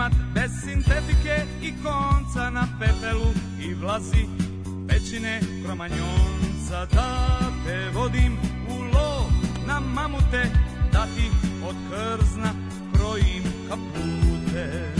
imat bez sintetike i konca na pepelu i vlazi pećine kromanjonca da te vodim u lov na mamute da ti od krzna krojim kapute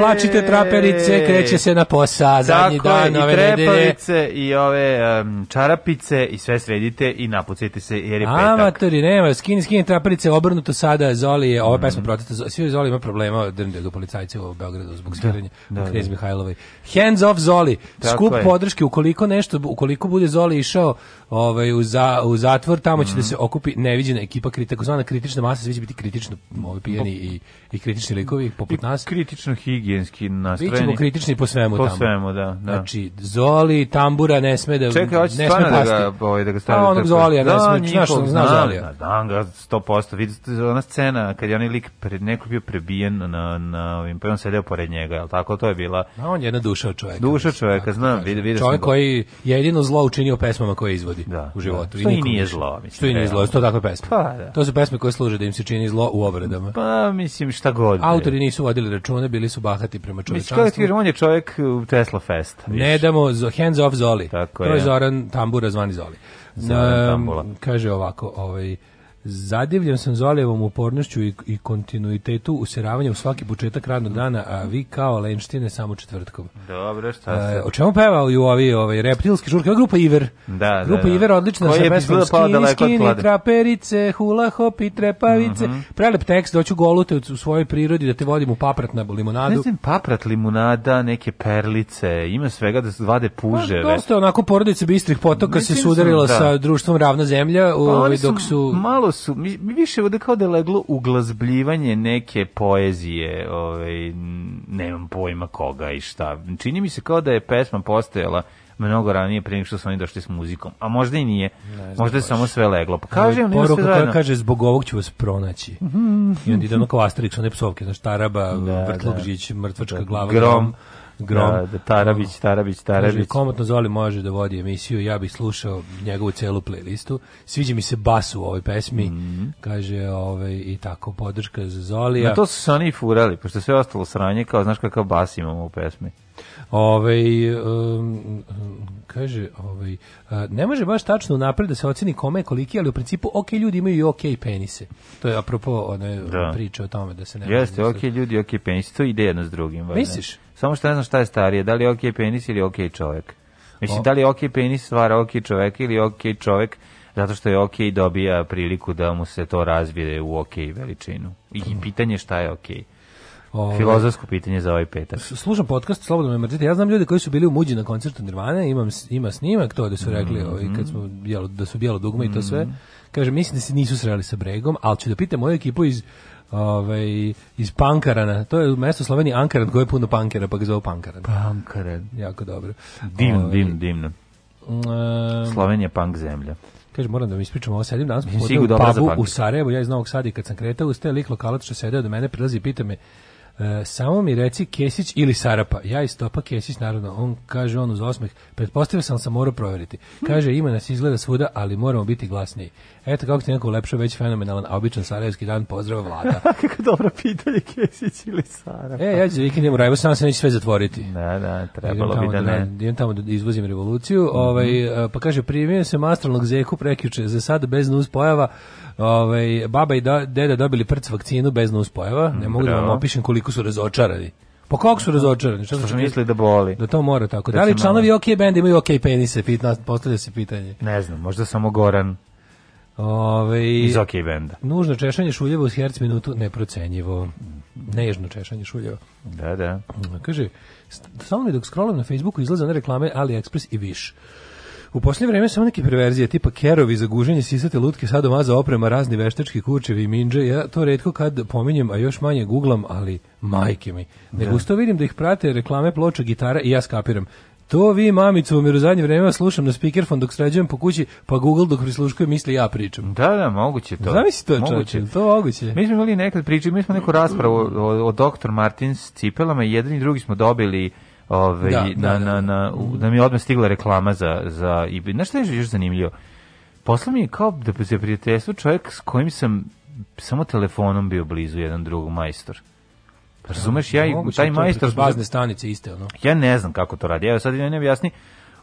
oblačite traperice, kreće se na posa, zadnji Tako dan ove nedelje. i ove um, čarapice i sve sredite i napucite se jer je petak. Amatori, nema, skini, skini traperice, obrnuto sada, Zoli je, ova mm. pesma mhm. protesta, svi Zoli ima problema, drnde do da policajce u Beogradu zbog da, skiranja da, da, da. Mihajlovoj. Hands off Zoli, skup je. podrške, ukoliko nešto, ukoliko bude Zoli išao ovaj, u, za, u zatvor, tamo će mm da mhm. se okupi neviđena ekipa, takozvana kritična masa, svi će biti kritično ovaj, pijeni i, i kritični likovi, poput nas. I kritično higijenski nastrojeni. Bićemo kritični po svemu po tamo. Po svemu, da, da. Znači, Zoli, tambura ne sme da... Čekaj, hoće stvarno da ga, ovaj, da ga stavite. A onog Zolija, ne da, sme, znaš, zna Zolija. Da, ga 100%, vidite, ona scena kad je onaj lik pred neko bio prebijen na, na, pa on sedeo pored njega, jel tako, to je bila... A on je jedna duša od čoveka. Duša čoveka, znam, vidio sam. Čovek koji jedino zlo učinio pesmama koje izvodi ljudi da, u životu. Da. Što i, nije zlo. Mislim, što i nije zlo, to takve pesma Pa, da. To su pesme koje služe da im se čini zlo u obredama Pa, mislim, šta god. Autori nisu vodili račune, bili su bahati prema čovečanstvu. Mislim, je, on je čovjek u uh, Tesla Fest. Viš. Ne damo zo hands off Zoli. Tako to je. je Zoran Tambura zvani Zoli. Zoran um, Tambula. Kaže ovako, ovaj... Zadivljen sam Zolijevom upornošću i, i kontinuitetu useravanja u svaki početak radnog dana, a vi kao lenštine samo četvrtkom. Dobro, šta e, se... o čemu pevaju ovi ovaj, reptilski žurke? Ova grupa Iver. Da, da grupa da, da. Iver odlična Koji sa pesmom Skini, skini, traperice, hula hop i trepavice. Mm -hmm. Prelep tekst, doću golute u, svojoj prirodi da te vodim u paprat na limonadu. Ne znam, paprat, limonada, neke perlice, ima svega da vade pa, puževe. Pa, dosta onako porodice bistrih potoka Mislim se sudarila da. sa društvom Ravna zemlja pa, ovaj, u, dok su... Malo malo su, mi, više ovde kao da je leglo uglazbljivanje neke poezije, ovaj, nemam pojma koga i šta. Čini mi se kao da je pesma postojala mnogo ranije pre nego što su oni došli s muzikom. A možda i nije. možda je samo sve leglo. Pa kaže on poruka kaže zbog ovog ću vas pronaći. Mm -hmm. I onda ide ono kao Asterix, one psovke, znaš, Taraba, da, Vrtlog da. Žić, mrtvačka glava, grom. grom Grom. Da, da, Tarabić, Tarabić, Tarabić. Može, komotno Zoli može da vodi emisiju, ja bih slušao njegovu celu playlistu. Sviđa mi se bas u ovoj pesmi, mm -hmm. kaže ovaj, i tako, podrška za Zolija. Na to su se oni i furali, pošto sve ostalo sranje, kao znaš kakav bas imamo u pesmi. Ovaj um, kaže, ovaj ne može baš tačno napred da se oceni kome je koliki, ali u principu ok ljudi imaju i ok penise. To je apropo one da. priče o tome da se ne Jeste, ok da ljudi, ok penisi, to ide jedno s drugim. Misliš? Ne? Samo što ne znam šta je starije, da li je ok penis ili ok čovek. Mislim, da li je ok penis stvara ok čovek ili ok čovek zato što je ok dobija priliku da mu se to razvije u ok veličinu. I pitanje šta je ok. Ove. Filozofsko pitanje za ovaj petak. Slušam podcast, slobodno me mrzite. Ja znam ljude koji su bili u Muđi na koncertu Nirvana, imam, ima snimak to da su rekli, mm -hmm. ovaj, kad smo bijelo, da su bjelo dugme mm -hmm. i to sve. Mhm. Kaže, mislim da se nisu sreli sa Bregom, al ću da pitam moju ekipu iz Ove, ovaj, iz Pankarana. To je mesto u Sloveniji Ankaran, koje je puno pankera, pa ga zove Pankaran. Pankaran. Jako dobro. Divno, Ove, ovaj, divno, divno. Slovenija punk zemlja. Kaže, moram da mi ispričam ovo, sedim danas popodne u pubu u Sarajevu, ja iz Novog Sada i kad sam kretao, uz te lik lokalac što sede do mene, prilazi i pita me, E, samo mi reci Kesić ili Sarapa. Ja i Stopa Kesić, naravno. On kaže, on uz osmeh. Pretpostavio sam, da sam morao proveriti. Kaže, ima nas izgleda svuda, ali moramo biti glasniji. Eto kako ti neko ulepšao već fenomenalan, a običan Sarajevski dan, pozdrava vlada. Kako dobro pitanje Kesić ili Sarapa. E, ja ću za vikend u Rajvo, sam se neće sve zatvoriti. Da, da, trebalo bi da ne. Idem tamo da izvozim revoluciju. Mm -hmm. ovaj, e, pa kaže, primio se mastralnog zeku prekjuče, za sad bez nuz pojava, ovaj, baba i da, deda dobili prc vakcinu bez nuspojava. Ne mogu Bravo. da vam opišem koliko su razočarani. Po pa kako su razočarani? Što znači su da- mislili da boli? Da to mora tako. Da, da li članovi OK benda imaju OK penise? Pit, postavlja se pitanje. Ne znam, možda samo Goran. Ove, ovaj, Iz OK benda. Nužno češanje šuljeva uz herc minutu neprocenjivo. Nežno češanje šuljeva. Da, da. Kaže, samo mi dok scrollam na Facebooku izlaze na reklame AliExpress i Wish. U posljednje vreme samo neke perverzije tipa kerovi za guženje sisate lutke, sadomaza oprema, razni veštački kurčevi i minđe. Ja to redko kad pominjem, a još manje guglam, ali majke mi. Nego da. usto vidim da ih prate reklame ploča gitara i ja skapiram. To vi mamicu u zadnje vreme slušam na speakerfon dok sređujem po kući, pa Google dok prisluškuje misli ja pričam. Da, da, moguće to. Zamisli to, moguće. Čoče, to moguće. Mi smo imali nekad pričali, mi smo neku raspravu o, o, o doktor Martins cipelama, jedan i drugi smo dobili Ove, ovaj, da, da, da, na, da, na, na, da mi je odmah stigla reklama za, za i na šta je još zanimljivo? Posla mi je kao da se prijateljstvo čovjek s kojim sam samo telefonom bio blizu jedan drugog majstor. Razumeš, da, ja i taj majstor... Bazne stanice iste, ono. Ja ne znam kako to radi. Evo sad ne jasni.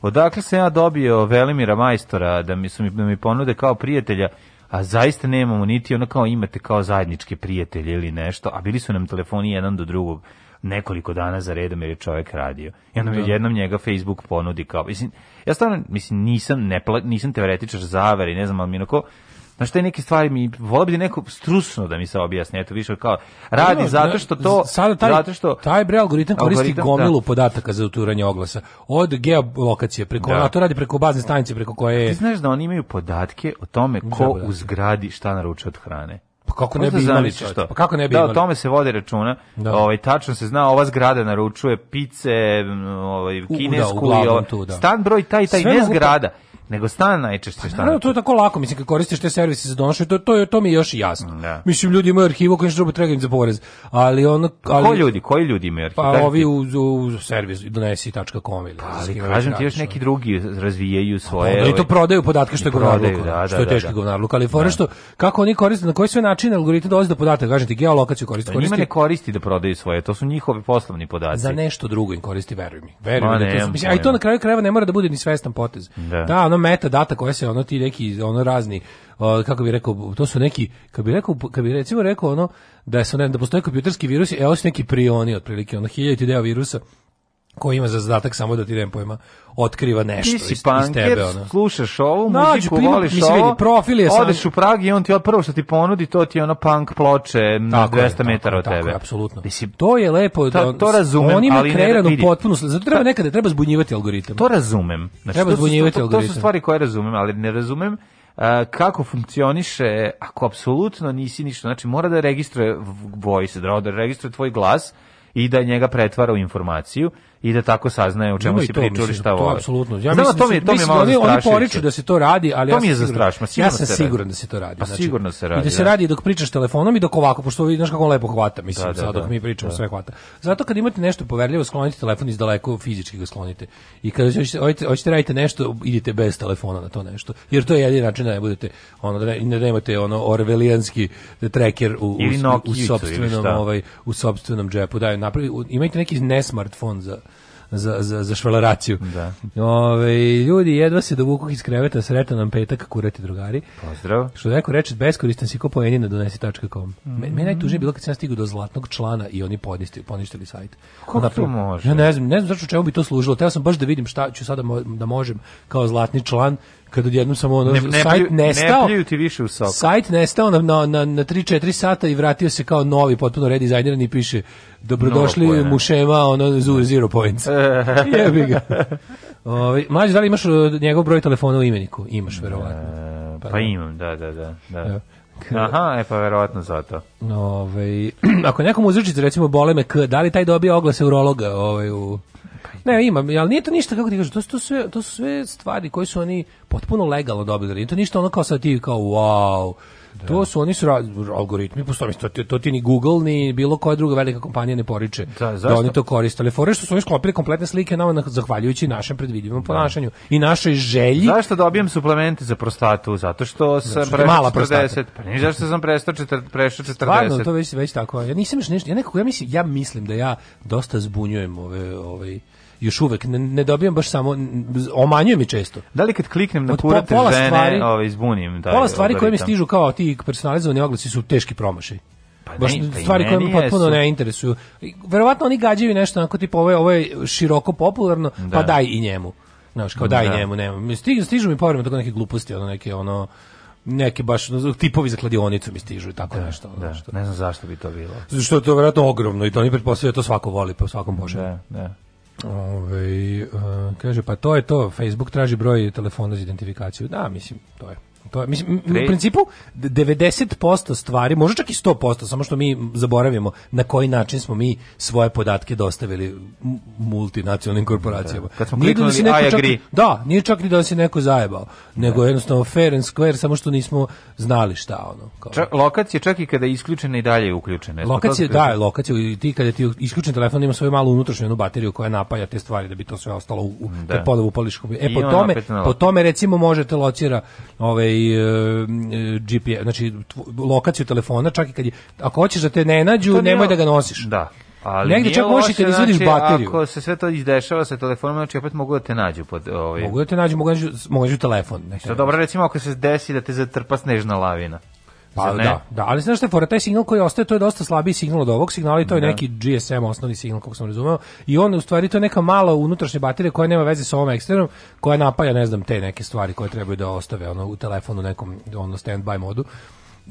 Odakle sam ja dobio Velimira majstora da mi, su mi, da mi ponude kao prijatelja, a zaista nemamo niti ono kao imate kao zajedničke prijatelje ili nešto, a bili su nam telefoni jedan do drugog nekoliko dana za redom jer je čovjek radio. I onda mi da. jednom njega Facebook ponudi kao, mislim, ja stvarno, mislim, nisam, ne, nisam teoretičar zavere, ne znam, ali mi onako, Znaš, te neke stvari mi, volio bi da neko strusno da mi se objasni, eto, više kao, radi no, zato što da, to... Sada taj, zato što, taj bre algoritam koristi algoritam, gomilu da. podataka za uturanje oglasa. Od geolokacije, preko, da. a to radi preko bazne stanice, preko koje Ti znaš da oni imaju podatke o tome ko u zgradi šta naruče od hrane. Pa kako ne bi imali što? Pa kako ne bi da, imali? Da, o tome se vodi računa. Da. Ovaj tačno se zna, ova zgrada naručuje pice, ovaj da, kinesku da, i ovaj, da. stan broj taj taj Sve ne pa- zgrada nego stan najčešće šta. Pa naravno, to je tako lako, mislim, kad koristiš te servise za donošenje, to, to, to mi je još jasno. Da. Mislim, ljudi imaju arhivu koji što treba trebaju za porez. Ali ono... Ali, ko ljudi? Koji ljudi imaju arhivu? Pa Daži ovi u, u, u servis donesi.com ili... Pa, ali kažem ti još neki drugi razvijaju pa svoje... Pa, onda i to ovaj, prodaju podatke što je govnarluk. Da, da, što je da, teški da. govnarluk. Ali fora da. što, kako oni koriste, na koji sve način algoritam dolazi do podataka, kažem ti, geolokaciju koriste. Da, njima ne koristi da prodaju svoje, to su njihovi poslovni podaci. Za nešto drugo im koristi, veruj mi. Veruj mi. Da to, mislim, a i to na kraju krajeva ne mora da bude ni svestan potez. Da, ono metadata koje se ono ti neki ono razni kako bi rekao to su neki kako bi rekao kako bi recimo rekao ono da se ne da postoje kompjuterski virusi, e su neki prioni otprilike ono hiljaditi deo virusa koji ima za zadatak samo da ti nemam pojma otkriva nešto ti si iz, panker, iz tebe ona. slušaš ovu muziku prima, voliš mislim, vidi, profil je odeš sam... u Prag i on ti prvo što ti ponudi to ti je ono punk ploče na 200 je, metara od tako tebe apsolutno mislim to je lepo ta, da to razumem on ima ali da kreiranu potpuno zato treba nekada treba zbunjivati algoritam to razumem znači, treba to, zbunjivati to, to, to su stvari koje razumem ali ne razumem Uh, kako funkcioniše ako apsolutno nisi ništa znači mora da registruje voice da registruje tvoj glas i da njega pretvara u informaciju i da tako saznaje u čemu si pričali šta vole. To apsolutno. Ja Znamo, mislim, to mi, to mi je malo oni, oni poriču da se to radi, ali to ja sam mi je Ja sam siguran da se to radi. Pa znači, sigurno se radi. I da se radi dok pričaš telefonom i dok ovako, pošto vi znaš kako on lepo hvata, mislim, da, da sad dok da. mi pričamo da. sve hvata. Zato kad imate nešto poverljivo, sklonite telefon iz daleko, fizički ga sklonite. I kada hoćete, hoćete radite nešto, idite bez telefona na to nešto. Jer to je jedini način da ne budete, ono, da ne, ne ono orvelijanski tracker u, u, u, u, sopstvenom, ovaj, u sopstvenom džepu. Da, napravi, imajte neki nesmartfon za za, za, za švalaraciju. Da. Ove, ljudi, jedva se dovuku iz kreveta, sretan nam petak, kurati drugari. Pozdrav. Što neko reče, beskoristan si ko poeni donesi.com. Mm -hmm. Meni bilo kad sam stigao do zlatnog člana i oni poništili, poništili sajt. Kako Ona, to može? Ja ne znam, ne znam zašto čemu bi to služilo. Teo sam baš da vidim šta ću sada mo da možem kao zlatni član kad odjednom samo ono ne, ne, sajt nestao. Ne ti više u sok. Sajt nestao na na na, na 3-4 sata i vratio se kao novi potpuno redizajniran i piše dobrodošli no, mušema ono zero, zero points. Jebi ga. Ovaj mlađi da li imaš uh, njegov broj telefona u imeniku? Imaš verovatno. E, pa, pa da. imam, da da da, da. Aha, e pa verovatno zato. Ove, ako nekom uzrečice recimo bole k, da li taj dobije oglase urologa ovaj, u Ne, ima, ali nije to ništa, kako ti kažeš, to su, to, sve, to su sve stvari koje su oni potpuno legalno dobili. Nije to ništa ono kao sad ti kao, wow, da. To su oni su algoritmi, postoji, pa to, to ti ni Google, ni bilo koja druga velika kompanija ne poriče da, da oni to koriste. Ali fore što su oni sklopili kompletne slike nama zahvaljujući našem predvidivom da. ponašanju i našoj želji. Zašto dobijem da suplemente za prostatu? Zato što sam znači, prešao 40, pa nije zašto sam prešao 40. Stvarno, to već, već tako. Ja nisam još nešto, ja nekako, ja mislim, ja mislim da ja dosta zbunjujem ove, ove ovaj- još uvek ne, ne dobijam baš samo omanjuje mi često. Da li kad kliknem na kurate po, žene, stvari, ovaj izbunim da. Pola stvari koje mi stižu kao ti personalizovani oglasi su teški promašaj. Pa baš ne, pa stvari koje me potpuno jesu. ne interesuju. Verovatno oni gađaju nešto onako tipa ovo je, ovo je široko popularno, pa da. pa daj i njemu. Znaš, kao daj da. njemu, nema. Stižu, stižu mi povremeno tako neke gluposti, ono neke ono neke baš tipovi za kladionicu mi stižu i tako da, nešto. Da, nešto. ne znam zašto bi to bilo. Zato što je to verovatno ogromno i to oni pretpostavljaju da to svako voli po pa svakom da, bože. Da, da. Ove, ovaj, uh, kaže, pa to je to, Facebook traži broj telefona za identifikaciju. Da, mislim, to je. To pa, je, mislim, Tre... u principu 90% stvari, možda čak i 100%, samo što mi zaboravimo na koji način smo mi svoje podatke dostavili multinacionalnim korporacijama. Da. Kad smo da kliknuli, da I čak, agree. Da, nije čak ni da se neko zajebao, nego da. jednostavno fair and square, samo što nismo znali šta ono. Kao. Čak, lokacija čak i kada je isključena i dalje je uključena. Lokacija, da, lokacija, i ti kada ti isključen telefon ima svoju malu unutrašnju jednu bateriju koja napaja te stvari da bi to sve ostalo u, da. kad upališ. E, I po tome, po tome recimo možete locira ovaj, Ovaj, e, e, GPS, znači lokaciju telefona, čak i kad je, ako hoćeš da te ne nađu, to nemoj da ga nosiš. Da. Ali Negde čak možeš i kad izvadiš znači, bateriju. Ako se sve to izdešava sa telefonom, znači opet mogu da te nađu. Pod, ovaj. Mogu da te nađu, mogu da nađu, mogu da nađu telefon. Ne, dobro, recimo ako se desi da te zatrpa snežna lavina. Pa ne? da. Da, ali znaš šta je fora, taj signal koji ostaje, to je dosta slabiji signal od ovog signala i to je ne. Da. neki GSM osnovni signal, kako sam razumeo. I on u stvari to je neka mala unutrašnja baterija koja nema veze sa ovom eksternom, koja napaja, ne znam, te neke stvari koje trebaju da ostave ono u telefonu nekom ono stand-by modu.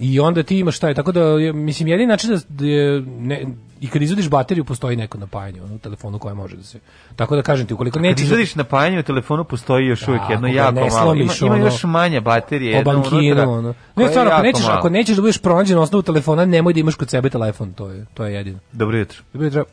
I onda ti imaš taj, tako da, mislim, jedini način da, da, je, ne, i kad izvadiš bateriju postoji neko napajanje ono, u telefonu koje može da se. Tako da kažem ti ukoliko nećeš kad da- izvadiš napajanje u telefonu postoji još uvijek da, jedno jako malo. Ima, ima još manja baterija jedno unutra. Ono. Ne stvarno ako nećeš malo. ako nećeš da budeš pronađen na osnovu telefona nemoj da imaš kod sebe telefon to je to je jedino. Dobro jutro. Dobro jutro.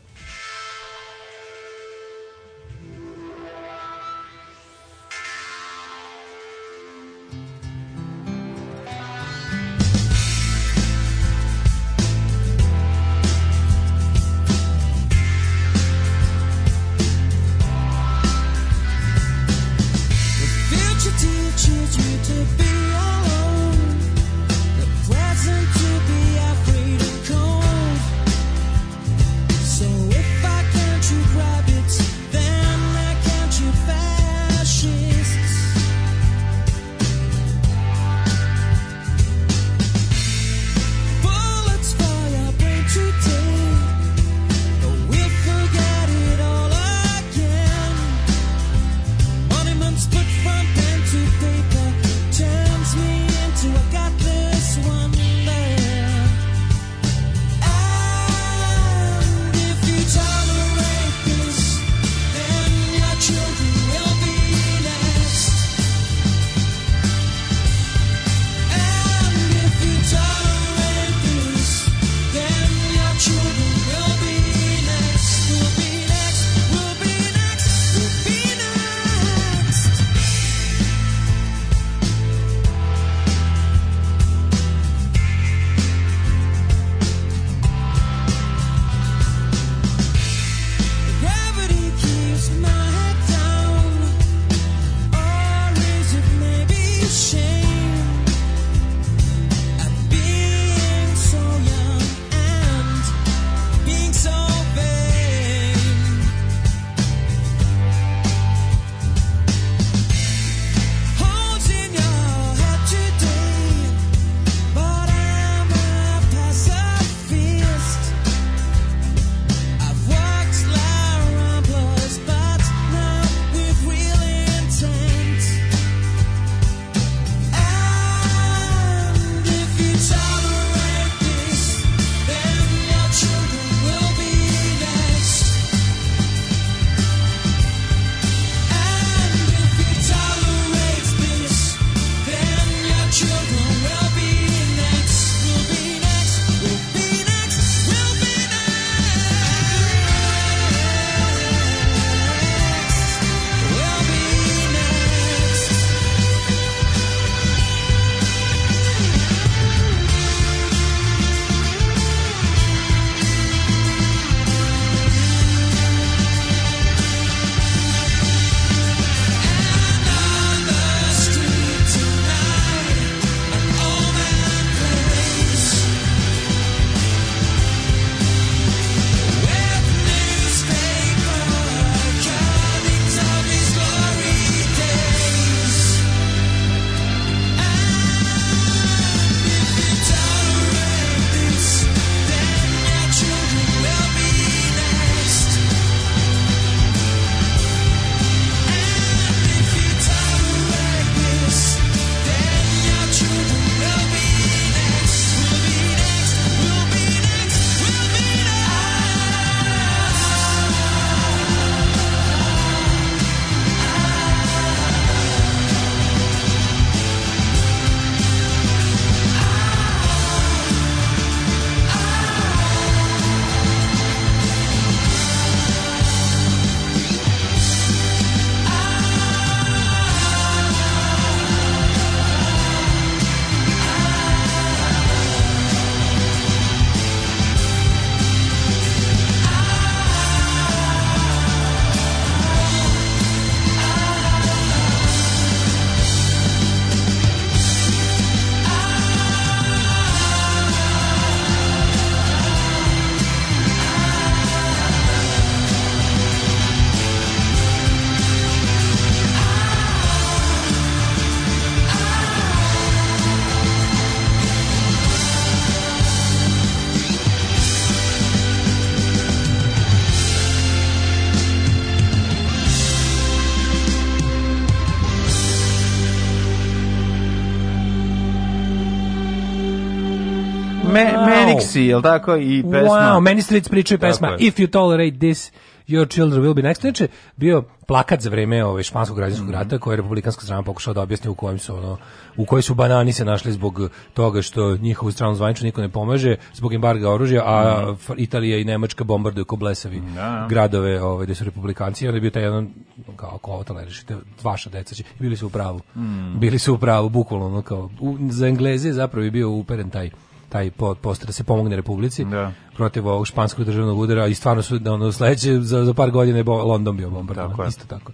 Dixie, jel tako? I pesma. Wow, many streets pričaju pesma. If you tolerate this, your children will be next. Znači, bio plakat za vreme ove ovaj, španskog građanskog mhm. rata koje je republikanska strana pokušao da objasni u kojim su ono u kojoj su banani se našli zbog toga što njihovu stranu zvanično niko ne pomaže zbog embarga oružja a mm -hmm. Italija i Nemačka bombarduju ko blesavi mm -hmm. gradove ovaj gde su republikanci i onda je bio taj jedan kao ko to rešite vaša deca će bili su u pravu mm -hmm. bili su u pravu bukvalno ono kao u, za Engleze zapravo je bio uperen taj taj poster da se pomogne Republici da. protiv ovog španskog državnog udara i stvarno su da ono sledeće za, za par godina je London bio bombardovan tako isto tako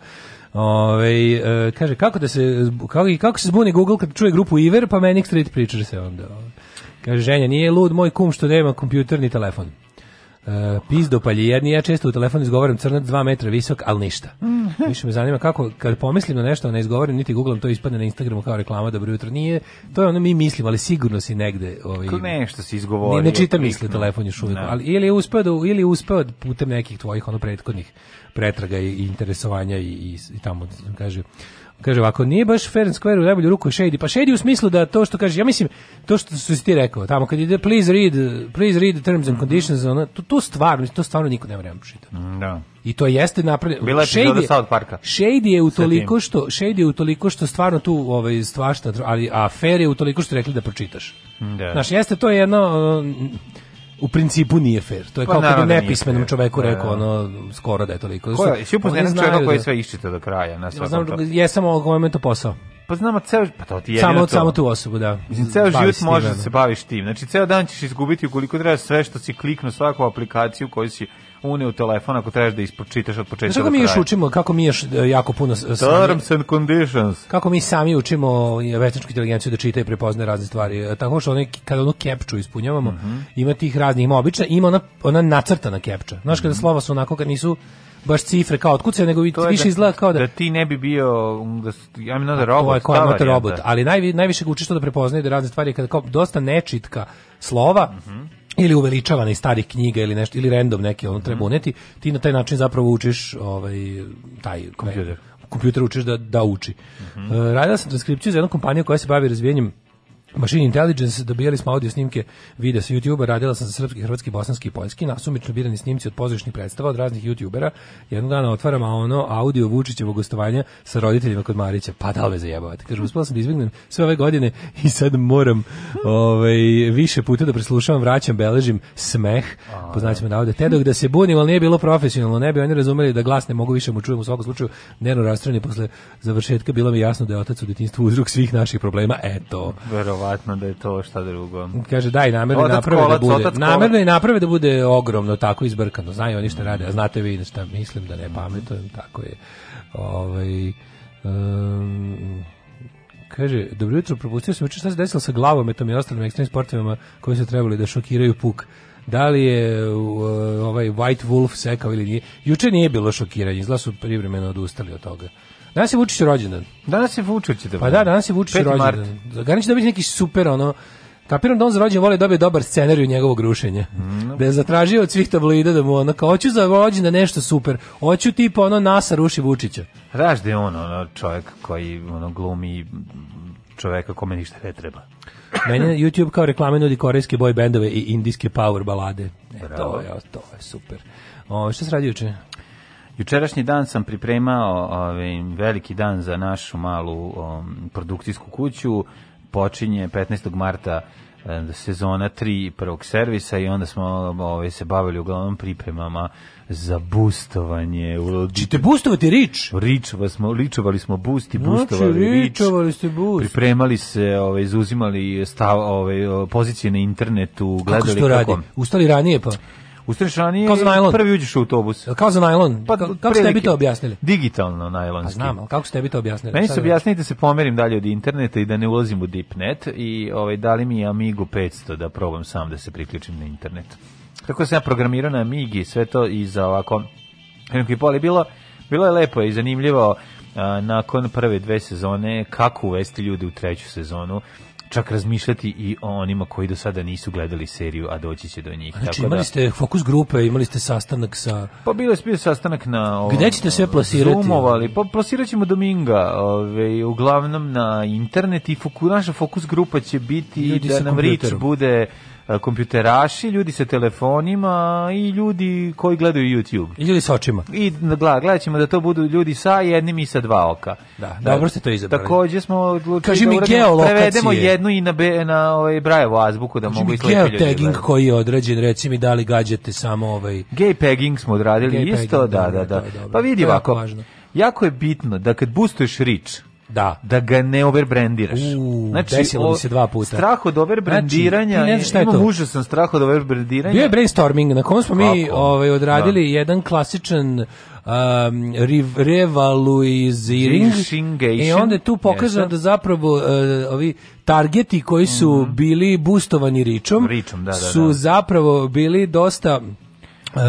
Ove, e, kaže, kako da se kako, kako se zbuni Google kad čuje grupu Iver pa Manic Street Preacher se onda ove. kaže, ženja, nije lud moj kum što nema kompjuter ni telefon Uh, pizdo paljerni, ja često u telefonu izgovaram crnac 2 metra visok, ali ništa. Mhm. Više me zanima kako, kad pomislim na nešto, ne izgovorim, niti googlam, to ispadne na Instagramu kao reklama, dobro jutro, nije, to je ono mi mislim, ali sigurno si negde... Ovaj, Ko nešto si izgovorio. Ne, ne čita misli mhm. telefon još uvijek, da. ali ili je uspeo, da, ili je uspeo putem nekih tvojih ono prethodnih pretraga i interesovanja i, i, i tamo, da kaže, Kaže ovako, nije baš fair and square u najbolju ruku Shady. Pa Shady u smislu da to što kaže, ja mislim, to što su ti rekao, tamo kad ide please read, please read the terms and conditions, ona, to, to stvarno, to stvarno niko ne vremena pročitati. Mm, da. I to jeste napravljeno. Bila je Shady, South Parka. Shady je u utoliko što, Shady je u utoliko što stvarno tu ovaj, stvašta, ali a fair je u utoliko što rekli da pročitaš. Da. Znaš, jeste to je jedno... Uh, u principu nije fair. To je pa, kao kad bi nepismenom čovjeku da. rekao ono skoro da je toliko. Ko Si upoznat čovjeka da koji sve iščita do kraja na svakom. Znam, da je samo ovog momenta posao. Pa znamo ceo, pa to ti je samo, to. samo tu osobu, da. Mislim, ceo život možeš da se baviš tim. Znači, ceo dan ćeš izgubiti ukoliko treba sve što si kliknuo, svaku aplikaciju koju si une u telefon ako tražiš da ispočitaš od početka znači, mi još učimo, kako mi još e, jako puno sami, Terms and conditions. Kako mi sami učimo veštačku inteligenciju da čita i prepoznaje razne stvari. E, tako što oni kada onu kepču ispunjavamo, mm -hmm. ima tih raznih, ima obična, ima ona, ona nacrtana kepča. Znaš, kada mm -hmm. slova su onako kad nisu baš cifre kao od kuce, nego to više da, izgleda kao da... Da ti ne bi bio, mm, da, ja mi a robot. To je robot, ali naj, najviše učiš to da prepoznaje da razne stvari kada kao dosta nečitka slova, mm -hmm ili uveličavana iz starih knjiga ili nešto ili random neke ono treba mhm. uneti ti na taj način zapravo učiš ovaj taj kompjuter kompjuter učiš da da uči mm -hmm. radila sam transkripciju za jednu kompaniju koja se bavi razvijanjem Machine Intelligence, dobijali smo audio snimke videa sa YouTubea, radila sam sa srpski, hrvatski, bosanski i poljski, nasumično birani snimci od pozorišnih predstava od raznih YouTubera. Jednog dana otvaram a ono audio Vučićevo gostovanja sa roditeljima kod Marića. Pa da li me zajebavate? Kažem, uspela sam da izbjegnem sve ove godine i sad moram ovaj, više puta da preslušavam, vraćam, beležim smeh, poznaćemo da ovde. Tedog da se bunim, ali nije bilo profesionalno, ne bi oni razumeli da glas ne mogu više da mu čujem u svakom slučaju nervno rastrojeni posle završetka bilo mi jasno da je otac u detinjstvu uzrok svih naših problema. Eto. Vero verovatno da je to šta drugo. Kaže daj namerno naprave da kolac, da bude. Namerno i naprave da bude ogromno tako izbrkano. Znaju oni šta rade, a znate vi šta mislim da ne pametujem, tako je. Ovaj um, kaže, dobro jutro, propustio sam učin šta se desilo sa glavom, etom i ostalim ekstremnim sportovima koji su trebali da šokiraju puk da li je uh, ovaj White Wolf sekao ili nije. Juče nije bilo šokiranje, izgleda su privremeno odustali od toga. Danas je Vučić rođendan. Danas je Vučić da. Pa da, danas je Vučić rođendan. Garanti da biti neki super ono Kapiram da on za rođendan voli da dobije dobar scenarij njegovog rušenja. Mm. Da je zatražio od svih tabloida da mu ono kao hoću za rođendan nešto super. Hoću tipa ono NASA ruši Vučića. Ražde da je on ono čovjek koji ono glumi čovjeka kome ništa ne treba. Meni YouTube kao reklame nudi korejske boy bendove i indijske power balade. E, Bravo. to je, to je super. O, šta se radi juče? Jučerašnji dan sam pripremao ovaj, veliki dan za našu malu um, produkcijsku kuću. Počinje 15. marta eh, sezona 3 prvog servisa i onda smo ovaj se bavili uglavnom pripremama za bustovanje. Čite bustovati rič? Rič, vas smo, ličovali smo busti, znači, bustovali znači, Ličovali ste bust. Pripremali se, ovaj izuzimali stav, ovaj pozicije na internetu, gledali kako. Što radi? Ustali ranije pa. Ustrešani je prvi uđeš u autobus. Kao za najlon? Pa, kako ste tebi to objasnili? Digitalno najlonski. Pa znam, ali kako ste tebi to objasnili? Meni su objasnili da se pomerim dalje od interneta i da ne ulazim u deepnet i ovaj, dali mi Amigu 500 da probam sam da se priključim na internet. Tako da sam ja programirao na Amigi, sve to i za ovako... Ali bilo, bilo je lepo i zanimljivo a, nakon prve dve sezone kako uvesti ljude u treću sezonu čak razmišljati i o onima koji do sada nisu gledali seriju, a doći će do njih. Znači, Tako imali da, ste fokus grupe, imali ste sastanak sa... Pa bilo je spio sastanak na... Ovom, Gde ćete sve plasirati? Zoomovali, pa plasirat ćemo Dominga, ove, ovaj, uglavnom na internet i foku, naša fokus grupa će biti Ljudi da nam rič bude kompjuteraši, ljudi sa telefonima i ljudi koji gledaju YouTube. I ljudi sa očima. I gleda, gledat ćemo da to budu ljudi sa jednim i sa dva oka. Da, dobro ste to izabrali. Takođe smo odlučili Kaži da uradimo, prevedemo jednu i na, be, na ovaj Brajevo azbuku da Kaži mogu i slepi ljudi. Geotagging koji je određen, reci mi da li gađate samo ovaj... Gay pegging smo odradili isto, da, da, da, da. Pa vidi ovako, jako je bitno da kad boostuješ reach, da, da ga ne overbrandiraš. U, znači, desilo mi se dva puta. Strah od overbrandiranja, znači, ne znam imam užasan strah od overbrandiranja. Bio je brainstorming, na kom smo Kako? mi ovaj, da. odradili da. jedan klasičan um, revaluiziring i onda tu pokazano da zapravo uh, ovi targeti koji su mm -hmm. bili boostovani ričom, ričom da, da, su da. zapravo bili dosta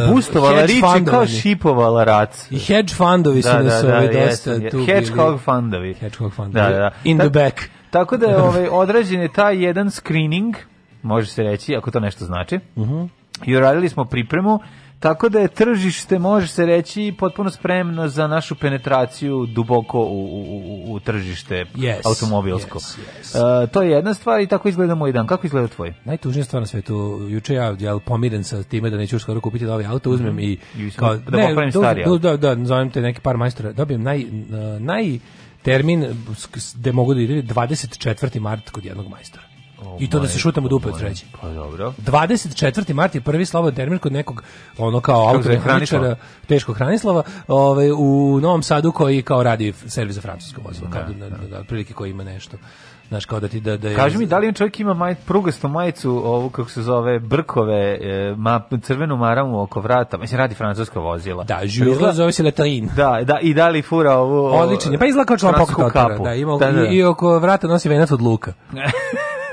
Bustovala e, riče kao šipovala rac. I hedge fundovi su da, nas da, da, ovaj dosta tu tu Hedgehog fundovi. Hedgehog fundovi. Da, da, da. In the back. Tako da je ovaj, odrađen je taj jedan screening, može se reći, ako to nešto znači. Uh mhm. -huh. I uradili smo pripremu Tako da je tržište, može se reći, potpuno spremno za našu penetraciju duboko u, u, u tržište yes, automobilsko. Yes, yes. Uh, to je jedna stvar i tako izgleda moj dan. Kako izgleda tvoj? Najtužnija stvar na svetu. Juče ja, ja pomiren sa time da neću skoro kupiti novi auto, mhm. uzmem mm -hmm. i... kao, da ne, do, stari Da, da, da, zovem te neki par majstora. Dobijem naj... E, naj termin gde mogu da ide 24. mart kod jednog majstora. Oh I to da se oh šutamo dupe od sreće. Pa dobro. 24. mart je prvi slobodan termin kod nekog ono kao autohraničara, teškog hranislava, ovaj u Novom Sadu koji kao radi servis za francusko vozilo, da, kao da, da, da, da prilike koji ima nešto. Znaš, kao da ti da, da je... Kaži mi, da li on čovjek ima maj, prugastu majicu, ovu, kako se zove, brkove, e, ma, crvenu maramu oko vrata, mislim, radi francusko vozila. Da, žurla izla... zove se Letain. Da, da, i da li fura ovu... Odličan je, pa izgleda kao član pokut Da, ima, da, da, da. I, I, oko vrata nosi venac od luka.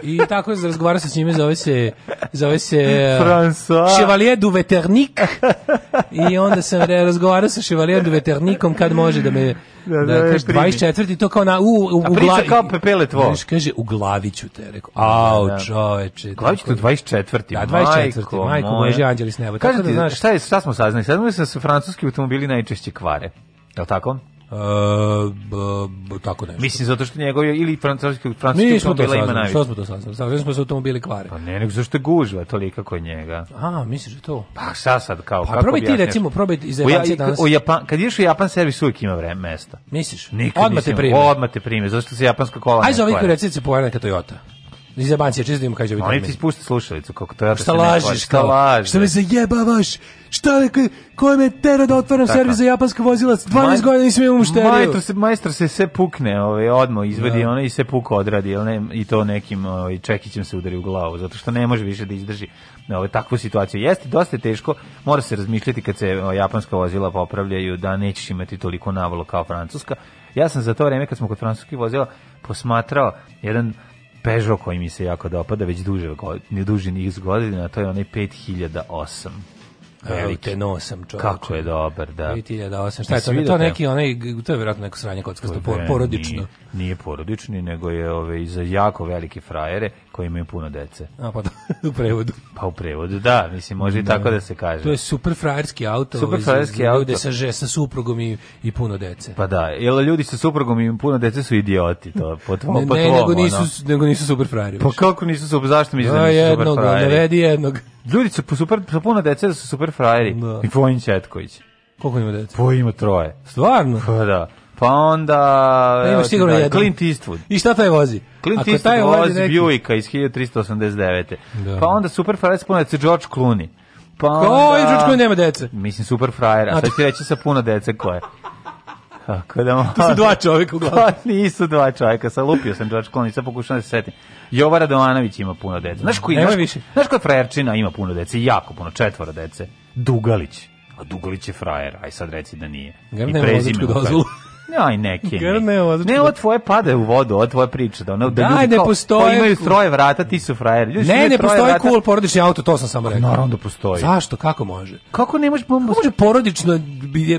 I tako je razgovarao sa njime, zove se, zove se e, François. Chevalier du Veternik. I onda sam razgovarao sa Chevalier du Veternikom kad može da me da, da, da kaže, 24. to kao na u u, u glavi. kao pepele tvoj. kaže u glaviću te rekao. Da, da, da. Au, da. čoveče. Glaviću te 24. Da, 24. Majko, majko Bože, Anđelis s Kaže ti, da, znaš, šta je, šta smo saznali? Saznali smo da su francuski automobili najčešće kvare. Je li tako? Uh, b, tako nešto. Mislim, zato što njegov je ili francuski, francuski automobila ima najviše. Što smo to saznali? Saznali smo da se automobili kvare. Pa ne, nego zašto je gužva toliko kod njega? A, misliš da to? Pa šta sad, kao, pa, kako probaj ti, recimo, probaj iz Japancije danas. O Japan, kad ideš u Japan servis uvijek ima vreme, mesta. Misliš? Nikad odmah te prime. Odmah te prime, zašto se japanska kola Ajde za ovih se pojena neka Toyota. Iz Japancije, čisto da im kaže vitamin. Oni ti spusti slušalicu, kako Toyota šta se ne lažiš, Šta lažiš? Šta me zajebavaš? šta da, ko me tera da otvaram servis za japanska vozila, 12 Maj, godina nisam imao mušteriju. Majstor se, majstor se sve pukne, ovaj, odmah izvadi ja. Da. ona i se puka odradi, jel ne, i to nekim ovaj, čekićem se udari u glavu, zato što ne može više da izdrži ovaj, takvu situaciju. Jeste, dosta je teško, mora se razmišljati kad se o, ovaj, japanska vozila popravljaju da nećeš imati toliko navalo kao francuska. Ja sam za to vreme kad smo kod francuskih vozila posmatrao jedan Peugeot koji mi se jako dopada već duže, ne duže duži niz godina, to je onaj 5008. Veliki. Evo te Kako je dobar, da. 2008. Šta je to? To neki onaj, to je vjerojatno neko sranje kockasto, porodično. Nije, nije porodični, nego je ove, za jako velike frajere koji imaju puno dece. A pa u prevodu. Pa u prevodu, da, mislim, može i da. tako da se kaže. To je super frajerski auto. Super ovaj, frajerski auto. Ljude sa, že, sa suprugom i, i puno dece. Pa da, jer ljudi sa suprugom i puno dece su idioti, to po tvom, ne, po tvom, ne, nego nisu, ono. nego nisu super frajeri. Pa kako nisu super, zašto mi da, da, nisu super frajeri? Navedi jednog. Ljudi su super, sa puno dece su super frajeri. Da. I Vojin Četković. Koliko ima dece? Po pa ima troje. Stvarno? Pa da. Pa onda... Ne, pa imaš sigurno jedan. Clint Eastwood. I šta taj vozi? Clint Ako Eastwood taj ovaj vozi neki... Buicka iz 1389. Da. Pa onda super frajer spunac znači, George Clooney. Pa onda... Ko je George Clooney nema dece? Mislim super frajer, a sad ti reći sa puno dece koje. Tako da malo... Tu su dva čovjeka uglavnom. Pa nisu dva čovjeka, sad lupio sam George Clooney, sad pokušavam da se setim. Jova Radovanović ima puno dece. Znaš koji, znaš, više. znaš koja frajerčina ima puno dece, jako puno, četvora dece. Dugalić. A Dugalić je frajer, aj sad reci da nije. Ja I prezime. dozvolu. Aj, neke. Grne od... Znači ne, od da- tvoje pade u vodu, od tvoje priče. Da, ono, da, da ljudi ne ko, pa postoje... imaju troje vrata, ti su frajer. Ljudi ne, ne postoji vrata... cool porodični auto, to sam samo pa rekao. Naravno da postoji. Zašto, kako može? Kako ne može... Kako može porodično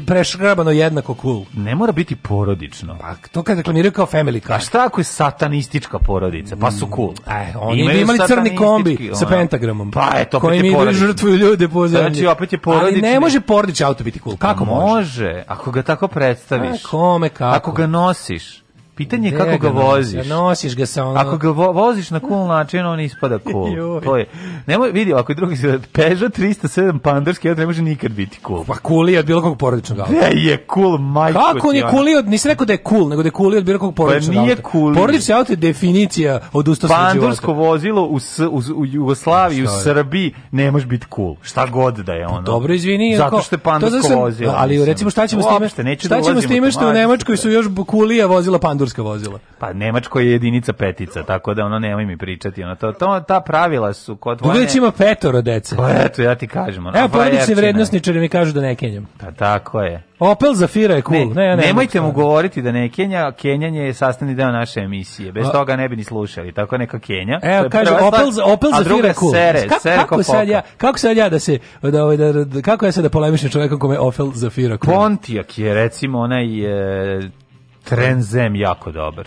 prešgrabano jednako cool? Ne mora biti porodično. Pa, to kad reklamiraju kao family car. A šta ako je satanistička porodica? Pa su cool. Mm, e, oni imaju bi imali crni kombi sa pentagramom. Pa, eto, opet je porodično. žrtvuju ljude po zemlji. Znači, opet je porodično. Ali ne može porodični auto biti cool. Pa kako može? Može, ako ga tako predstaviš. A, tome kako. É Ako ga nosiš. Pitanje je kako ga voziš. Ja Nosiš ga sa ono... Ako ga vo voziš na cool način, on ispada cool. to je. Nemoj, vidi, ako je drugi se Peugeot 307 pandarski, on ne može nikad biti cool. Pa cool je od bilo kog porodičnog auta. Ne, je cool, majko. Kako on je cool od, nisi rekao da je cool, nego da je cool od bilo kog pa porodičnog auta. Pa nije auta. cool. Porodični auto je definicija od ustavnog života. Pandarsko vozilo u, s, u, u Jugoslaviji, u Srbiji, ne može biti cool. Šta god da je pa ono. dobro, izvini. Zato što je pandarsko vozilo. Ali recimo šta ćemo s time? da Šta ćemo s time što u Nemačkoj su još kulija vozila pandur turska vozila. Pa Nemačko je jedinica petica, tako da ono nemoj mi pričati. Ono, to, to, ta pravila su kod vojne... Dugović ima petoro dece. Pa eto, ja ti kažem. Ono, Evo, porodični vrednostničari mi kažu da ne kenjam. Pa tako je. Opel Zafira je cool. Ne, ne, ja ne nemojte mu govoriti da ne Kenja, Kenjanje je sastavni deo naše emisije. Bez a, toga ne bi ni slušali. Tako neka Kenja. Evo, kaže, Opel, Opel Zafira je cool. Sere, Ka, sere kako, sad ja, kako sad ja da se, da, ovaj, da, da kako ja se da polemišem čovekom kome Opel Zafira cool? Pontijak je, recimo, onaj... E, Trenzem jako dobar.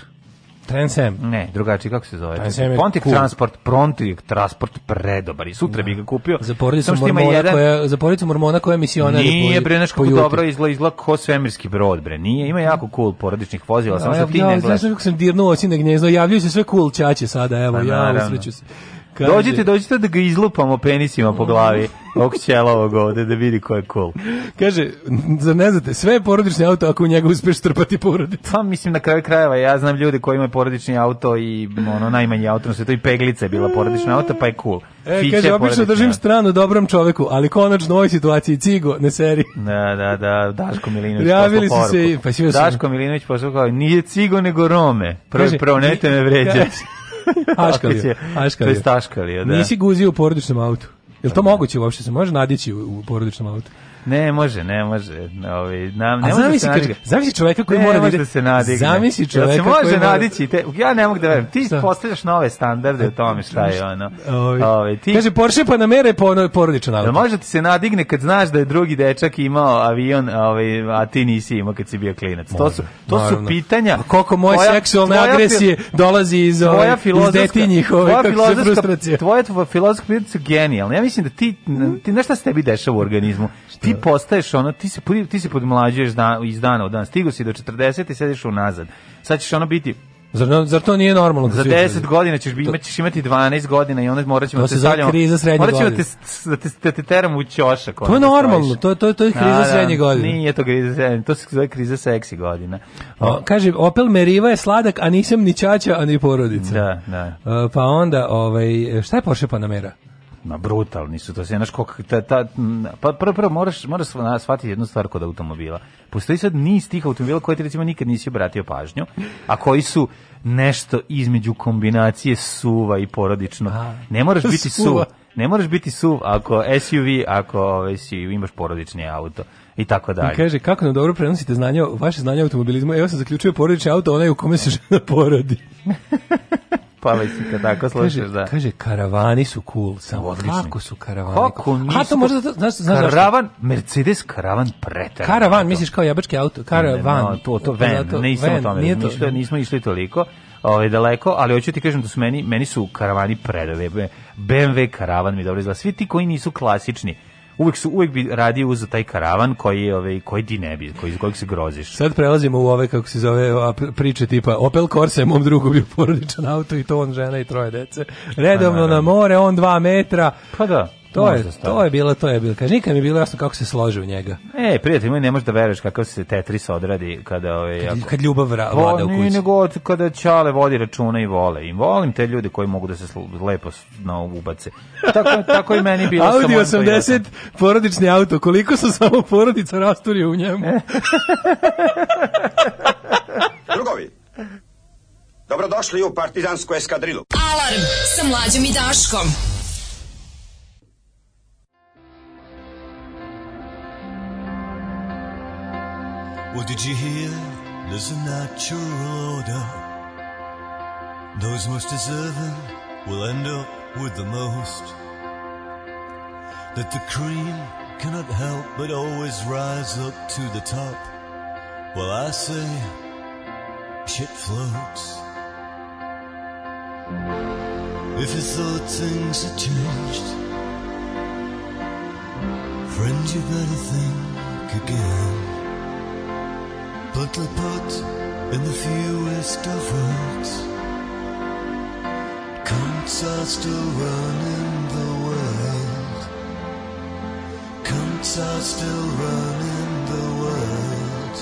Trenzem? Ne, drugačiji, kako se zove? Trensem Pontik cool. Transport, Pontik Transport predobar. I sutra bi ga da. kupio. Za porodicu Mormona, jedan... koja, za porodicu Mormona koja je misionar. Nije, po, bre, nešto dobro izgleda, izgleda ko svemirski brod, bre. Nije, ima jako cool porodičnih vozila, samo što ti ne gledaš. Znaš kako sam dirnuo oči na gnjezdo, javljaju se sve cool čače sada, evo, pa ja, usreću se. Kaže... Dođite, dođite da ga izlupamo penisima po glavi ovog ćelovog ovde da vidi ko je cool. Kaže, za ne znate, sve je porodični auto ako u njega uspeš trpati porodicu. Pa mislim na kraju krajeva, ja znam ljude koji imaju porodični auto i ono najmanji auto na svetu i peglica je bila porodična auto pa je cool. E, Fiće kaže, obično držim stranu dobrom čoveku, ali konačno u ovoj situaciji cigo, ne seri. Da, da, da, Daško Milinović Javili su se, pa si Daško Milinović poslao kao, nije cigo nego Rome, prvo, prvo, ne te me vređati. Haškalio. Haškalio. To je staškalio, da. Nisi guzio u porodičnom autu. Je to pa moguće uopšte? Se može nadići u, u porodičnom autu? Ne može, ne može. Ovi, nam, ne A zamisli, kaže, zamisli čoveka koji ne mora da se nadigne. Zamisli čoveka ja se može koji nadići. Te, ja ne mogu da verim. Ti Šta? postavljaš nove standarde u tome šta je ono. Ovi. Ovi, ti... Kaže, Porsche pa namere po porodično porodično Da može ti se nadigne kad znaš da je drugi dečak imao avion, ovi, a ti nisi imao kad si bio klinac. Može, to su, to naravno. su pitanja. A koliko moje tvoja, seksualne tvoja, agresije dolazi iz, ove, iz detinjih, ove, tvoja kako se frustracija. Tvoje filozofske pitanje su genijalne. Ja mislim da ti, ti, znaš šta se tebi dešava u organizmu? Ti ti postaješ ono, ti se, ti se podmlađuješ dan, iz dana u dan. Stigo si do 40 i sediš unazad. Sad ćeš ono biti Zar, zar to nije normalno? Za 10 godina ćeš, bi, ćeš imati 12 godina i onda morat ćemo te To stavljamo... kriza srednje morat ćemo te, da te, da te teramo u ćošak. To je da normalno, to, to, to je da, kriza da, da, srednje godine. Nije to kriza srednje, to se zove kriza seksi godina. O, kaže, Opel Meriva je sladak, a nisam ni čača, a ni porodica. Da, da. E, pa onda, ovaj, šta je Porsche Panamera? na brutalni su, to se znaš kak ta, ta, pa prvo, prvo moraš, moraš shvatiti jednu stvar kod automobila. Postoji sad niz tih automobila koje ti recimo nikad nisi obratio pažnju, a koji su nešto između kombinacije suva i porodično. Ne moraš biti suv, ne moraš biti suv ako SUV, ako ovaj, si, imaš porodični auto i tako dalje. I kaže, kako nam dobro prenosite znanje, vaše znanje automobilizmu, evo sam zaključio porodični auto, onaj u kome se žena porodi. pametni kad tako slušaš, kaže, da. Kaže, karavani su cool, samo Odlični. kako su karavani? Kako nisu? A to možda, znaš, znaš karavan, zašto? Mercedes karavan pretar. Karavan, misliš kao jabački auto, karavan. Ne, no, to, to, van, to, ne van, tome, nije to. Nismo, nismo išli toliko ovaj daleko, ali hoću ti kažem da su meni meni su karavani predave. BMW karavan mi dobro izgleda. Svi ti koji nisu klasični uvek su uvek bi radio za taj karavan koji je ovaj koji di nebi koji iz kojeg se groziš. Sad prelazimo u ove kako se zove priče tipa Opel Corsa mom drugu bio porodičan auto i to on žena i troje dece. Pa Redovno A, na more, on dva metra. Pa da. To je, to je bilo, to je bilo. Kaže, nikad mi je bilo jasno kako se složi u njega. E, prijatelj moj, ne možeš da veruješ kako se Tetris odradi kada... Ove, ovaj, kad, jako... kad ljubav vra, pa vlada u kući. nego kada Čale vodi računa i vole. I volim te ljude koji mogu da se lepo na ubace. Tako, tako i meni bilo. Audi 80, porodični auto. Koliko sam samo porodica rasturio u njemu. E. Drugovi, dobrodošli u partizansku eskadrilu. Alarm sa mlađom i Daškom. What did you hear? There's a natural order. Those most deserving will end up with the most. That the cream cannot help but always rise up to the top. Well, I say, shit floats. If you thought things had changed, friend, you better think again. Little put in the fewest of words, Counts are still running the world. Counts are still running the world.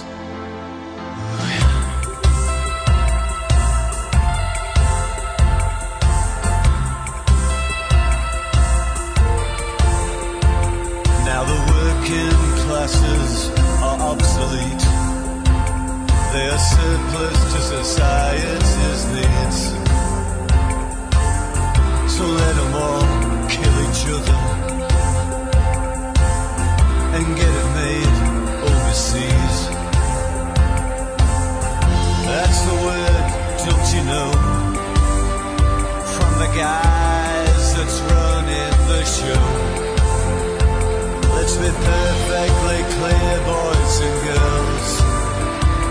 Now the working classes are obsolete. They are surplus to society's needs. So let them all kill each other and get it made overseas. That's the word, don't you know? From the guys that's running the show. Let's be perfectly clear, boys and girls.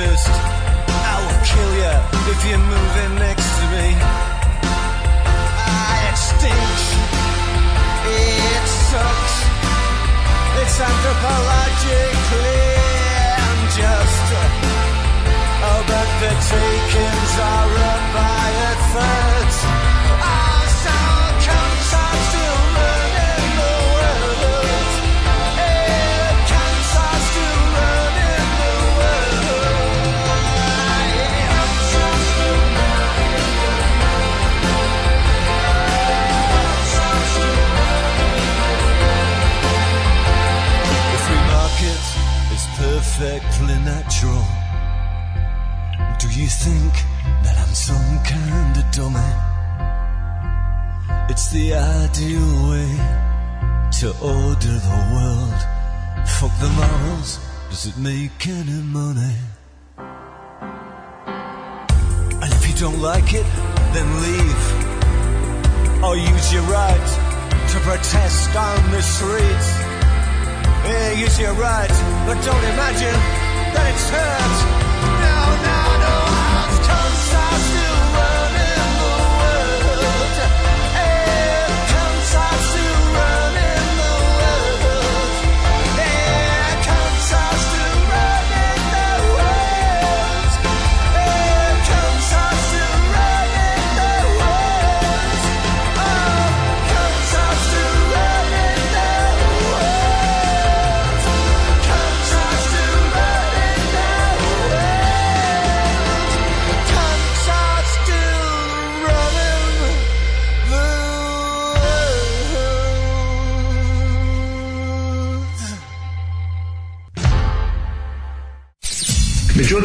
exist. I will kill you if you're moving next to me. Ah, it It sucks. It's anthropologically unjust. Oh, but the takings are a by a third. perfectly natural. Do you think that I'm some kind of dummy? It's the ideal way to order the world. Fuck the morals, does it make any money? And if you don't like it, then leave. Or use your right to protest on the streets. Yeah, use your right but don't imagine that it's hurt. No, no, no, I've come so soon.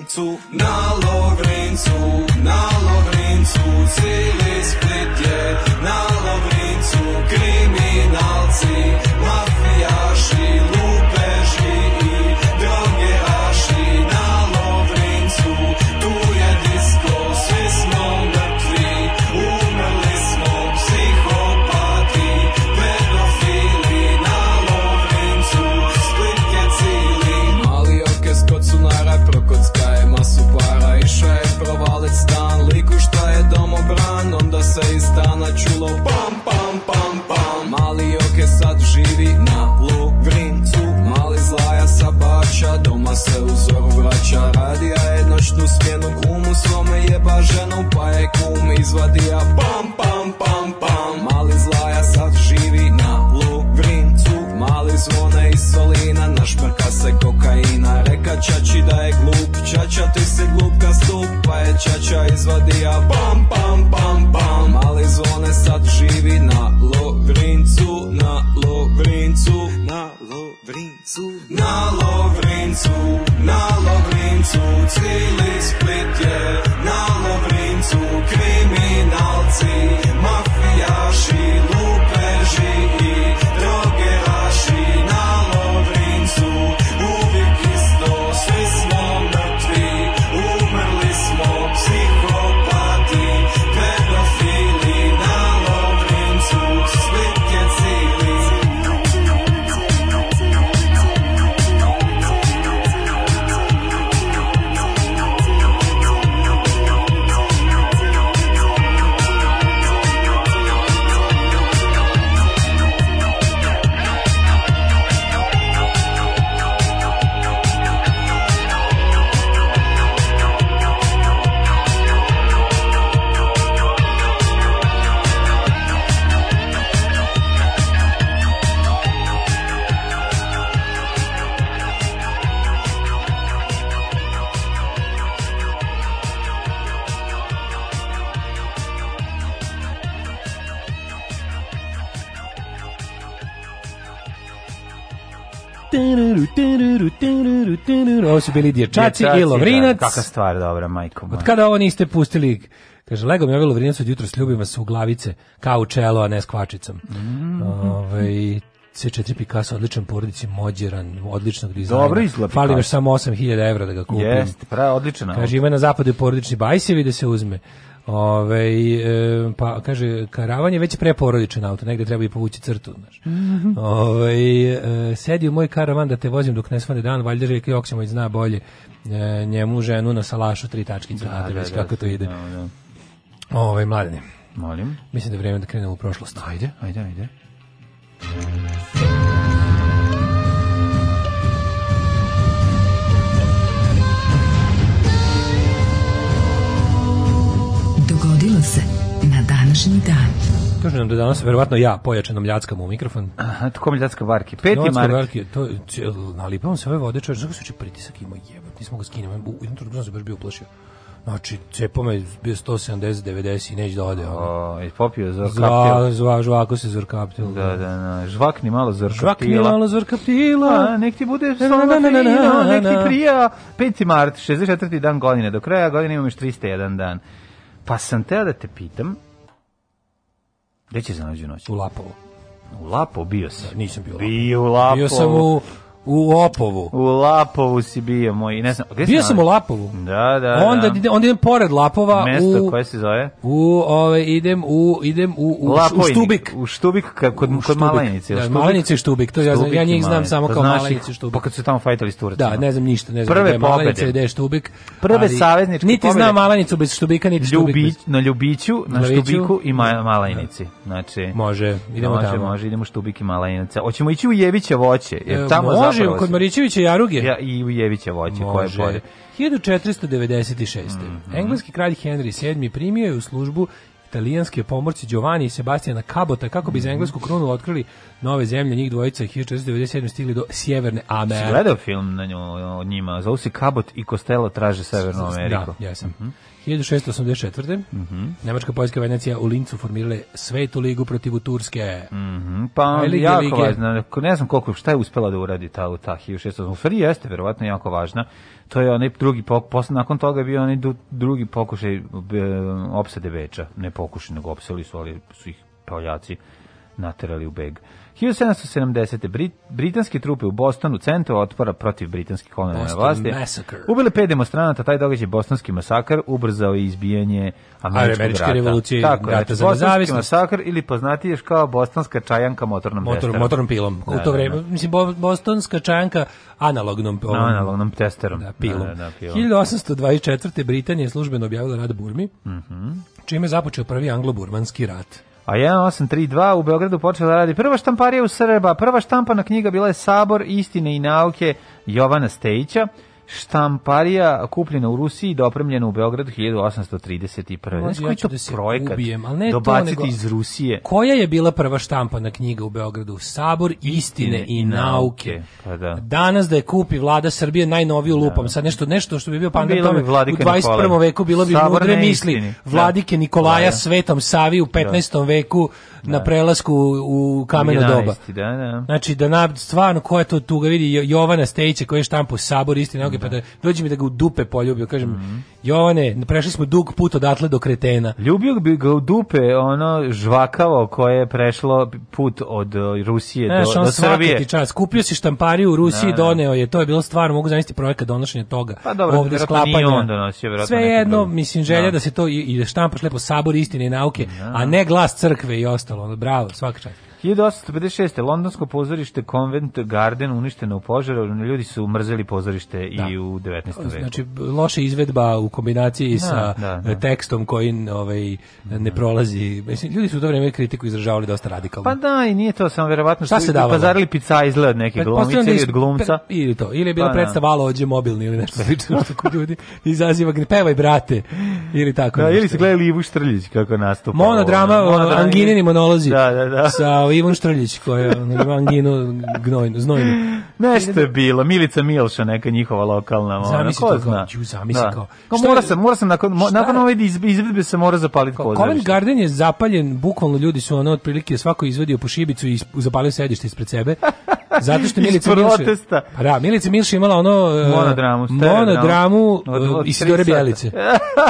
into knowledge. su bili dječaci, dječaci i Lovrinac. Da, kaka stvar, dobra, majko moja. Od kada ovo niste pustili, kaže, lego mi ovi ovaj Lovrinac od jutra sljubim vas u glavice, kao u čelo, a ne s kvačicom. Mm Ove, C4 Picasso, odličan porodici, mođeran, odličnog dizajna. Dobro izgleda. Fali još samo 8000 evra da ga kupim. Jeste, pra, odlična. Kaže, ima na zapadu porodični bajsevi da se uzme. Ove, e, pa kaže, karavan je već preporodičan auto, negde treba i povući crtu, znaš. Mm -hmm. Ove, e, sedi u moj karavan da te vozim dok ne svane dan, valjda je Željka Joksimović zna bolje e, njemu ženu na salašu tri tačkice, da, znate da, već da, kako da, to ide. Da, da. Ove, mladine. Molim. Mislim da je vreme da krenemo u prošlost. Ajde, ajde, ajde. današnji dan. Kažu nam da danas verovatno ja pojačano ljackam u mikrofon. Aha, tako mi ljacka barki. Peti Ljacka mart. barki, to nalipavam se ove vode, čovjek, znači se pritisak ima jebote. Nismo ga skinem, u jednom trenutku sam se baš bio uplašio. Znači, cepo me bio 170, 90 i neće da ode. ono. O, i popio Zva, zor zva, žvako se zrkaptil. Da, da, da, da. Žvakni malo zrška Žvakni pila. malo zrkaptila. A, nek ti bude slova na, na, na, na, nek ti prija. 5. mart, 64. dan godine. Do kraja godine imam još 301 dan. Pa sam teo da te pitam, Gde će se nađu noć? U Lapovo. U Lapo bio sam. Nisam bio. Bio u Lapo. Bio sam u U Lapovu. U Lapovu si bio moj, ne znam, gde Bio sam u Lapovu. Da, da, onda, da. Idem, onda idem pored Lapova. Mesto u, koje se zove? U, ove, idem u, idem u, u, Lapojnik, u Štubik. U Štubik, kod, kod Štubik. Da, Malenice i Štubik, to ja, znam, ja njih znam samo da kao Malenice i Štubik. Pa kad su tamo fajtali s Turcima. Da, ne znam ništa, ne znam Prve gde je Malenice, gde je Štubik. Prve savezničke Niti pobjede. znam Malenicu bez Štubika, niti Ljubi, Štubik. Bez... Na Ljubiću, na, na Štubiku i ma, da. Malenici. Znači, može, idemo tamo. Može, idemo Štubik i Malenice. Hoćemo ići u Jevića voće, jer e, tamo Može kod Marićevića i Jaruge. Ja, I u Jevića voće, koje bolje. 1496. Mm -hmm. Engleski kralj Henry VII primio je u službu italijanske pomorci Giovanni i Sebastijana Cabota kako bi mm -hmm. za englesku krunu otkrili nove zemlje, njih dvojica 1497 stigli do Sjeverne Amerike. Si gledao film na nju, o njima, zovu se Cabot i Costello traže Severnu Ameriku. Da, jesam. Mm -hmm. 1684. Mm -hmm. Nemačka, Poljska Venecija u Lincu formirale svetu ligu protiv Turske. Mm -hmm. Pa Lige, jako lige. važna. Ne znam koliko, šta je uspela da uradi ta, u ta 1684. U jeste, verovatno, jako važna. To je onaj drugi pokušaj, nakon toga je bio onaj drugi pokušaj e, opsade Beča. Ne pokušaj, nego opsali su, ali su ih Poljaci naterali u beg. 1770. Brit, britanske trupe u Bostonu centru otpora protiv britanskih kolonijalne vlasti ubile pet demonstranata, taj događaj bostonski masakar ubrzao je izbijanje američkog američke rata. revolucije, Tako, rata za nezavisnost. masakar ili poznatiješ kao bostonska čajanka motornom Motor, testerom. Motornom pilom. Da, u to vreme, da, da. mislim, bostonska čajanka analognom, ovom, analognom testerom. Da, pilom. Da, da, da pilom. 1824. Britanija je službeno objavila rad Burmi, mm -hmm. čime je započeo prvi anglo-burmanski rat. A 1832 u Beogradu počela da radi prva štamparija u Srba, prva štampana knjiga bila je Sabor istine i nauke Jovana Stejića, štamparija kupljena u Rusiji i dopremljena u Beogradu 1831. Znaš koji to da se projekat ne dobaciti iz Rusije? Koja je bila prva štampana knjiga u Beogradu? Sabor istine, istine i nauke. Pa da. Danas da je kupi vlada Srbije najnoviju da. lupam. Sad nešto, nešto što bi bio pandan bi tome. U 21. Nikolaj. veku bilo bi Sabor mudre misli. Vladike da. Nikolaja da. Svetom Savi u 15. Da. veku na da. prelasku u kameno doba. Da, da. Znači, da na, stvarno, ko je to tu ga vidi, Jovana Stejića koji je štampu sabor isti noge, da. pa da, da dođe mi da ga u dupe poljubio, kažem, mm -hmm. Jovane, prešli smo dug put odatle do kretena. Ljubio bi ga u dupe, ono, žvakavo koje je prešlo put od Rusije Znaš, do, on do Srbije. Ti čas. Kupio si štampariju u Rusiji, da, doneo je, to je bilo stvarno, mogu zamisliti projekat donošenja toga. Pa dobro, Ovde sklapanja. on donosio, Sve jedno, mislim, želja da. da se to i, i da štampaš lepo sabor istine i nauke, da. a ne glas crkve i ostalo ostalo, ono, bravo, svaka čast. 1856. Londonsko pozorište Convent Garden uništeno u požaru, ljudi su mrzeli pozorište da. i u 19. veku. Znači, loša izvedba u kombinaciji da, sa da, da. E, tekstom koji ovaj, ne mhm. prolazi. Mislim, ljudi su u to vreme kritiku izražavali dosta radikalno. Pa da, i nije to samo verovatno što Šta se davalo? Pazarili pica izgled od neke glumice da ili od glumca. Pe, ili to, ili je bila pa, da. predstava ođe mobilni ili nešto slično što kod ljudi izaziva pevaj brate ili tako. Da, ili se gledali Ivu Štrljić kako nastupa. Monodrama, ono, anginini monolozi. Da, da, da. Sa ovaj Ivan Štrljić koja ima anginu gnojnu, znojnu. Nešto je bilo, Milica Milša, neka njihova lokalna, ona, zamisli to zna. Kao, zamisli da. kao. kao mora sam, mora sam nakon, mo, nakon ove izvedbe se mora zapaliti pozorište. Covent Garden je zapaljen, bukvalno ljudi su ono otprilike svako izvadio po šibicu i zapalio sedište ispred sebe. Zato što Milica Milša... Pa da, Milica Milša imala ono... E, monodramu. Monodramu od, od e, Isidore Bijelice.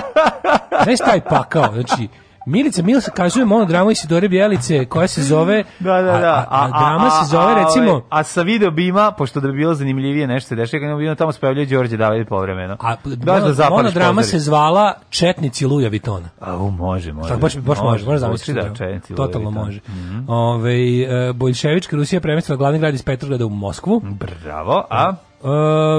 Znaš taj pakao, znači, Milica Mils kazuje monodramu Isidore Bjelice koja se zove da, da, da. A, a, a drama se zove recimo a, sa video bima pošto da bi bilo zanimljivije nešto se dešava kad bi tamo spavljao Đorđe David povremeno a da, da zapališ monodrama pozori. se zvala Četnici Luja Vitona a u, može može baš baš može može zamisliti da, Četnici totalno može mm -hmm. ovaj boljševička Rusija premestila glavni grad iz Petrograda u Moskvu bravo a da. Uh,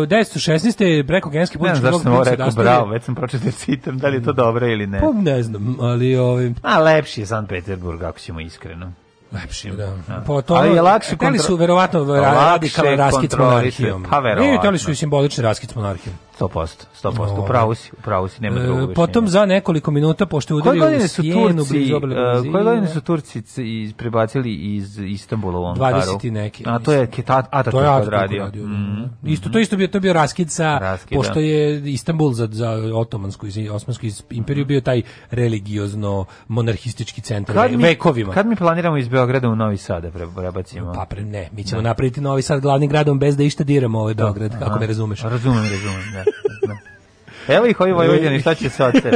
1916. prekogenski politički blok Zašto sam rekao bravo, već sam pročitao da citam, da li je to dobro ili ne. Pa ne znam, ali... Ovaj... A lepši je San Peterburg, ako ćemo iskreno. Lepši, da. da. Po pa, to, Ali je lakše kontro... su verovatno radikalan raskid s monarhijom. Pa verovatno. Vidite, oni su i simbolični raskit s monarhijom. 100%, 100%, no. upravo si, upravo si, nema e, drugog e, Potom za nekoliko minuta, pošto je udario e, u stijenu, blizu uh, Koje godine su Turci prebacili iz Istanbula u Ankaru? 20 neki. A to je Ataturk odradio. Mm -hmm. Isto, to mhm. isto bio, to bio raskid sa, raskid, pošto je Istanbul za, za otomansku, osmansku imperiju bio taj religiozno monarhistički centar kad mi, vekovima. Kad mi planiramo iz Beograda u Novi Sad da prebacimo? Pa pre ne, mi ćemo da. napraviti Novi Sad glavnim gradom bez da išta diramo ovaj Beograd, kako me razumeš. Razumem, razumem, da. no. Evo ih ovi Vojvodini, šta će sad se?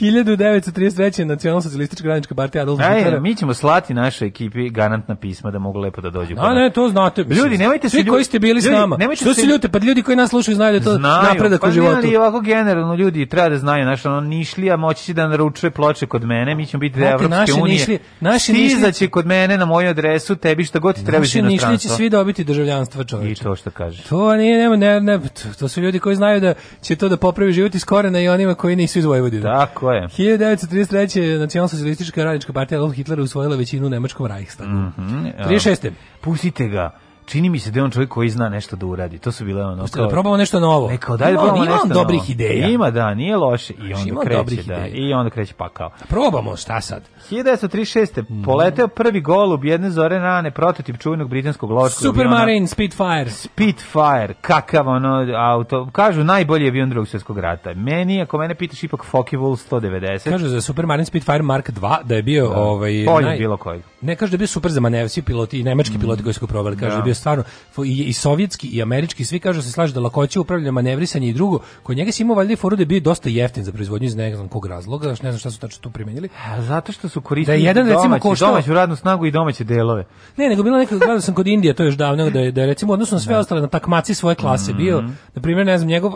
1933. nacionalno-socialistička radnička partija Adolf Hitler. Mi ćemo slati našoj ekipi garantna pisma da mogu lepo da dođu. A da, ne, to znate. Mislim. Ljudi, nemojte se ljudi, koji ste bili ljudi, s nama. što se ljute, pa ljudi koji nas slušaju znaju da to znaju, napredak pa u životu. Ali ovako generalno ljudi treba da znaju, znači ono nišlija moći će da naručuje ploče kod mene, mi ćemo biti deo Evropske naše unije. Nišli, naši nišli će kod mene na moju adresu, tebi što god ti treba iz inostranstva. Naši će svi dobiti državljanstvo, čoveče. I to što kažeš. To nije nema ne, ne, to su ljudi koji znaju da će to da pop popravi život iz korena i onima koji nisu iz Vojvodine. Tako je. 1933. Nacionalsocialistička radnička partija Adolf Hitler usvojila većinu u Nemačkom Reichstagu. Mm -hmm, 36. Pustite ga čini mi se da je on čovjek koji zna nešto da uradi. To su bile ono. Kao, da probamo nešto novo. Neko da probamo ima nešto dobrih novo. ideja. Ima da, nije loše i onda ima kreće da, ideja. i onda kreće pakao. Da probamo, šta sad? 1936. Mm. Poleteo prvi golub jedne zore rane prototip čuvenog britanskog loškog Supermarine Spitfire. Spitfire, kakav ono auto. Kažu najbolji je avion drugog svjetskog rata. Meni, ako mene pitaš ipak Focke-Wulf 190. Kažu za Supermarine Spitfire Mark 2 da je bio da. ovaj Bolje naj... bilo koji. Ne kažu da je bio super za manev, piloti i nemački mm. piloti koji su probali, kažu da. da je bio stvarno i, i sovjetski i američki svi kažu da se slažu da lakoće upravljanja manevrisanje i drugo kod njega se imao valjda foru bio dosta jeftin za proizvodnju iz nekog znam kog razloga ne znam šta su tačno tu primenili a zato što su koristili da je jedan domaći, recimo koštao domaću radnu snagu i domaće delove ne nego bilo neka gledao sam kod Indije to je još davno da je, da je recimo odnosno sve ne. Da. ostale na takmaci svoje klase mm -hmm. bio mhm. na primjer ne znam njegov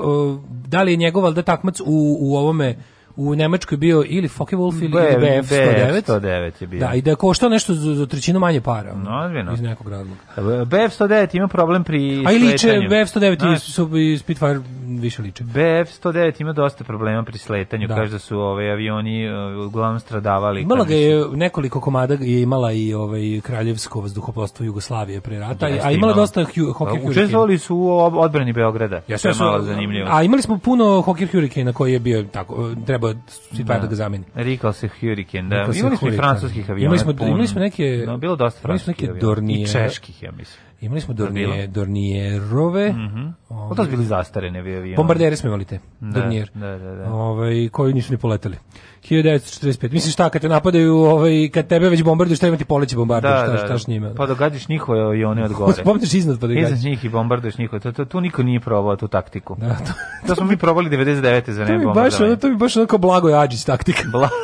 da li je njegov da takmac u, u ovome u Nemačkoj bio ili Focke Wolf ili, Be, BF, 109. 109 je bio. Da, i da je koštao nešto za, za trećinu manje para. No, ozbiljno. Iz nekog razloga. BF 109 ima problem pri sletanju. A i liče, BF 109 i, su, Spitfire više liče. BF 109 ima dosta problema pri sletanju, da. kaže da su ove ovaj, avioni eh, uglavnom stradavali. Imala ga je nekoliko komada je imala i ovaj kraljevsko vazduhoplovstvo Jugoslavije pre rata, da, Jeste, a imala dosta Hockey pa, Učestvovali su u odbrani Beograda. Jesu, je malo zanimljivo. A imali smo puno Hockey Hurricane koji je bio tako eh, treba trebao Street da. Fighter da ga zameni. Rekao se Hurricane, da. Imali smo i francuskih aviona. Imali smo, imali smo neke, no, da, bilo dosta francuskih aviona. I čeških, ja mislim. Imali smo Dornije, Dornijerove. Mhm. Mm -hmm. to su bili zastarene avioni. Bombardere smo imali te. Da, Dornier. Da, da, da. Ovaj koji nisu ni poletali. 1945. Misliš šta kad te napadaju, ovaj kad tebe već bombarduju, šta imati poleće bombarduju, da, šta, da, šta da. s njima? Pa dogadiš njihove i od gore. Spomniš iznad pa dogadiš. Iznad njih i bombarduješ njihove. To, to, tu niko nije probao tu taktiku. Da, to, to, to smo mi probali 99. za nebo. Baš ono, to bi baš onako blago jađis taktika. Blago.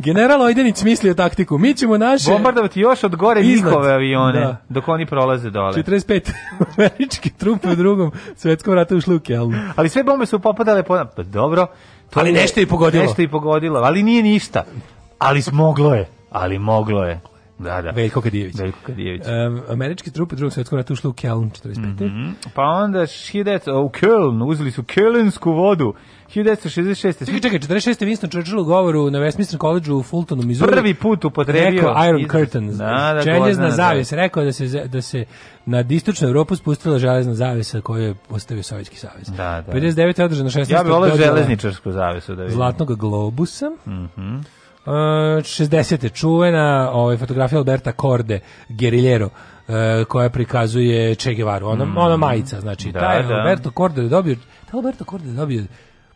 General Ojdenić mislio taktiku. Mi ćemo naše... Bombardovati još od gore njihove avione, da. dok oni prolaze dole. 45 američke trupe u drugom svetskom ratu ušli u Kelnu. Ali sve bombe su popadale po... Pa Dobro. To ali nešto je i pogodilo. Nešto je i pogodilo, ali nije ništa. Ali smoglo je. Ali moglo je. Da, da. Veljko Kadijević. Veljko Kadijević. Um, američke trupe u drugom svetskom ratu ušle u Köln 45. Mm -hmm. Pa onda šidec u Köln, uzeli su kelensku vodu 1966. Čekaj, čekaj, 46. Winston Churchill u govoru na Westminster College u Fultonu, Missouri. Prvi put upotrebio. Rekao Iron Curtain, da, da, željezna zavijesa. Da. Rekao da se, da se na istočnu Evropu spustila železna zavijesa koju je postavio Sovjetski savez. Da, da. 59. je održana 16. Ja bih volao železničarsku zavijesu da vidim. Zlatnog globusa. Mhm. Mm Uh, 60. čuvena ovaj, fotografija Alberta Corde, Guerillero, uh, e, koja prikazuje Che Guevara, ona, mm. ona majica, znači, da, taj da. Alberto Corde je dobio, taj Alberto Corde je dobio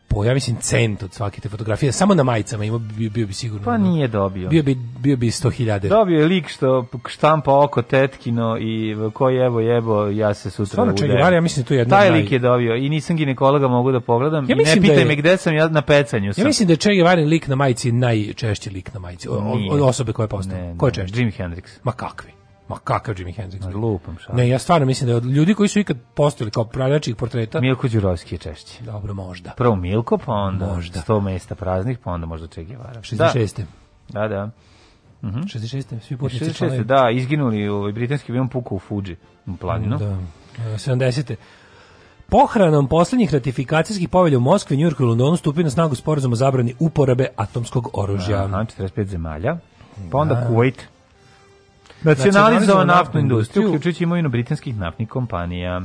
po, ja mislim, cent od svake te fotografije. Samo na majicama ima, bio, bio bi sigurno... Pa nije dobio. Bio bi, bio bi 100.000 Dobio je lik što štampa oko tetkino i ko jebo jebo, ja se sutra Stvarno, udem. ja mislim tu da je jedno Taj naj... lik je dobio i nisam ginekologa mogu da pogledam. Ja i ne da pitaj da je... me gde sam, ja na pecanju sam. Ja mislim da je lik na majici najčešći lik na majici. O, o, osobe koje postoje. Ko je češće? Jim Hendrix. Ma kakvi? Ma kakav Jimi Hendrix? Ma lupam šta. Ne, ja stvarno mislim da je od ljudi koji su ikad postojali kao pravljačih portreta... Milko Đurovski je češće. Dobro, možda. Prvo Milko, pa onda možda. 100 mesta praznih, pa onda možda Che Guevara. 66. Da. da, da. da. Mm -hmm. 66. Svi putnici 66. Članovi. Da, izginuli ovaj britanski avion pukao u Fuji, u planinu. Da. 70. E, Pohranom poslednjih ratifikacijskih povelja u Moskvi, Njujorku i Londonu stupio na snagu sporazum o zabrani uporabe atomskog oružja. Aha, 45 zemalja. Pa onda da. Kuwait, Nacionalizovao naftnu industriju, uključujući imovinu britanskih naftnih kompanija.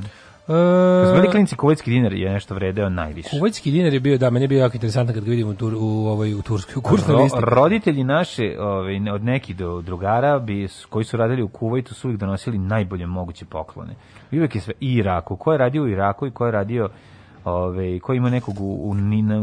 E, Zbili uh, klinci kuvajski dinar je nešto vredeo najviše. Kuvajski dinar je bio, da, meni je bio jako interesantan kad ga vidim u, tur, u, ovaj, u Turskoj, u kursnoj Ro, listi. Roditelji naše, ovaj, od nekih do drugara, bi, koji su radili u Kuvajtu, su uvijek donosili najbolje moguće poklone. I uvijek je sve, i Iraku, ko je radio u Iraku i ko je radio ove, koji ima nekog u, u,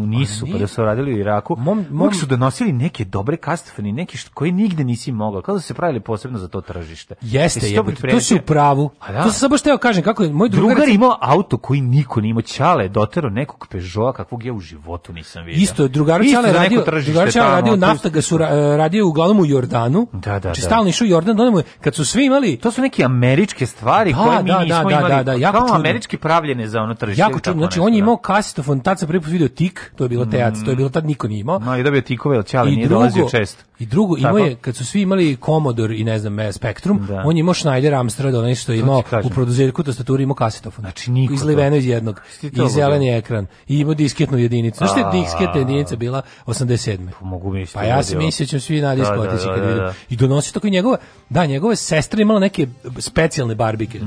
u Nisu, pa, pa da su radili u Iraku, mom, mom... su donosili neke dobre kastofeni, neki što, koje nigde nisi mogao, kao da se pravili posebno za to tržište. Jeste, je, to si u pravu. A da. To sam baš teo kažem, kako je, moj drugar... drugar imao auto koji niko nije imao, Ćale dotero nekog Peugeota kakvog ja u životu nisam vidio. Isto, drugar Ćale radio, drugar Ćale radio Naftagasu, radio uglavnom u Jordanu, da, da, znači, da. stalno išao u Jordan, da onemu, kad su svi imali... To su neke američke stvari da, koje mi da, nismo imali, da, da, da, kao američki pravljene za ono tržište. Jako čudno, znači on je da. imao kasetofon, tad sam prvi put video tik, to je bilo mm. teac, to je bilo tad niko nije imao. No i dobio da tikove, ali ćale nije dolazio često. I drugo, imao je, kad su svi imali Commodore i ne znam, e, Spectrum, da. on je imao Schneider Amstrad, onaj što je imao u produzetku tastaturi imao kasetofon. Znači niko Izliveno iz jednog, i zeleni ekran, i imao disketnu jedinicu. Znaš što je disketna jedinica bila 87. Pa mogu misliti. Pa da ja se mislio ću svi na diskoteci kad vidim. I donosi tako i njegove, da, njegove sestre imala neke specijalne barbike,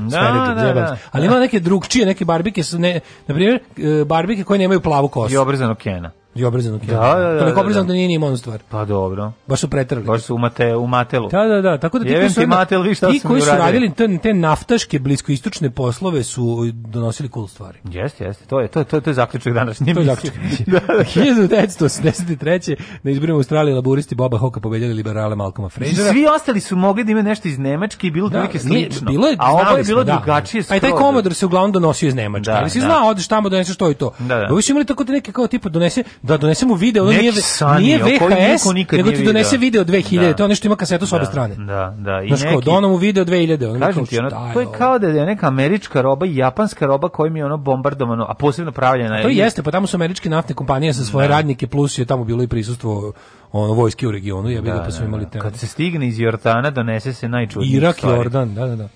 ali imala neke drugčije, neke barbike su, ne, na primjer, E, barbike koje nemaju plavu kosu. I obrzano kena. I obrizano da, da, da, da. Toliko obrizano da, da. da nije ni imao stvar. Pa dobro. Baš su pretrali. Baš su u, mate, u matelu. Da, da, da. Tako da ti Jevim koji su, ti matel, vi šta ti koji su radili te, te naftaške bliskoistočne poslove su donosili cool stvari. Jeste, jeste. To je, to, to, to je zaključak današnje. To je zaključak. da, da. 1983. na izborima Australije laburisti Boba Hoka pobedjeli liberale Malcolma Frasera. Svi ostali su mogli da imaju nešto iz Nemačke i bilo da, prilike slično. Bilo je, a ovo je bilo da. drugačije. Pa i taj komodor se uglavnom donosio iz Nemačke. Da, ali si da. znao, odeš tamo, donese što i to. Da, da. Ovi su imali tako da neke kao tipa donese da donese mu video, ono nije, sani, nije VHS, nego ti donese video 2000, da. to je ono što ima kasetu s obe da, strane. Da, da, i Znaš neki... dono u video 2000, ono Kažem ti, ono, to je kao da je neka američka roba i japanska roba kojim je ono bombardovano, a posebno pravljena je. To jeste, pa tamo su američke naftne kompanije sa svoje da. radnike, plus je tamo bilo i prisustvo ono vojske u regionu, ja bih da, da, pa su da, imali da. te. Kad se stigne iz Jordana, donese se najčudnije Irak, stvari. Jordan, da, da, da.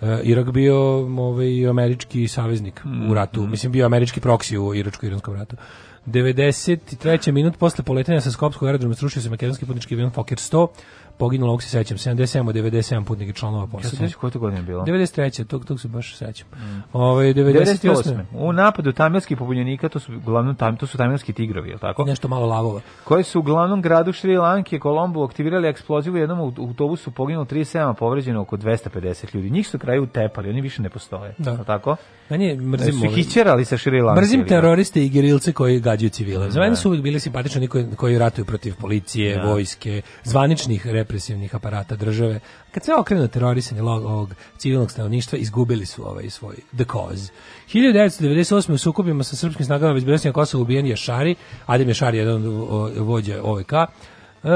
E, Irak bio ovaj američki saveznik mm, u ratu, mm. mislim bio američki proksi u iračko-iranskom ratu. 93. minut posle poletanja sa Skopskog aerodroma srušio se makedonski putnički avion Fokker 100 poginulo, ovog se sećam, 77 od 97 putnika članova posade. Ja se koje to godine bilo? 93. Tog, tog se baš sećam. Mm. Ove, 98. 98. U napadu tamilskih pobunjenika, to su uglavnom tam, to su tamilski tigrovi, je tako? Nešto malo lavova. Koji su u glavnom gradu Šri Lanke, Kolombu, aktivirali eksplozivu u jednom autobusu poginulo 37, a povređeno oko 250 ljudi. Njih su kraju utepali, oni više ne postoje. Da. Je tako? Meni mrzim su hićerali ovaj- sa Šri Lanke. Mrzim teroriste i gerilce koji gađaju civile. Za mene da. su uvijek bili simpatični koji, koji ratuju protiv policije, da. vojske, zvaničnih represivnih aparata države. Kad sve okrenu terorisanje ovog civilnog stanovništva, izgubili su ovaj svoj the cause. 1998. u sukobima sa srpskim snagama već Bosne i ubijen je Šari, Adem je Šari jedan vođa OVK, Uh,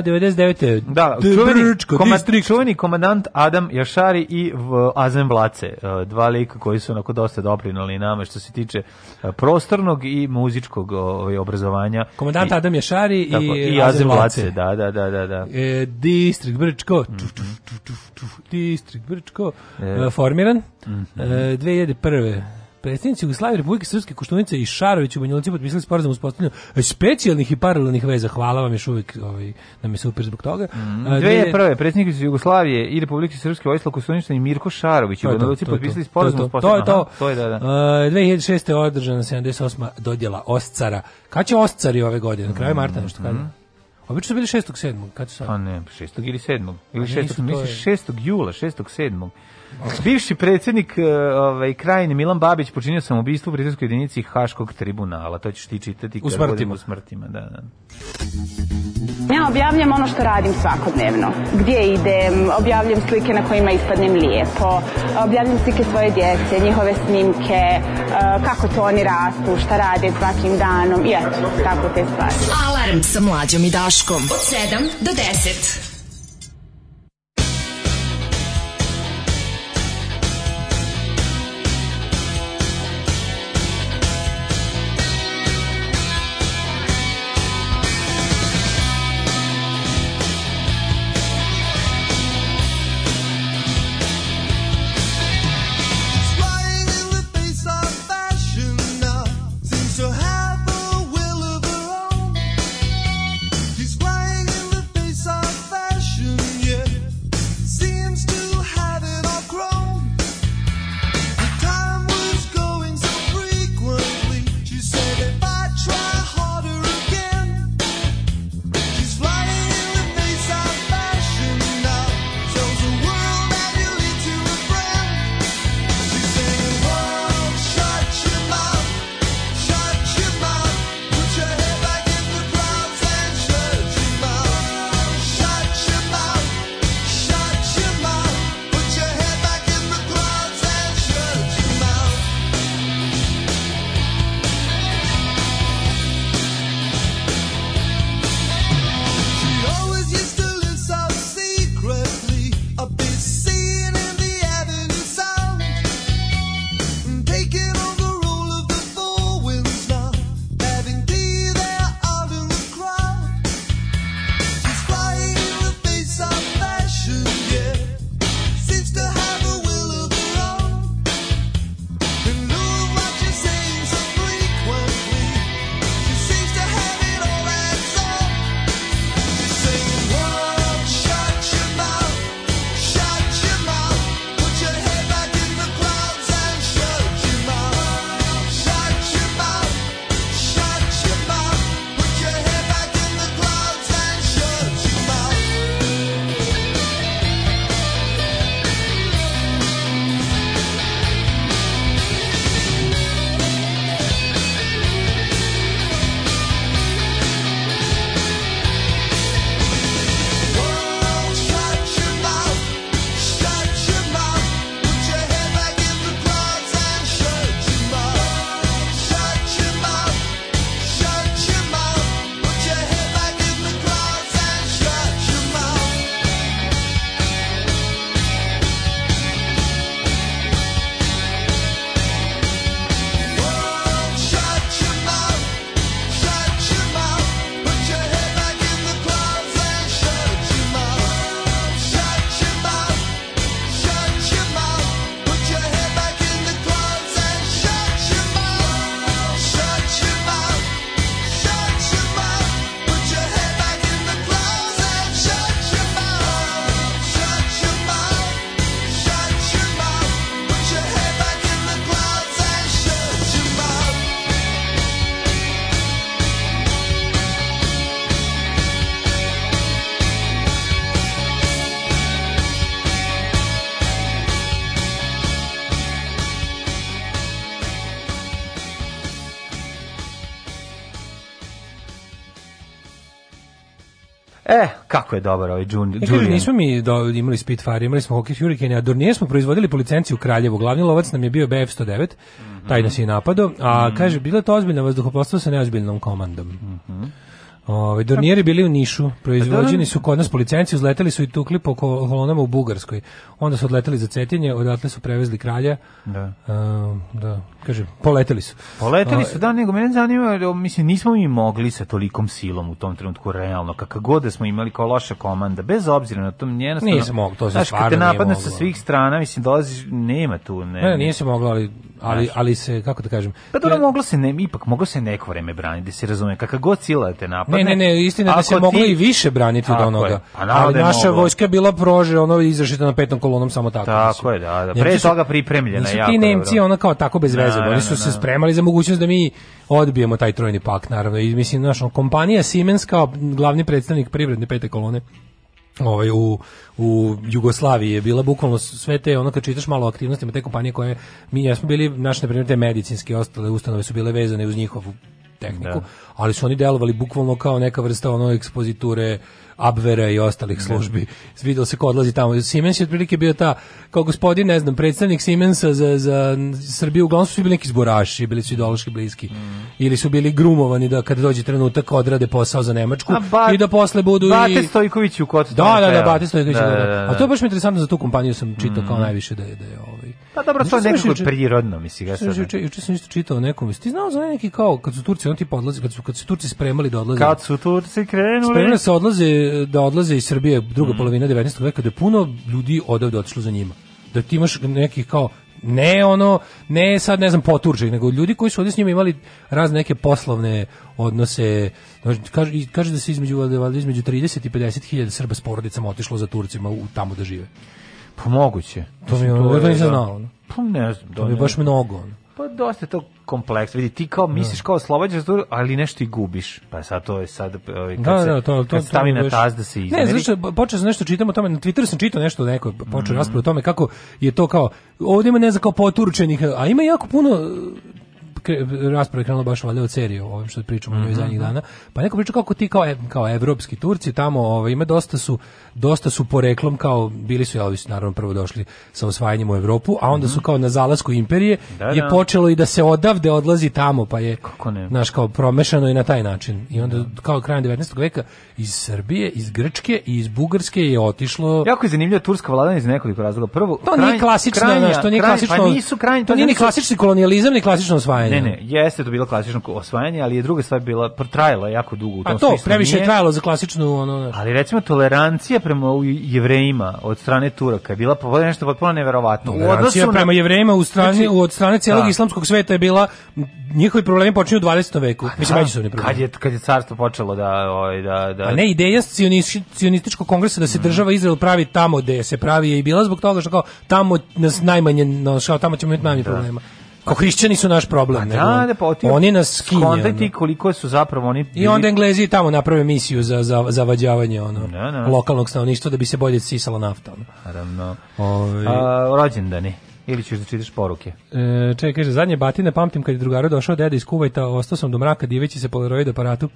e, 99. Da, čuveni, koma, čuveni komandant Adam Jašari i v, Azem Vlace, e, dva lika koji su onako dosta doprinali nama što se tiče e, prostornog i muzičkog ovaj, obrazovanja. Komandant I, Adam Jašari i, tako, i Azem Vlace. Vlace. Da, da, da, da. da. E, distrikt Brčko, mm -hmm. tu, tu, tu, distrikt Brčko, e. formiran mm -hmm. e, 2001 predstavnici Jugoslavije Republike Srpske Koštunice i Šarović u Banjolici potpisali sporazum uspostavljanju e, specijalnih i paralelnih veza. Hvala vam još uvijek, ovaj, nam je super zbog toga. Mm, dve, je prve, predstavnici Jugoslavije i Republike Srpske Vojislav Koštunice i Mirko Šarović u Banjolici potpisali sporazum uspostavljanju. To to. to, je to. to je, da, da. Uh, 2006. je održana 78. dodjela Oscara. Kad će Oscari ove godine? Na kraju mm, marta nešto kada? Mm. Obično su bili 6. 7. Kad su sad? A pa ne, 6. ili 7. Ili 6. misliš 6. jula, 6. 7. Bivši predsednik e, ovaj, krajine Milan Babić počinio sam ubistvo u britanskoj jedinici Haškog tribunala. To ćeš ti čitati u smrtima. U smrtima da, da. Ja objavljam ono što radim svakodnevno. Gdje idem, objavljam slike na kojima ispadnem lijepo, objavljam slike svoje djece, njihove snimke, e, kako to oni rastu, šta rade svakim danom i eto, tako te stvari. Alarm sa mlađom i Daškom od 7 do 10. jako je dobar ovaj Jun, e, Julian. nismo mi do, imali Spitfire, imali smo Hawker Hurricane, a Dornier smo proizvodili po licenciju u Kraljevu. Glavni lovac nam je bio BF-109, mm -hmm. taj nas je napado, a mm -hmm. kaže, bilo to ozbiljno vazduhoplostvo sa neozbiljnom komandom. Mm -hmm. Ove, Dornieri bili u Nišu, pa da proizvođeni su kod nas po licenciji, uzleteli su i tukli po kolonama u Bugarskoj. Onda su odleteli za Cetinje, odatle su prevezli kralja. Da. A, ehm, da kažem, poleteli su. Poleteli su, da, nego mene zanima, mislim, nismo mi mogli sa tolikom silom u tom trenutku, realno, kakav god da smo imali kao loša komanda, bez obzira na to, njeno stano... Nije se moglo, to se znaš, stvarno te napadne sa svih strana, mislim, dolaziš, nema tu. Ne, ne, nije se moglo, ali, ali, ali se, kako da kažem... Pa dobro, moglo se, ne, ipak, moglo se neko vreme braniti, da se razume, kakav god sila da te napadne. Ne, ne, ne, istina da se ti... moglo i više braniti od onoga, pa ali da naša vojska je bila prože, ono, izrašita na petom kolonom, samo tako. Tako je, da, da, pre toga pripremljena. Nisu ti Nemci, ona kao tako bez veze naizad. Oni su se da. spremali za mogućnost da mi odbijemo taj trojni pak, naravno. I mislim, naša kompanija Siemens kao glavni predstavnik privredne pete kolone ovaj, u, u Jugoslaviji je bila bukvalno sve te, ono kad čitaš malo o aktivnostima te kompanije koje mi jesmo bili, naše na primjer te medicinske ostale ustanove su bile vezane uz njihovu tehniku, da. ali su oni delovali bukvalno kao neka vrsta ono ekspoziture Abvera i ostalih da. službi. Videlo se ko odlazi tamo. Siemens je otprilike bio ta, kao gospodin, ne znam, predstavnik Siemensa za, za Srbiju, uglavnom su bili neki zboraši, bili su ideološki bliski. Mm. Ili su bili grumovani da kad dođe trenutak odrade posao za Nemačku ba, i da posle budu Bate i... Bate Stojković u kod Da, da, da, Bate Stojković. Da, da, da, A to je da. baš interesantno, za tu kompaniju sam čitao mm. kao najviše da je, da je ovo ovaj. Pa dobro, to je da nekako juče, prirodno, mislim ja sad. Juče, juče sam isto čitao nekom, ti znao za neki kao kad su Turci, on tipa odlazi, kad su kad su Turci spremali da odlaze. Kad su Turci krenuli? Spremali da se odlaze da odlaze iz Srbije druga mm. polovina 19. veka, da je puno ljudi odavde otišlo za njima. Da ti imaš nekih kao ne ono, ne sad ne znam poturđe, nego ljudi koji su ovdje s njima imali razne neke poslovne odnose, kaže, kaže da se između, između 30 i 50 hiljada Srba s porodicama otišlo za Turcima u, tamo da žive. Pa moguće. To mi ono, to nisam da. znao. Pa ne znam. To mi baš mnogo. Ono. Pa dosta je to kompleks. Vidi, ti kao da. misliš kao oslobađaš, ali nešto i gubiš. Pa sad to je sad e, ovaj kad da, se da, to, to, kad stavi to na taz da se izmeri. Ne, znači počeo sam nešto čitamo tome na Twitteru sam čitao nešto neko počeo mm. raspravu o tome kako je to kao ovdje ima ne znam kao poturčenih, a ima jako puno kre, rasprava krenula baš valjda od serije, o ovim što pričamo mm -hmm. zadnjih dana. Pa neko priča kako ti kao e, kao evropski Turci tamo, ovaj ima dosta su dosta su poreklom kao bili su Elvis naravno prvo došli sa osvajanjem u Evropu, a onda mm -hmm. su mhm. kao na zalasku imperije da, je da. počelo i da se odavde odlazi tamo, pa je kako ne? naš kao promešano i na taj način. I onda da. kao krajem 19. veka iz Srbije, iz Grčke i iz Bugarske je otišlo. Jako je zanimljivo turska vlada iz nekoliko razloga. Prvo, to kraj, nije klasično, krajnja, što nije krajnja, klasično. Pa nisu krajnja, to, to nije ni klasični kolonijalizam, ni klasično osvajanje. Ne, ne, jeste to bilo klasično osvajanje, ali je druga stvar bila protrajala jako dugo u pa tom A to previše je trajalo za klasičnu ono. Nešto. Ali recimo tolerancija prema jevrejima od strane Turaka je bila pa nešto potpuno neverovatno. U odnosu na... prema jevrejima u strani znači, u od strane celog da. islamskog sveta je bila njihovi problemi počinju u 20. veku. A, Mislim da. međusobni problemi. Kad je kad je carstvo počelo da oj ovaj, da da A ne ideja cionističkog kongresa da se mm. država Izrael pravi tamo gde se pravi je i bila zbog toga što kao tamo nas najmanje, no, tamo ćemo imati najmanje da. problema. Kao hrišćani su naš problem. Pa da, da, pa, ti, oni nas skinju. ti koliko su zapravo oni... Bili... I onda Englezi tamo naprave misiju za, za, zavađavanje ono, no, da, no. Da. lokalnog stanovništva da bi se bolje sisala nafta. Naravno. Ovi... Ovaj. A, rođendani. Ili ćeš da čitaš poruke? E, čekaj, kaže, zadnje batine pamtim kad je drugar došao deda iz Kuvajta, ostao sam do mraka diveći se polaroid aparatu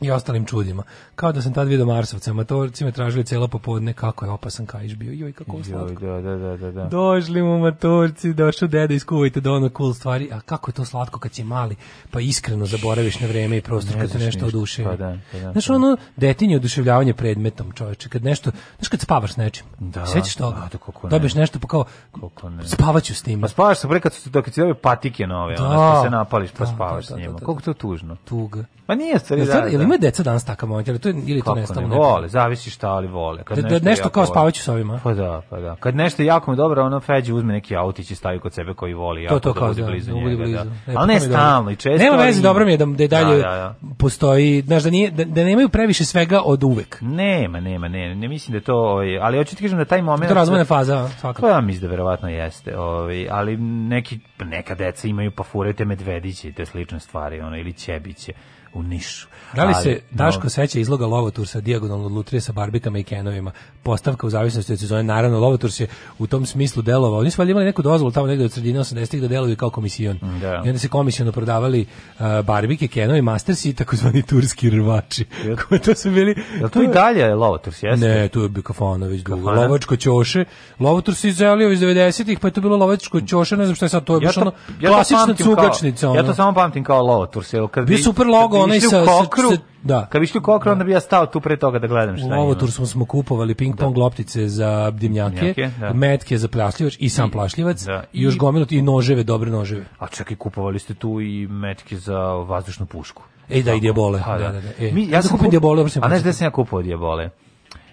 i ostalim čudima. Kao da sam tad vidio Marsovce, amatorci me tražili celo popodne kako je opasan Kajiš bio, joj kako je slatko. Joj, da, da, da, da. Došli mu matorci, došao deda iz Kuvajta da ono cool stvari, a kako je to slatko kad si mali, pa iskreno zaboraviš na vreme i prostor ne kad te nešto ništa, Pa da, da, znaš, ono, detinje oduševljavanje predmetom, čoveče, kad nešto, znaš kad spavaš s nečim, da, sećaš toga, da, to ne. dobiješ nešto pa kao, koliko ne. spavaću s tim. Pa spavaš sa pre kad, su, kad si dobio patike nove, da, pa se napališ pa da, spavaš da, da, s njima, da, da, da, koliko to tužno. Tuga. Pa nije, stvari, da, da, Ima deca danas takav moment, ali to je ili to nestalo. Ne vole, zavisi šta ali vole. Kad da, nešto, da, nešto kao spavaću sa ovima. Pa da, pa da. Kad nešto je jako dobro, ono Feđi uzme neki autić i stavi kod sebe koji voli, jako to, to da kao, da bude da, blizu da njega. Da. Blizu. Da. E, ali ne stalno i često. Nema veze, dobro mi je da da je dalje da, da, postoji, znaš da nije da, da nemaju previše svega od uvek. Nema, nema, ne, ne mislim da to, ovaj, ali hoćete kažem da taj moment. To razvojna faza, svakako. Pa ja mislim da verovatno jeste, ovaj, ali neki neka deca imaju pa furajte medvediće i te slične stvari, ono ili ćebiće u Nišu. Da li se Daško no... seća izloga sa dijagonalno od Lutrije sa barbikama i kenovima? Postavka u zavisnosti od sezone, naravno Lovoturs se u tom smislu delovao. Oni su valjda imali neku dozvolu tamo negde od sredine 80-ih da deluju kao komision. Da. I onda se komisijono prodavali uh, barbike, kenovi, mastersi i takozvani turski rvači. to su bili... Jel to i dalje je Lovoturs, jeste? Ne, tu je Bikafanović dugo. Lovačko ćoše. Lovoturs se izelio iz 90-ih, pa je to bilo Lovačko ćoše, ne znam šta je sad, to je ja to, ono, ja to klasična cugačnica. ono. Ja to samo pamtim kao Lovoturs. Bi super logo, onaj sa... Kokru, sa, da. Kad bi išli u Kokru, da. onda bi ja stao tu pre toga da gledam šta je. U ovo tur smo, smo kupovali ping-pong da. loptice za dimnjake, da. metke za plašljivač i sam I, plašljivac, da. i još gomilu i noževe, dobre noževe. A čak i kupovali ste tu i metke za vazdušnu pušku. Ej, da, i dijabole. Ha, pa da, da, da. da. E, Mi, ja, ja da sam kupio dijabole. A ne, gde sam ja kupovao dijabole?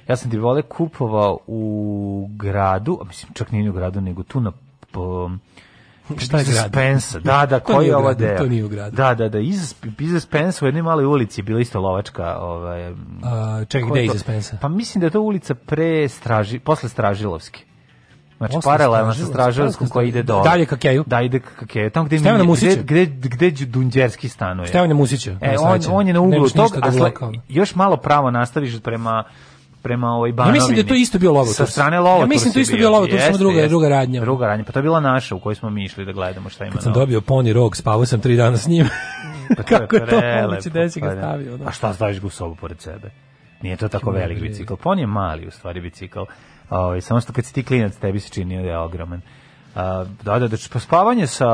Ja sam dijabole kupovao u gradu, a mislim, čak nije u gradu, nego tu na... Po, Šta je grad? Spensa, da, da, koji je ovo deo? To nije u gradu. Da, da, da, iza, iza Spensa u jednoj maloj ulici je bila isto lovačka. Ovaj, uh, čekaj, gde iza Spensa? Pa mislim da je to ulica pre Straži, posle Stražilovske. Znači paralelno sa Stražilovskom koja ide do dalje ka Keju. Da ide ka Keju. Tamo gde Stevana Musića. Gde gde gde Dunđerski stanuje. Stevana Musića. E, on on je na uglu tog, a da još malo pravo nastaviš prema prema ovoj da Banovini. Ja mislim da je to isto bio lovo. Sa strane lovo. Ja mislim da to isto bio lovo, to smo druga, jest, druga radnja. Druga radnja, pa to je bila naša u kojoj smo mi išli da gledamo šta ima. Kad sam dobio Pony Rog, spavao sam tri dana s njim. Pa Kako je to moguće da si ga pa da. stavio? Da? A šta staviš ga u sobu pored sebe? Nije to tako velik bicikl. Pon je mali u stvari bicikl. Ovaj samo što kad si ti klinac tebi se čini da je ogroman. A, da, da, da, pa spavanje sa,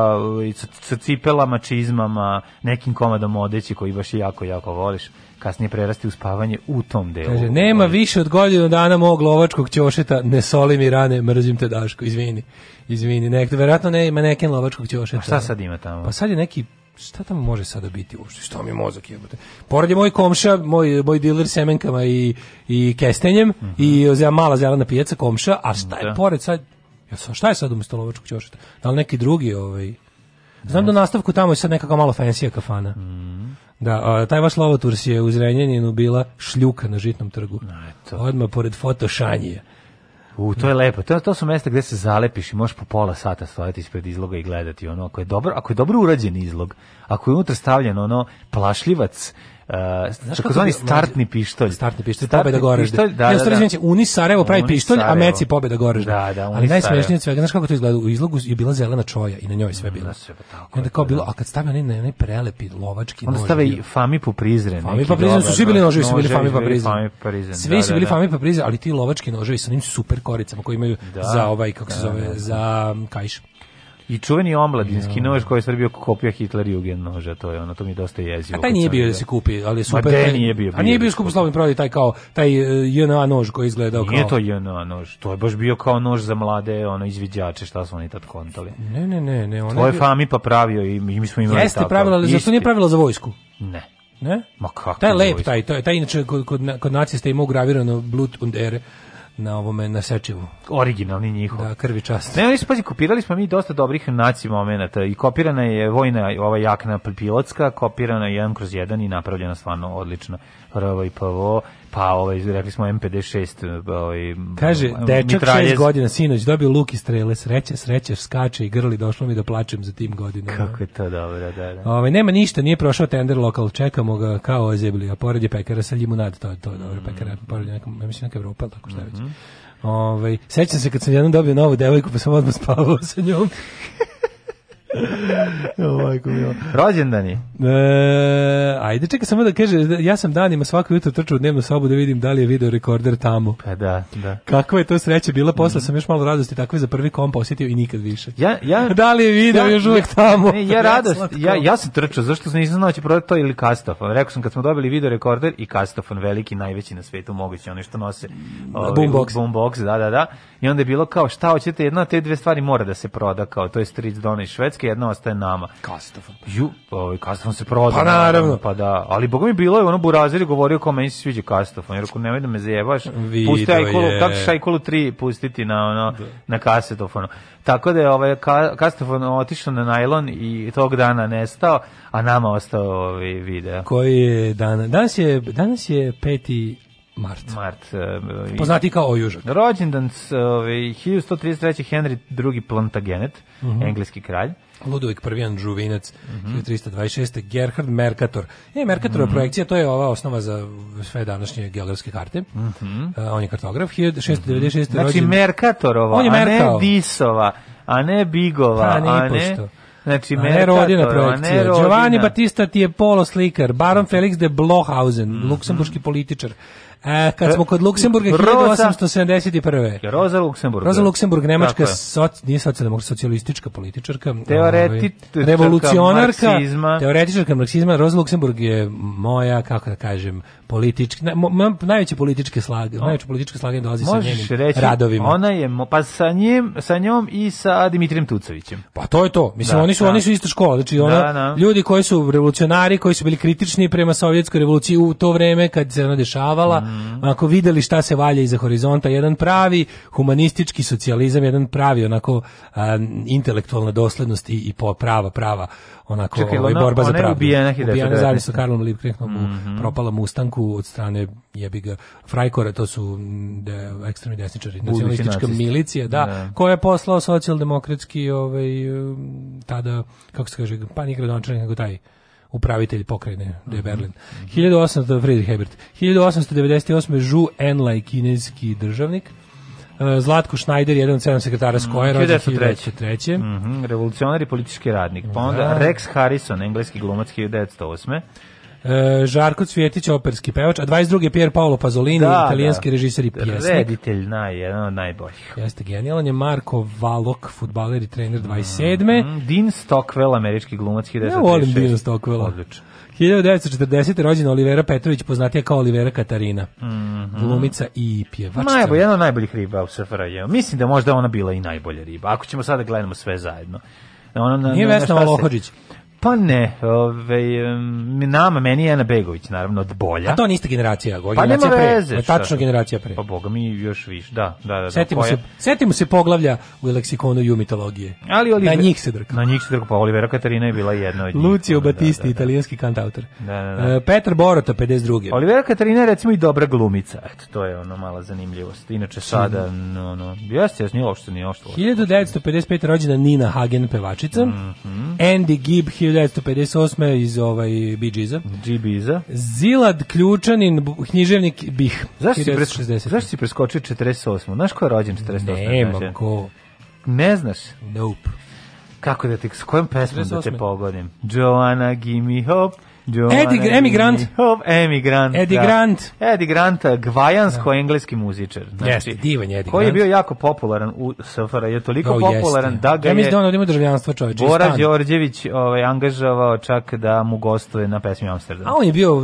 sa cipelama, čizmama, nekim komadom odeći koji baš jako, jako voliš, kasnije prerasti u spavanje u tom delu. Kaže, nema ovaj. više od godinu dana mog lovačkog ćošeta, ne soli mi rane, mrzim te Daško, izvini, izvini, nek, verovatno ne ima nekem lovačkog ćošeta. A šta sad ima tamo? Pa sad je neki šta tamo može sada biti uopšte? što mi mozak jebote? Pored je moj komša, moj, moj diler semenkama i, i kestenjem, uh mhm. -huh. i mala zelena pijaca komša, a šta je da. pored sad, Ja sam, šta je sad umesto lovačkog ćošeta? Da li neki drugi, ovaj... Znam da nastavku tamo je sad nekako malo fensija kafana. Mm. Da, a, taj vaš lovoturs je u Zrenjaninu bila šljuka na žitnom trgu. Eto. Odmah pored fotošanije. U, to je lepo. To, to su mesta gde se zalepiš i možeš po pola sata stojati ispred izloga i gledati ono. Ako je dobro, ako je dobro urađen izlog, ako je unutra stavljen ono plašljivac uh, takozvani startni pištolj. Startni pištolj, startni pobeda gorežde. Pištolj, da, da ne, da. da, da. Uni Sarajevo pravi pištolj, a Meci pobeda gorežde. Da, da, Ali najsmešnije od svega, znaš kako to izgleda, u izlogu je bila zelena čoja i na njoj sve da, bilo. Pa I onda kao bilo, a kad stave oni na onaj prelepi lovački onda nož. Onda stave i Fami po Prizren. Fami po Prizren su svi bili noževi, su bili Fami po Prizren. Svi su bili Fami po Prizren, ali ti lovački noževi sa onim super koricama koji imaju za ovaj, kako se zove, za kaiš. I čuveni omladinski nož koji je Srbija kopija Hitler Jugend noža, to je ono, to mi je dosta jezivo. A taj nije bio da se kupi, ali super. Ma nije bio. A nije bio skuposlovni pravi taj kao, taj e, JNA nož koji izgledao kao... Nije to JNA nož, to je baš bio kao nož za mlade, ono, izviđače, šta su oni tad kontali. Ne, ne, ne. ne ono Tvoje bio... Fami pa pravio i mi smo imali Jeste tako. pravila, ali isti. zašto nije pravila za vojsku? Ne. Ne? Ma kako? Taj lep, taj, taj, taj inače kod, kod, kod nacista ima ugravirano blut und ere na ovome na sečivu. Originalni njihov. Da, krvi čast. Ne, oni su pazi, kopirali smo mi dosta dobrih naci momenata i kopirana je vojna ova jakna pilotska, kopirana je 1 kroz 1 i napravljena stvarno odlično. Prvo i prvo Pa, ovaj, rekli smo MPD-6. Ovaj, Kaže, ovaj, dečak 6 godina, sinoć, dobio luk i strele, sreće, sreće, skače i grli, došlo mi da plačem za tim godinama. Kako je to dobro, da, da. Ovaj, nema ništa, nije prošao tender lokal, čekamo ga kao ozebili a pored je pekara sa limunad, to to, mm. dobro, pekara, pored je neka, mislim, neka Evropa, tako šta mm -hmm. Ovaj, sećam se kad sam jednom dobio novu devojku, pa sam odmah spavao sa njom. Majko milo. Rođendan je. E, ajde, čekaj samo da kaže, ja sam danima svako jutro trčao u dnevnu sobu da vidim da li je video rekorder tamo. Pa da, da. Kakva je to sreća bila, posle mm. sam još malo radosti takve za prvi komp osjetio i nikad više. Ja, ja, da li je video ja, još uvek tamo? Ne, ja radost, ja, ja sam trčao, zašto sam nisam znao da će prodati to ili kastofon. Rekao sam kad smo dobili video rekorder i kastofon, veliki, najveći na svetu mogući, ono što nose ovaj, boombox. boombox, da, da, da. I onda je bilo kao, šta hoćete, jedna te dve stvari mora da se proda, kao, to je Street Dona i Hrvatske, jedna ostaje nama. Kastofon. Ju, ovaj Kastofon se proda. Pa naravno. Pa da, ali boga mi bilo je ono Burazir govorio kao meni se sviđa Kastofon, jer ako nemoj da me zajebaš, pusti Ajkolu, kako ćeš Ajkolu 3 pustiti na ono, da. na kasetofonu. Tako da je ovaj ka, Kastofon otišao na najlon i tog dana nestao, a nama ostao ovaj video. Koji je dan? Danas je, danas je 5. Mart. Mart. Uh, Poznati kao Ojužak. Rođendan ovaj, uh, 1133. Henry II Plantagenet, mm -hmm. engleski kralj. Ludovik I. Andžuvinac mm -hmm. 1326. Gerhard Mercator. E, Mercatorova mm -hmm. projekcija, to je ova osnova za sve današnje geografske karte. Mm -hmm. uh, on je kartograf. 1696. Mm -hmm. Znači, Mercatorova, on je a ne Disova, a ne Bigova, pa, a ne... A ne... Znači, a ne rodina projekcija. Giovanni Battista ti je polo slikar, Baron Felix de Blohausen, mm -hmm. luksemburški političar. E, kad smo e, kod Luksemburga Rosa, 1871. Roza Luksemburg. Roza Luksemburg, nemačka soc, nije socijaldemokrat, socijalistička političarka, ovaj, Teoretit, revolucionarka, marksizma. teoretičarka marksizma. Roza Luksemburg je moja, kako da kažem, politički na, najveće političke slage, no. najveće političke slage dolazi sa njenim reći, radovima. Ona je pa sa njim, sa njom i sa Dimitrijem Tucovićem. Pa to je to. Mislim da, oni su da. oni su ista škola, znači ona da, da. ljudi koji su revolucionari, koji su bili kritični prema sovjetskoj revoluciji u to vreme kad se ona dešavala, mm mm. onako videli šta se valja iza horizonta, jedan pravi humanistički socijalizam, jedan pravi onako a, intelektualna doslednost i, i prava, prava onako Čekaj, ovaj, ona, borba ona za pravdu. Ubijena, ubijena zajedno sa Karlom Liebknechtom mm -hmm. propala mu ustanku od strane jebi ga Frajkora, to su de, ekstremni desničari, nacionalistička milicija, da, ne. Da. koja je poslao socijaldemokratski ovaj, tada, kako se kaže, pa nije gradonačelnik, nego taj upravitelj pokrajine de mhm. Berlin. 1800 mhm. Friedrich Hebert. 1898 Žu Enlaj kineski državnik. E, Zlatko Šnajder, jedan od sedam sekretara Skojera, mm, 1903. Mm -hmm, revolucionar i politički radnik. Pa onda da. Rex Harrison, engleski glumac, 1908. E, Žarko Cvjetić, operski pevač, a 22. je Pier Paolo Pazolini, da, italijanski da. režiser i pjesnik. Reditelj naj, jedan od najboljih. Jeste, genijalan je Marko Valok, futbaler i trener 27. Mm, mm, Dean Stockwell, američki glumac 1936. Ja volim Dean Stockwell. Odlično. 1940. rođena Olivera Petrović, poznatija kao Olivera Katarina. Mm -hmm. i pjevačica. Najbolj, jedna od najboljih riba u SFRJ. Mislim da možda ona bila i najbolja riba. Ako ćemo sada da gledamo sve zajedno. Ona, Nije Vesna Lohođić. Pa ne, ovaj nama meni je Ana Begović naravno od bolja. A to nista generacija, go, pa generacija nema veze, pre. Tačno generacija pre. Pa boga mi još više, da, da, da. Setimo se, setimo se poglavlja u leksikonu ju mitologije. Ali Oliver, na njih se drka. Na njih se drka, pa Olivera Katarina je bila jedna od njih. Lucio da, da, da, Battisti, da, da, italijanski kantautor. Da, da, da. Uh, Petar Borota 52. Olivera Katarina je recimo i dobra glumica. Eto, to je ono mala zanimljivost. Inače sada, mm. no, no, jeste, jeste, nije uopšte, nije uopšte. 1955. rođena Nina Hagen, pevačica. Mm -hmm. Andy Gibb, 1958. iz ovaj Bijiza. Bijiza. Zilad Ključanin, književnik Bih. Zašto si, presko, zašto si preskočio 48. Znaš ko je rođen 48. Nemam ko. Ne znaš? Nope. Kako da te, s kojom pesmom 48. da te pogodim? Joanna, give me hope. Eddie Emigrant. Emigrant. Eddie da. Grant. Eddie Grant, gvajansko-engleski da. muzičar. Znači, Jeste, divan je Eddie Koji je bio jako popularan u SFRA, je toliko oh, popularan jeste. da ga je... Ja mislim da on ima državljanstvo čovječe. Bora Đorđević ovaj, angažavao čak da mu gostuje na pesmi Amsterdam. A on je bio,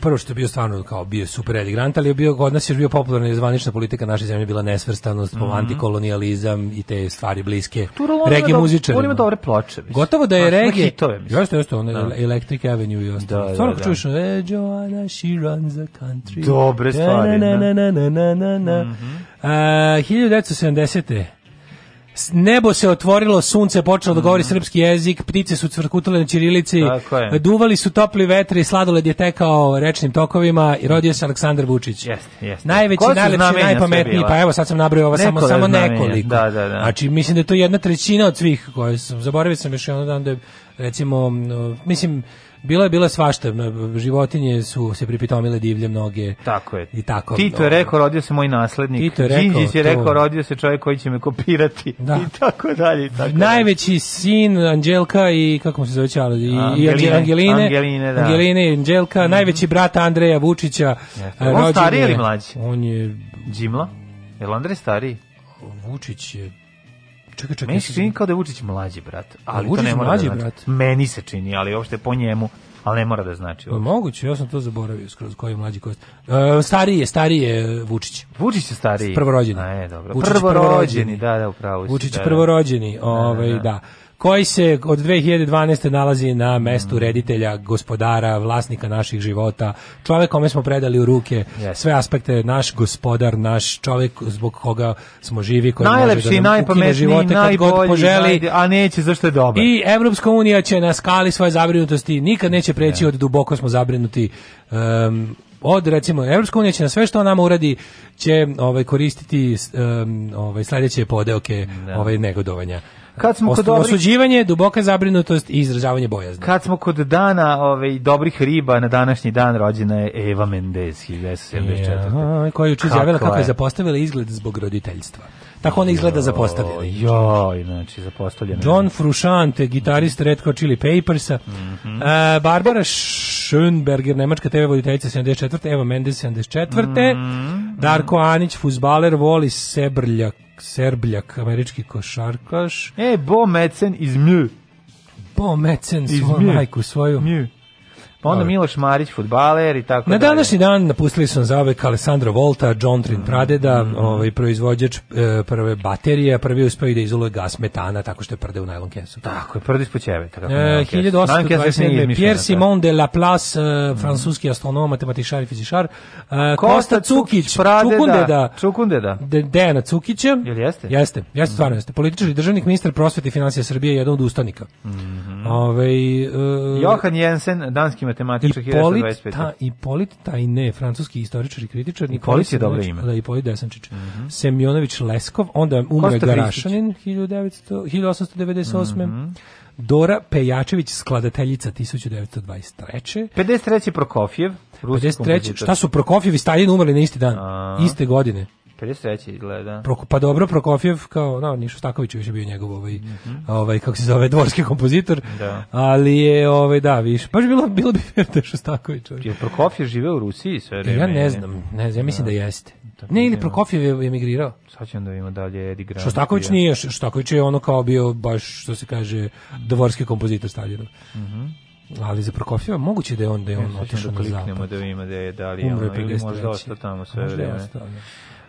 prvo što je bio stvarno kao bio super Eddie Grant, ali je bio, od nas je bio popularan i zvanična politika naše zemlje bila nesvrstanost, mm -hmm. antikolonijalizam i te stvari bliske. Regi muzičarima. On ima dobre ploče. Gotovo da je regi... Hitove, jeste, jeste, on da. Electric Avenue i Da, da, Stvarno da. čuješ, e, Joanna, she runs the country. Dobre stvari. Na, na, na, na, na, na, na. Mm -hmm. uh, 1970. Nebo se otvorilo, sunce počelo da govori mhm. srpski jezik, ptice su cvrkutale na ćirilici, duvali su topli vetri, sladoled je tekao rečnim tokovima i rodio se Aleksandar Vučić. Jeste, jeste. Najveći, najlepši, najpametniji, pa evo sad sam nabrojao ovo samo, samo nekoliko. Da, da, da. Znači, mislim da je to jedna trećina od svih koje sam, zaboravio sam još jedan dan da je, recimo, mislim, Bila je bila svašta, životinje su se pripitomile divlje mnoge. Tako je. I tako. Tito je rekao rodio se moj naslednik. Tito je rekao, Đinđić je rekao to... rodio se čovjek koji će me kopirati da. i tako dalje i tako. Najveći dalje. sin Anđelka i kako mu se zove čalo i Angeline Angeline Angeline, da. Angeline Anđelka, mm. najveći brat Andreja Vučića. Jeste. Eh, on stariji ili mlađi? On je Đimla. Jel Andrej stariji? Vučić je Čekaj, čekaj. Meni se čini kao da je Vučić mlađi brat, ali Vučić to ne mora da mlađi da znači. brat. Meni se čini, ali uopšte po njemu ali ne mora da znači. Uopšte. Moguće, ja sam to zaboravio skroz koji je mlađi Koji E, stariji je, stariji je Vučić. Vučić je stariji. Prvorođeni. A, je, dobro. Vučić prvorođeni, prvorođeni. da, da, upravo Vučić da, da. prvorođeni, ovaj, da. da. da. da koji se od 2012. nalazi na mestu mm. reditelja, gospodara, vlasnika naših života, čovjek kome smo predali u ruke yes. sve aspekte, naš gospodar, naš čovek zbog koga smo živi, koji Najlepši, može da nam ukine živote kad god poželi. Najde, a neće, zašto je dobar. I Evropska unija će na skali svoje zabrinutosti nikad neće preći ne. od duboko smo zabrinuti um, od recimo Evropska unija će na sve što nama uradi će ovaj koristiti um, ovaj sledeće podeoke ne. Da. ovaj negodovanja. Kad smo kod dobrih... osuđivanje, duboka zabrinutost i izražavanje bojazni. Kad smo kod dana ovaj, dobrih riba, na današnji dan rođena je Eva Mendez, 1974. Ja, koja je učin izjavila kako je zapostavila izgled zbog roditeljstva. Tako ona izgleda zapostavljena. Joj, znači zapostavljena. John Frušante, gitarist mhm. Red Hot Chili Papersa. Mm -hmm. uh, Barbara Schönberger, nemačka TV voditeljica 74. Eva Mendes 74. Mm -hmm. Darko Anić, fuzbaler, Voli Sebrljak Serbljak, američki košarkaš. E, Bo Mecen iz Mju. Bo Mecen, svoju majku, svoju... Mju. Pa onda Miloš Marić, futbaler i tako Na današnji dalje. dan napustili su zaovek Alessandro Volta, John Trin Pradeda, mm -hmm. ovaj, proizvođač e, prve baterije, prvi uspeo da izoluje gas metana tako što je prde u najlon kesu. Tako je, prde ispod ćebe. Tako e, 1827. Pierre da. Simon de Laplace, e, francuski mm -hmm. astronom, matematičar i fizičar. E, Kosta Cukić, Pradeda, Čukundeda, Čukundeda. De, Dejana Cukića. Jel jeste? Jeste, jeste, stvarno mm -hmm. jeste. Političar i državnik, ministar prosvete i financija Srbije, jedan od ustanika. Mm -hmm. Ove, ovaj, e, Johan Jensen, danski matematičar Hippolit, 1925. I Ipolit Tajne, francuski istoričar i kritičar. Ipolit je dobro znači- ime. Da, Ipolit Desančić. Mm -hmm. Semjonović Leskov, onda umre Garašanin 1900, 1898. Mm -hmm. Dora Pejačević, skladateljica 1923. 53. Prokofjev, 53. Šta su Prokofjev i Stalin umrli na isti dan? A... Iste godine. 53. izgleda. Proko, pa dobro, Prokofjev, kao, no, da, Nišo Staković je bio njegov ovaj, mm -hmm. ovaj, kako se zove, dvorski kompozitor, da. ali je, ovaj, da, više, baš bilo, bilo bi fair da Šostaković. Je Prokofjev živeo u Rusiji sve vreme? Ja ne znam, ne znam, ja mislim da, da jeste. Tako ne, ili da. Prokofjev je emigrirao. Sad ćemo da vidimo dalje Edi Grant. Šostaković nije, Šostaković je ono kao bio baš, što se kaže, dvorski kompozitor Staljina. Mm -hmm. Ali za Prokofjeva moguće da je on da je on otišao na zapad. Da kliknemo da vidimo da je da li je ono, ili možda ostao tamo sve vreme. Možda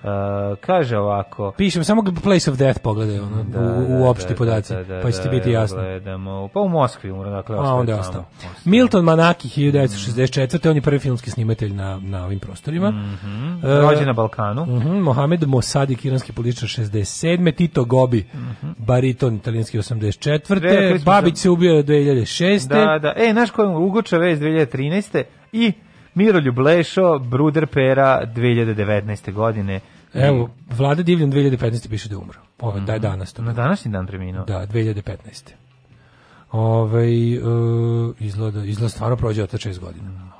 Uh, kaže ovako... Pišem, samo place of death pogledaj ono, da, u, u da, da, opšti da, podaci, da, da pa će ti biti jasno. Gledamo, pa u Moskvi umre, dakle, A, onda je ostao. Milton Manaki, 1964. Mm. On je prvi filmski snimatelj na, na ovim prostorima. Mm -hmm. Rođen na Balkanu. Uh, mm -hmm. Mohamed Mosadik, iranski političar 67. Tito Gobi, mm -hmm. bariton italijanski 84. Re, Babić se ubio 2006. Da, da. E, naš kojem je Ugo Čavez 2013. I Miroljub Lešo, Bruder Pera, 2019. godine. Evo, Vlada Divljan 2015. piše da umro. Ovo, mm. da je danas. To. Na današnji dan preminuo? Da, 2015. Ove, uh, izgleda, izgleda stvarno prođe od 6 godina. Mm.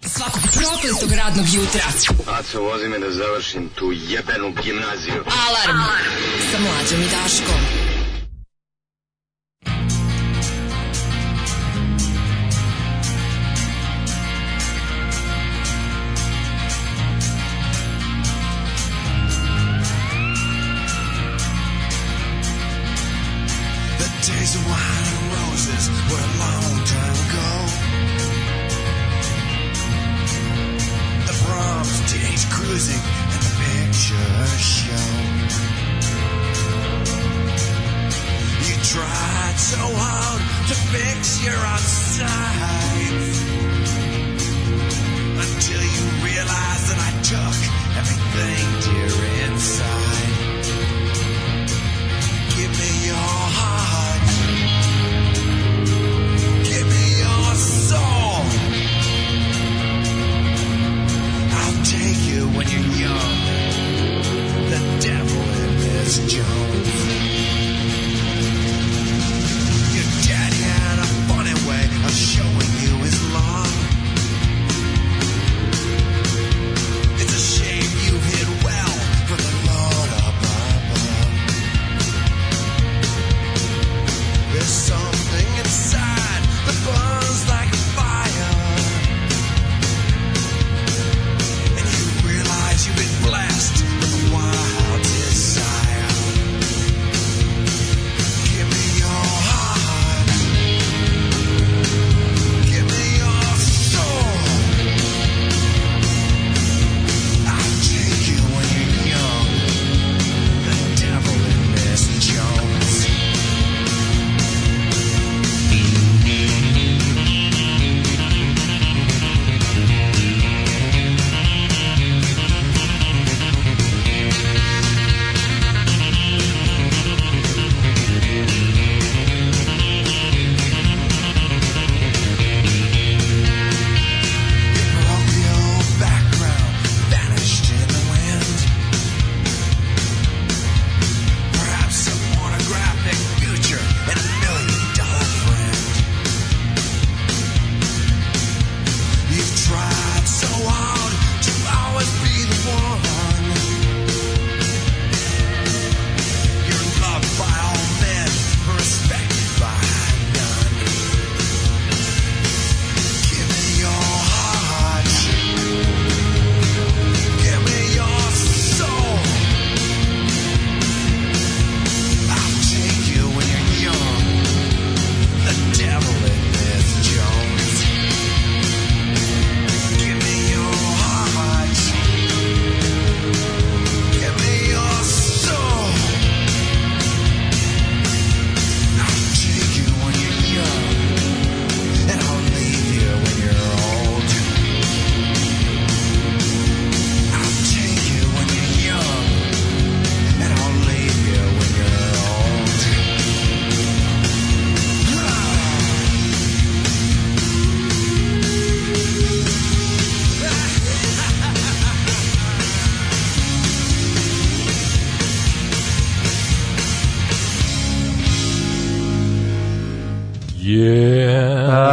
Svakog prokletog radnog jutra. Aco, vozi me da završim tu jebenu gimnaziju. Alarm, Alarm. sa mlađom i Daškom.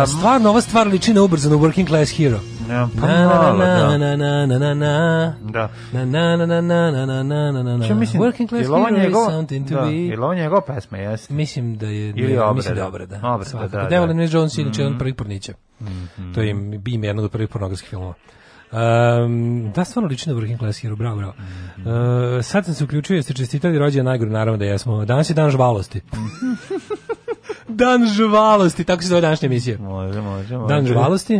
A stvarno ova stvar liči na ubrzano Working Class Hero. Ja, pa malo, da. Na na na na na. Da. Na na na na na na na na na. Što mislim? Working Class Hero is something to be. Mislim da je, Ili obrada. mislim da je obrada. Jones, inače on prvih To je ime jednog od prvih pornografskih filmova. Um, da, stvarno liči na Working Class Hero, bravo, bravo. Uh, sad sam se uključio, jeste čestitali rođendan najgore, naravno da jesmo. Danas je dan žvalosti. Dan žvalosti, tako se zove današnja emisija. Može, može, može. Dan žvalosti.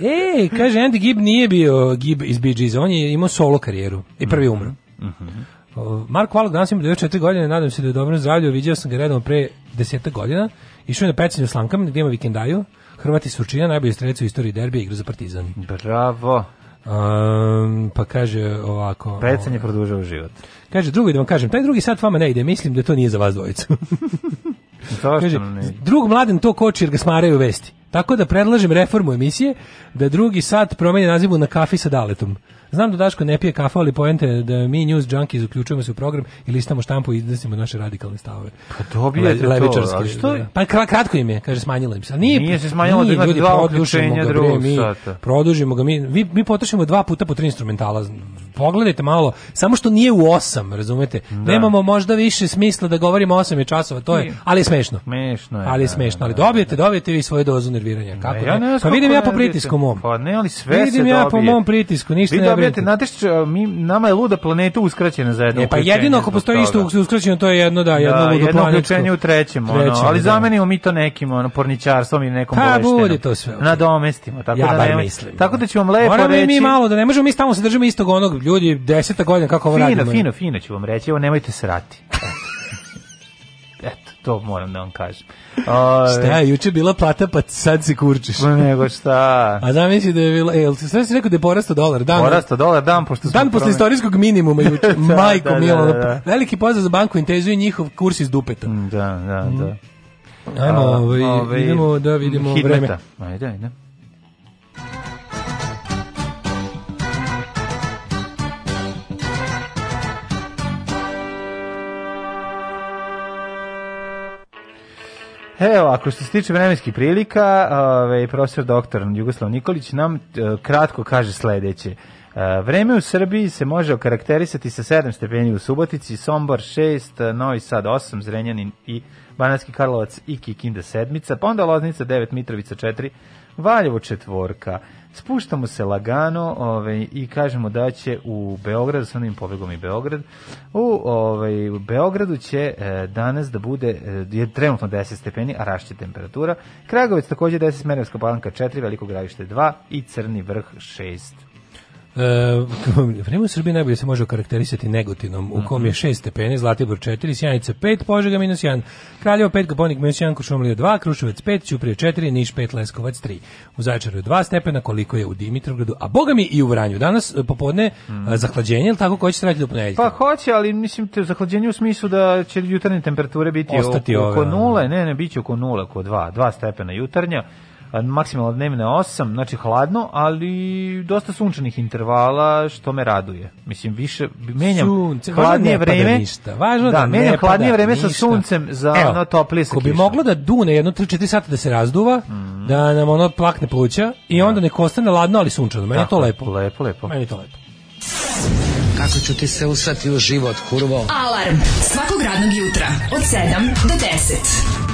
E, kaže, Andy Gibb nije bio Gibb iz Bee Gees, on je imao solo karijeru i prvi mhm. umro. Mm -hmm. Mark Wallach danas ima 94 godine, nadam se da je dobro zdravlju, vidio sam ga redom pre deseta godina, išao je na pecanje u Slankam, gdje ima vikendaju, Hrvati Surčina, najbolji strelec u istoriji derbija igra za Partizan. Bravo! Um, pa kaže ovako... Pecanje ovaj. produžava život. Kaže, drugi da vam kažem, taj drugi sat vama ne ide, mislim da to nije za vas dvojicu. Kaže, drug mladen to koči jer ga smaraju vesti. Tako da predlažem reformu emisije da drugi sat promeni nazivu na kafi sa daletom. Znam da Daško ne pije kafu, ali poente da mi news junkies uključujemo se u program i listamo štampu i iznosimo naše radikalne stavove. Pa dobijete Le, to. A što je? Da. Pa kratko im je, kaže smanjilo im se. Nije, nije se smanjilo nije, da ljudi, dva uključenja drugog mi, Produžimo ga mi. Vi, mi potrošimo dva puta po tri instrumentala. Pogledajte malo, samo što nije u 8, razumete? Da. Nemamo možda više smisla da govorimo 8 je časova, to je, ali je smešno. Smešno je. Ali je da, smešno, da, ali dobijete, dobijete vi svoju dozu nerviranja. Kako? Ne, ja ne, pa vidim ja po pritisku mom. Pa ne, ali sve se vidim ja po mom pritisku, ništa ne Dobijate, znate što, mi, nama je luda planeta uskraćena za jedno e, pa jedino ako postoji isto uskraćeno, to je jedno, da, jedno da, ludo jedno uključenje u trećem, ono, ali da. zamenimo mi to nekim, ono, porničarstvom i nekom pa, bude to sve. Okay. Nadomestimo, tako ja da nema, mislim. Tako da ću vam lepo Moramo reći. mi malo, da ne možemo mi stalno se držimo istog onog, ljudi, deseta godina, kako ovo fino, radimo. Fino, fino, fino ću vam reći, evo, nemojte srati to moram da vam kažem. Ove, šta, juče bila plata, pa sad se kurčiš. nego šta. A da misli da je bila, e, sve si rekao da je porastao dolar, dan. Porastao dolar, dan, pošto Dan posle istorijskog minimuma juče, da, da, majko, da, da milo, da, da. veliki pozdrav za banku Intezu i njihov kurs iz dupeta. Mm, da, da, mhm. da. Ajmo, ovaj, ovaj, idemo da vidimo vreme. Ajde, ajde. Evo, ako što se tiče vremenskih prilika, ovaj, profesor doktor Jugoslav Nikolić nam e, kratko kaže sledeće. E, vreme u Srbiji se može okarakterisati sa 7 stepeni u Subotici, Sombor 6, Novi Sad 8, Zrenjanin i Banatski Karlovac i Kikinda sedmica, pa onda Loznica 9, Mitrovica 4, Valjevo četvorka, Spuštamo se lagano ovaj, i kažemo da će u Beograd, sa onim pobegom i Beograd, u, ovaj, u Beogradu će e, danas da bude, e, je trenutno 10 stepeni, a rašće temperatura. Kragovec takođe 10, Smerovska palanka 4, Veliko gradište 2 i Crni vrh 6. E, uh, vreme u Srbiji najbolje se može okarakterisati negotinom, u kom je 6 stepeni, Zlatibor 4, Sjanica 5, Požega minus 1, Kraljevo 5, Gabonik minus 1, Košumlija 2, Kruševac 5, Ćuprije 4, Niš 5, Leskovac 3. U Zaječaru je 2 stepena, koliko je u Dimitrovgradu, a boga mi i u Vranju. Danas e, popodne mm. zahlađenje, ili tako, koji će raditi do ponedjeljka? Pa hoće, ali mislim te zahlađenje u smislu da će jutarnje temperature biti Ostati oko, oko nule, ne, ne, bit će oko nule, oko 2, 2 stepena jutarnja, maksimalno dnevna 8, znači hladno, ali dosta sunčanih intervala, što me raduje. Mislim, više menjam Sunce, da hladnije vreme. Ništa. Važno da, da menjam hladnije vreme ništa. sa suncem za Evo, ono toplije sa Ko bi moglo da dune jedno 3-4 sata da se razduva, mm da nam ono plakne pluća i da. onda nek ostane ladno, ali sunčano. Meni je to lepo. Lepo, lepo. Meni to lepo. Kako ću ti se usati u život, kurvo? Alarm svakog radnog jutra od 7 do 10.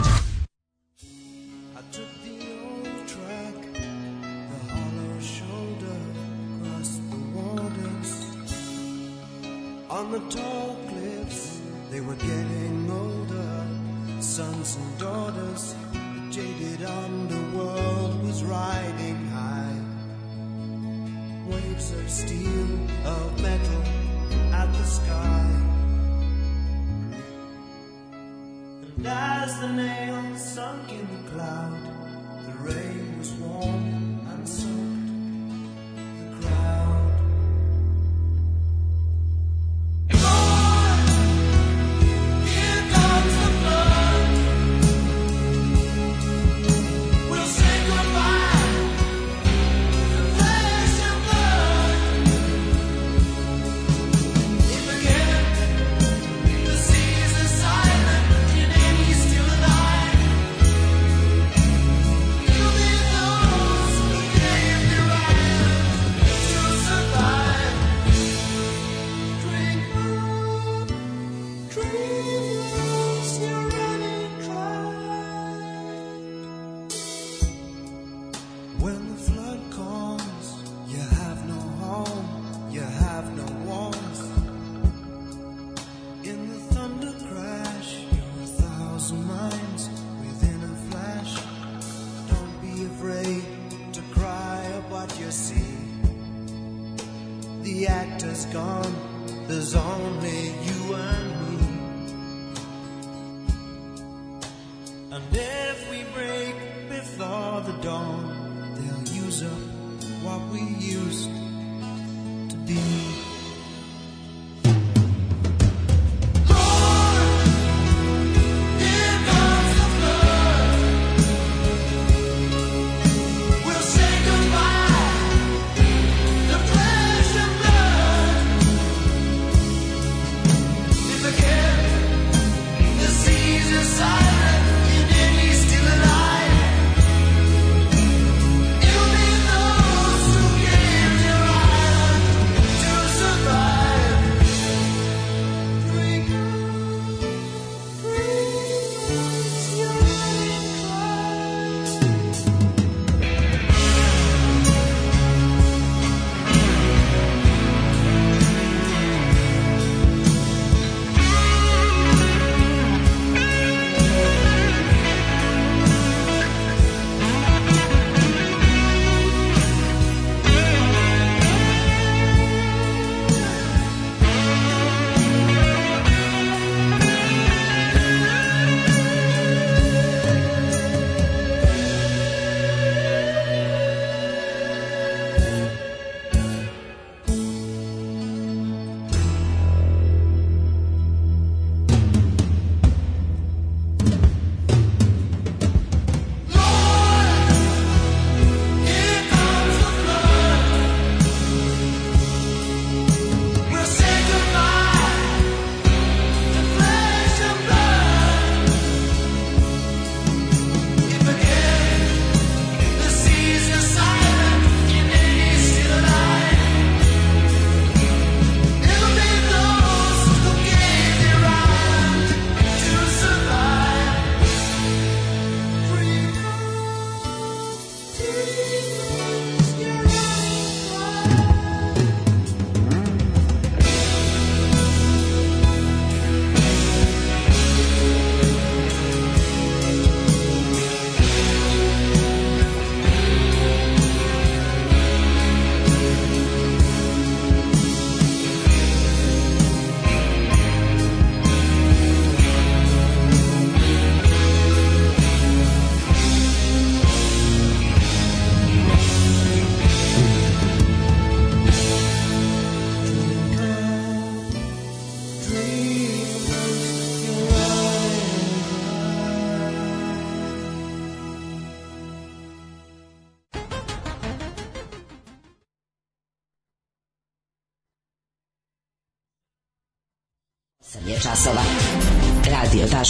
the tall cliffs, they were getting older. Sons and daughters, the jaded underworld was riding high. Waves of steel, of metal, at the sky. And as the nail sunk in the cloud, the rain was warm.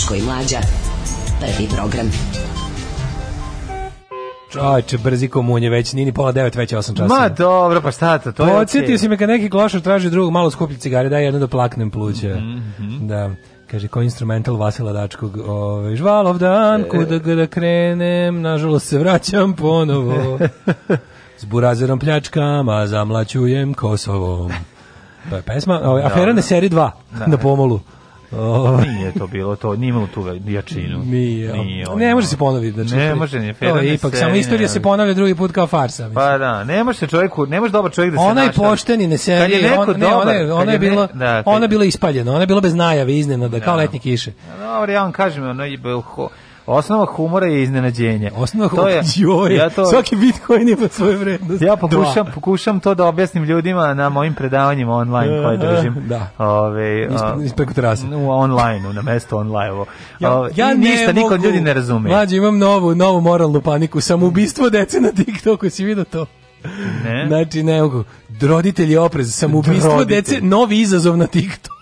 Daško i Mlađa. Prvi program. Čoče, brzi komunje, već nije ni pola devet, već osam časa. Ma dobro, pa šta to, to je Podsjetio si me kad neki klošar traži drugog malo skuplji cigare, daj jedno da plaknem pluće. Mm -hmm. Da kaže ko instrumental Vasila Dačkog ovaj žvalov dan e. kuda da krenem nažalost se vraćam ponovo s burazerom pljačkama zamlaćujem Kosovom to je pesma ovaj, da. afera na seri 2 da. na pomolu O... Ovaj. Nije to bilo to, nije imalo tu jačinu. Nije. nije on, ne može se ponoviti. Znači, ne može, nije to je ipak, samo istorija se ponavlja drugi put kao farsa. Mislim. Pa da, ne može se čovjeku, ne može dobar čovjek da se Ona je pošteni ne seriji, je on, ne, ona, je, ona je bila, da, ona je bila ispaljena, ona je bila bez najave iznenada, kao da. letnje kiše. Dobro, ja vam kažem, ono je bilo Osnova humora je iznenađenje. Osnova humora je, joj, ja to, svaki Bitcoin ima svoju vrednost. Ja pokušam, pokušam to da objasnim ljudima na mojim predavanjima online koje držim. Da. Ove, Ispre, terase. U online, na mesto online. Ove, ja, ništa, ne niko ljudi ne razume. Mlađe, imam novu, novu moralnu paniku. Samoubistvo dece na TikToku, si vidio to? Ne. Znači, ne mogu. Roditelji oprez, samoubistvo dece, novi izazov na TikToku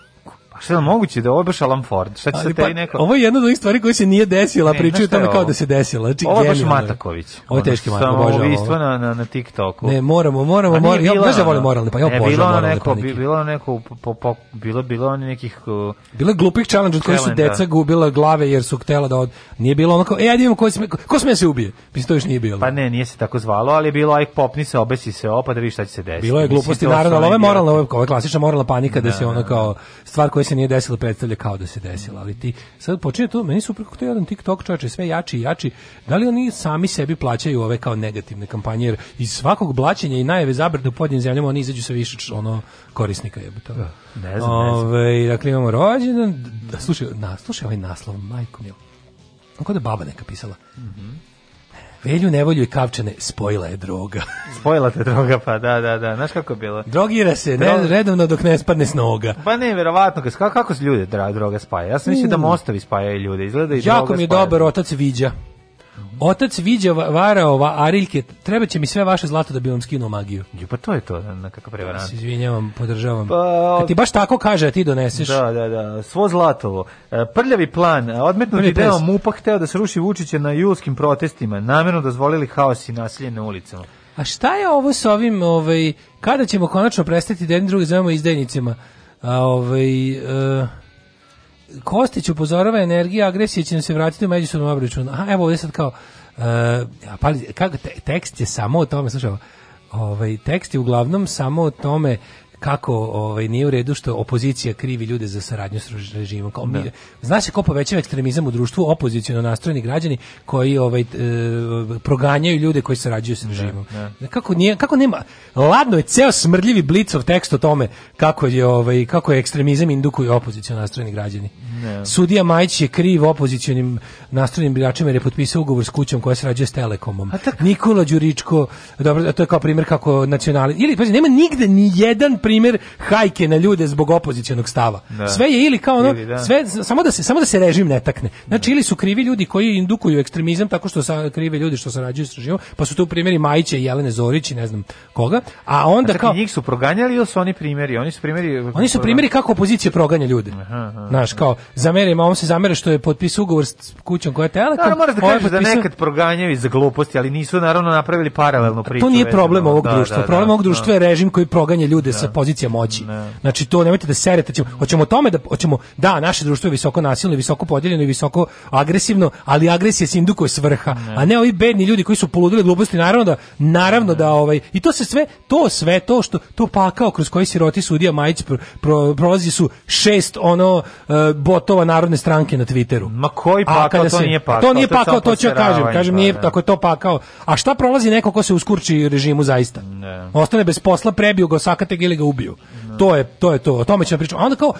se je moguće da ovo baš Alan Ford? Šta će se pa, neko... Ovo je jedna od onih stvari koja se nije desila, ne, pričaju tome kao da se desila. Znači, ovo je baš Mataković. Ovo je teški Mataković. Ovo na, na, na TikToku. Ne, moramo, moramo, pa moramo. Ja baš da volim moralni, pa ja obožavam moralne neko, panike. Bilo neko, po, po, bilo, bilo oni nekih... Uh, bilo glupih challenge od kojih su deca gubila glave jer su htela da od... Nije bilo onako, e, ajde imamo ko, sme, ko sme da se ubije. Mislim, to još nije bilo. Pa ne, nije se tako zvalo, ali je bilo aj popni se, obesi se opa da vidiš šta će se desiti. Bilo je gluposti, naravno, ali ovo je moralna, ovo je klasična moralna panika da, da se ono da, kao stvar koja se nije desilo predstavlja kao da se desilo, ali ti sad počinje to, meni su preko to jedan TikTok čoveče sve jači i jači. Da li oni sami sebi plaćaju ove kao negativne kampanje jer iz svakog blaćenja i najave zabrane u podnim zemljama oni izađu sa više ono korisnika je to. Da, ne znam, Ove, dakle imamo rođendan, da, slušaj, na, slušaj ovaj naslov, majko mila. Kako da baba neka pisala. Mm -hmm. Velju nevolju i kavčane spojila je droga. spojila te droga, pa da, da, da. Znaš kako je bilo? Drogira se, ne, Drog... redovno dok ne spadne s noga. Pa ne, verovatno, kako, kako se ljude droga spaja? Ja sam mislio da mm. mostovi spajaju ljude, izgleda i jako droga Jako mi je spaja. dobar otac Viđa. Otac viđa varaova Ariljke, treba će mi sve vaše zlato da bi vam skinuo magiju. Jo, pa to je to, na kako prevarant. izvinjavam, podržavam. Pa, e, ti baš tako kaže, a ti doneseš. Da, da, da, svo zlatovo. E, prljavi plan, e, odmetnuti deo MUPA hteo da se ruši Vučića na julskim protestima, namjerno dozvolili haos i nasilje na ulicama. A šta je ovo s ovim, ovaj, kada ćemo konačno prestati da jedni drugi zovemo izdajnicima? A, ovaj, uh, Kostić upozorava energija, agresija će nam se vratiti u međusobnom obračunu. Aha, evo ovdje sad kao, uh, eh, pa, kako, te, tekst je samo o tome, slušaj, ovaj, tekst je uglavnom samo o tome kako ovaj nije u redu što opozicija krivi ljude za saradnju s režimom. Kao mi, da. zna se ko povećava ekstremizam u društvu, opoziciono nastrojeni građani koji ovaj e, proganjaju ljude koji sarađuju s da, režimom. Ne, da. ne. Kako nije kako nema ladno je ceo smrdljivi blicov tekst o tome kako je ovaj kako je ekstremizam indukuje opoziciono nastrojeni građani. Ne. Sudija Majić je kriv opozicionim nastrojenim biračima jer je potpisao ugovor s kućom koja se sarađuje s Telekomom. A Nikola Đuričko, dobro, to je kao primjer kako nacionali. Ili pazi, nema nigde ni jedan primjer hajke na ljude zbog opozicionog stava. Ne. Da. Sve je ili kao ono, ili, da. sve samo da se samo da se režim ne takne. Znači ili su krivi ljudi koji indukuju ekstremizam tako što sa krive ljudi što sarađuju s režimom, pa su tu primjeri Majića i Jelene Zorić i ne znam koga, a onda a kao njih su proganjali ili su oni primjeri? Oni su primjeri Oni su primjeri kako opozicija proganja ljude. Aha, aha, Znaš, kao zamerimo, on se zamera što je potpisao ugovor s kućom koja je Telekom. Da, moraš da ovaj kažeš da potpisao... da nekad proganjaju iz gluposti, ali nisu naravno napravili paralelnu priču. To nije problem ovog da, društva. Da, da problem ovog da. društva je režim koji proganja ljude sa pozicija moći. Znači to nemojte da serete, ćemo, hoćemo tome da hoćemo da naše društvo je visoko nasilno, visoko podijeljeno i visoko agresivno, ali agresija se indukuje svrha, a ne ovi bedni ljudi koji su poludili gluposti, naravno da naravno da ovaj i to se sve to sve to što to pakao kroz koji siroti sudija Majić prolazi su šest ono uh, botova narodne stranke na Twitteru. Ma koji pakao, to se, nije pakao. To nije pakao, to, to ću ja kažem. Kažem, nije, pa da. ako to pakao. A šta prolazi neko ko se uskurči režimu zaista? Ne. Ostane bez posla, prebiju ga, sakate ga ili ga ubiju. Ne. To je to. Je to. O tome ćemo pričati. A onda kao uh,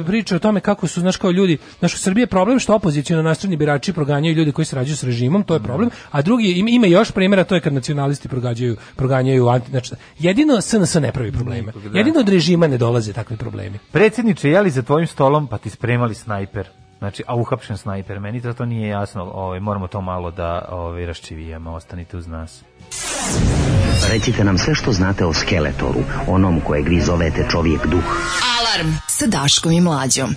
e, priča o tome kako su, znaš, kao ljudi, znaš, u Srbiji je problem što opozicijno nastrani birači proganjaju ljudi koji sarađuju s režimom, to je problem. Ne. A drugi, ima, još primjera, to je kad nacionalisti proganjaju, proganjaju anti, znači, jedino SNS ne pravi probleme. Da. Jedino od režima ne dolaze takvi problemi. Predsjedniče, jeli za tvojim stolom, pa ti spre pripremali snajper. Znači, a uhapšen snajper, meni to, to nije jasno, ovaj, moramo to malo da ovaj, raščivijemo, ostanite uz nas. Recite nam sve što znate o Skeletoru, onom kojeg vi zovete čovjek duh. Alarm sa Daškom i Mlađom.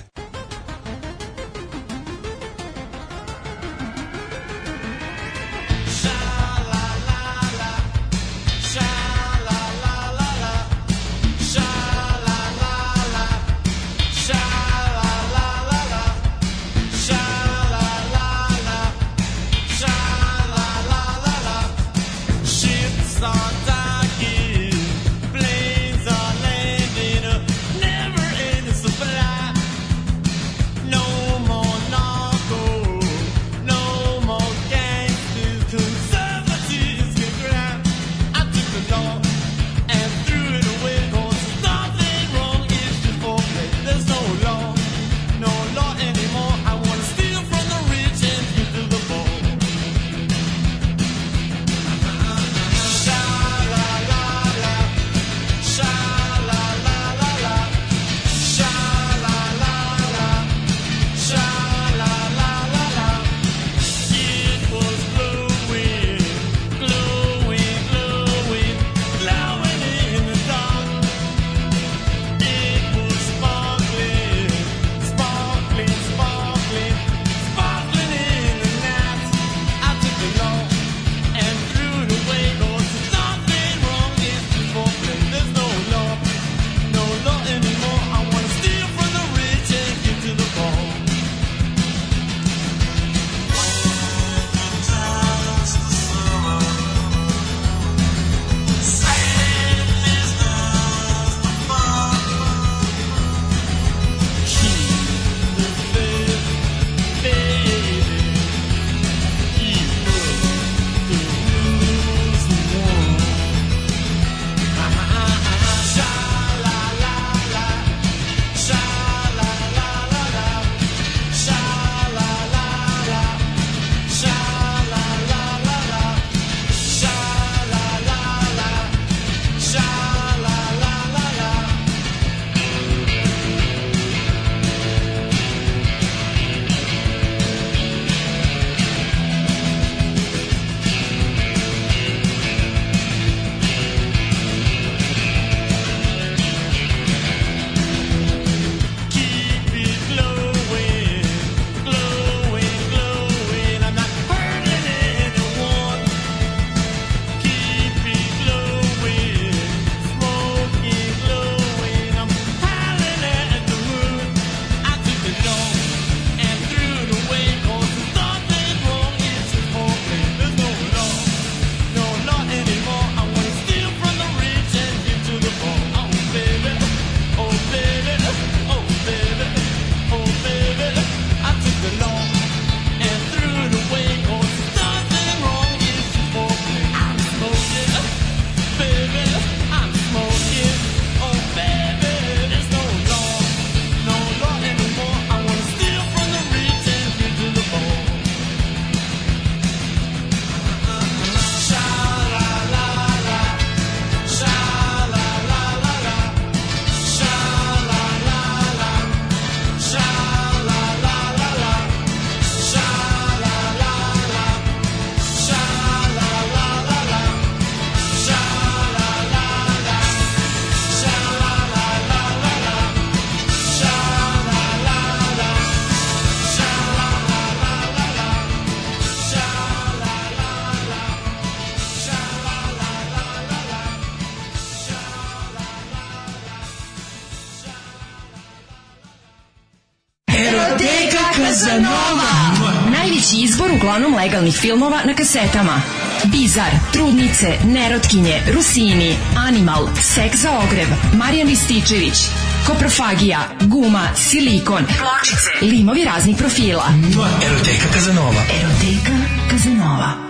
uglavnom legalnih filmova na kasetama. Bizar, Trudnice, Nerotkinje, Rusini, Animal, Sek za ogreb, Marijan Rističević, Koprofagija, Guma, Silikon, Pločice, limovi raznih profila. Mua, eroteka Kazanova. Eroteka Kazanova.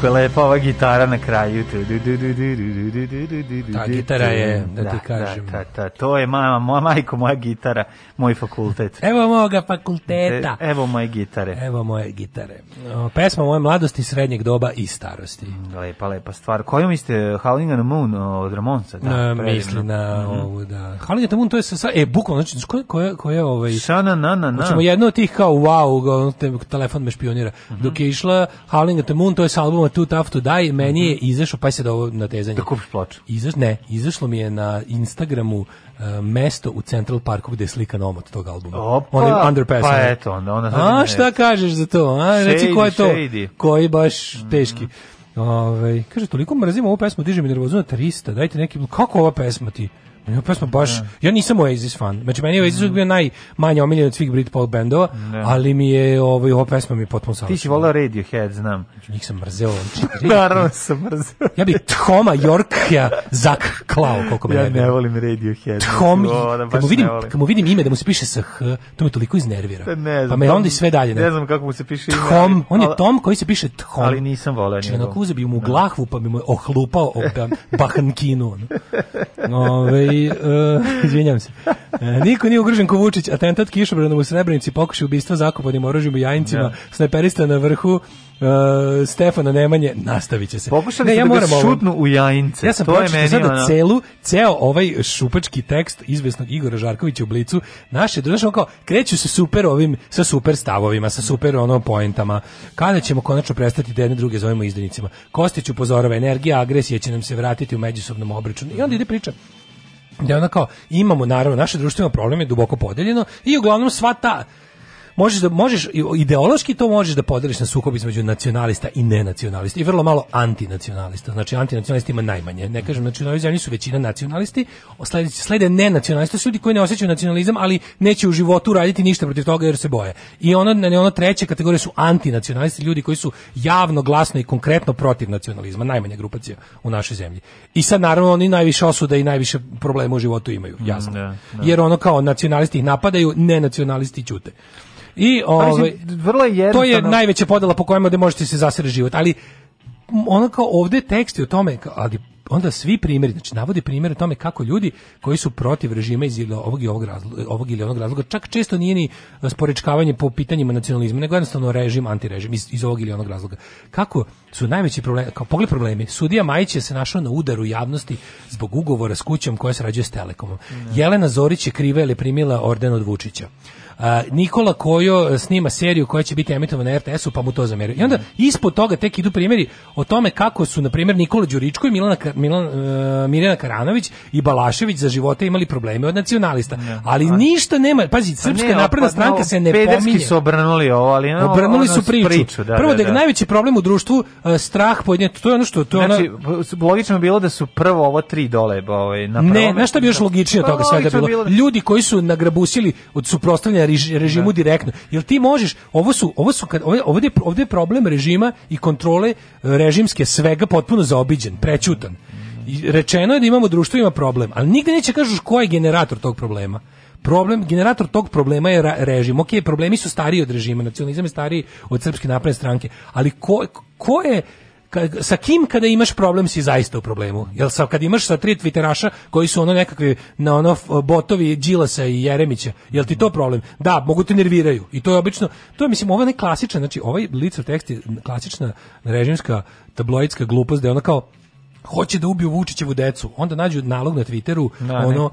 kako je lepa ova gitara na kraju. Ta gitara je, da, ti kažem. Da, ta, ta, to je mama, moja majko, moja gitara, moj fakultet. Evo moga fakulteta. Evo moje gitare. Evo moje gitare. Pesma moje mladosti, srednjeg doba i starosti. Lepa, lepa stvar. Koju mislite, Howling on the Moon od Ramonca? Da, Mislim misli na ovu, da. Howling on the Moon, to je sa, e, bukvalno, znači, koje, koja koje ovaj... Šana, na, na, na. Hoćemo jedno od tih kao, wow, telefon me špionira. Mm -hmm. Dok je išla Howling on the Moon, to je sa albuma tu Tough to meni je mhm. izašao, pa se da ovo na tezanje. Da kupiš ploču? Izaš, ne, izašlo mi je na Instagramu uh, mesto u Central Parku gde je slikan omot tog albuma. Opa, on underpass, pa ne. eto, onda ona A, šta ne. kažeš za to? A, shady, reci ko je to? Shady. Koji baš mhm. teški. Mm Ove, ovaj, kaže, toliko mrzim ovu pesmu, diže mi nervozu na 300, dajte neki, kako ova pesma ti? Ja pesma baš, da. ja nisam Oasis fan. Znači meni Oasis mm. bio najmanje omiljen od svih Britpop bendova, da. ali mi je ovaj ova pesma mi je potpuno savršena. Ti si voleo Radiohead, znam. Znači, njih sam mrzeo. Znači, Naravno da sam mrzeo. ja bih Toma ja zak klao koliko me ja ne, volim Radiohead. Znači, Tom, kad mu vidim, kad mu vidim ime da mu se piše sa H, to me toliko iznervira. Pa ne znam, pa me onda i sve dalje. Ne, ne znam kako mu se piše ime. Tom, on je Tom koji se piše Tom. Ali nisam voleo njega. Znači, bi mu glahvu pa bi mu ohlupao o bahankinu. Ovaj Ovaj, e, uh, izvinjam se. E, niko nije ugrožen ko Vučić, atentat kišobranom u Srebrenici pokušaj ubistva zakopanim oružjem u Jajincima, ja. Da. snajperista na vrhu, Uh, Stefana Nemanje nastavit će se. Pokušali ne, ja da ga šutnu u jajince. Ja sam to pročito sada ona... celu, ceo ovaj šupački tekst izvesnog Igora Žarkovića u Blicu. Naše, da znaš, kao, kreću se super ovim, sa super stavovima, sa super ono poentama. Kada ćemo konačno prestati da jedne druge zovemo izdenicima? Kostić upozorava, energija, agresija će nam se vratiti u međusobnom obračunu. I onda ide priča da ona kao imamo naravno naše društveno problem je duboko podeljeno i uglavnom sva ta možeš da možeš ideološki to možeš da podeliš na sukob između nacionalista i nenacionalista i vrlo malo antinacionalista. Znači antinacionalisti ima najmanje. Ne kažem znači nacionalisti, oni su većina nacionalisti, slede, slede nenacionalisti, su ljudi koji ne osećaju nacionalizam, ali neće u životu raditi ništa protiv toga jer se boje. I ono ne ono treća kategorije su antinacionalisti, ljudi koji su javno, glasno i konkretno protiv nacionalizma, najmanja grupacija u našoj zemlji. I sad naravno oni najviše osuda i najviše problema u životu imaju, mm, jasno. Mm, da, da. Jer ono kao nacionalisti ih napadaju, nenacionalisti ćute. I pa ovaj vrlo je To je najveća podela po kojima da možete se zasere život, ali ono kao ovde teksti o tome, ali onda svi primjeri, znači navodi primjer o tome kako ljudi koji su protiv režima iz ovog, i ovog, razloga, ovog ili onog razloga, čak često nije ni e, sporečkavanje po pitanjima nacionalizma, nego jednostavno režim, antirežim iz, iz ovog ili onog razloga. Kako su najveći problemi, kao pogled problemi, sudija Majić je se našao na udaru javnosti zbog ugovora s kućom koja rađuje s Telekomom. Ne. Jelena Zorić je kriva ili primila orden od Vučića. Nikola Kojo e, snima seriju koja će biti emitovana na RTS-u, pa mu to zameraju. I onda ispod toga tek idu primjeri o tome kako su, na primjer, Nikola Đuričko i Milana, Milan, uh, Mirjana Karanović i Balašević za živote imali probleme od nacionalista. Ne, ali a... ništa nema, pazi, pa Srpska ne, napredna opa, stranka se ne pominje. Pederski su obrnuli ovo, ali no, obrnuli su priču. priču da, Prvo da, da, da, je najveći problem u društvu uh, strah podnijet, to je ono što... To je znači, ono... logično bilo da su prvo ovo tri dole, ovaj, na Ne, nešto bi još logičnije od pa toga svega bilo? bilo? Da- Ljudi koji su nagrabusili od suprotstavljanja režimu da. direktno. Jel ti možeš, ovo su, ovo su kad, ovdje, ovdje je problem režima i kontrole e, režimske svega potpuno zaobiđen, prećutan. I rečeno je da imamo društvo ima problem, ali nigde neće kažeš ko je generator tog problema problem, generator tog problema je režim. Ok, problemi su stariji od režima, nacionalizam je stariji od srpske napredne stranke, ali ko, ko je ka, sa kim kada imaš problem si zaista u problemu. Jel sa kad imaš sa tri twitteraša koji su ono nekakvi na ono botovi Đilasa i Jeremića, jel ti to problem? Da, mogu te nerviraju. I to je obično, to je mislim ovo ne znači ovaj licer tekst je klasična režimska tabloidska glupost da je ono kao hoće da ubiju Vučićevu decu, onda nađu nalog na Twitteru, na, da, ono,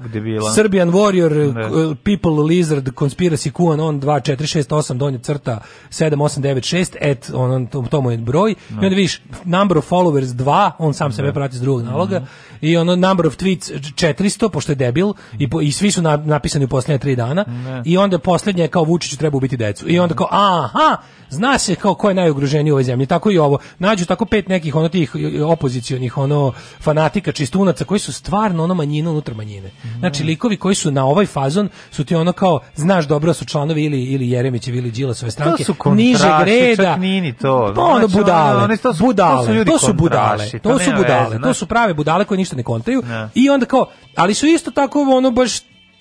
Serbian Warrior, ne. Uh, people Lizard, Conspiracy QAnon 2468, donje crta 7896, et, on, to, mu je broj, ne. i onda vidiš number of followers 2, on sam sebe da. prati s drugog mhm. naloga, ne. i ono number of tweets 400, pošto je debil, i, po, i svi su na, napisani u posljednje tri dana, i onda poslednje je kao Vučiću treba ubiti decu, i onda mhm. kao, aha, zna se kao ko je najugroženiji u ovoj zemlji, tako i ovo, nađu tako pet nekih ono tih opozicionih ono ono fanatika čistunaca koji su stvarno ono manjina unutar manjine. Mm. Znači da. likovi koji su na ovaj fazon su ti ono kao znaš dobro da su članovi ili ili Jeremićevi ili Đilasove stranke. To su niže greda. Nini to. To pa ono znači, budale. Oni to su, budale. To su, ljudi to su budale. To, to su budale. Veze, to su prave budale koje ništa ne kontaju. Ne. Da. I onda kao ali su isto tako ono baš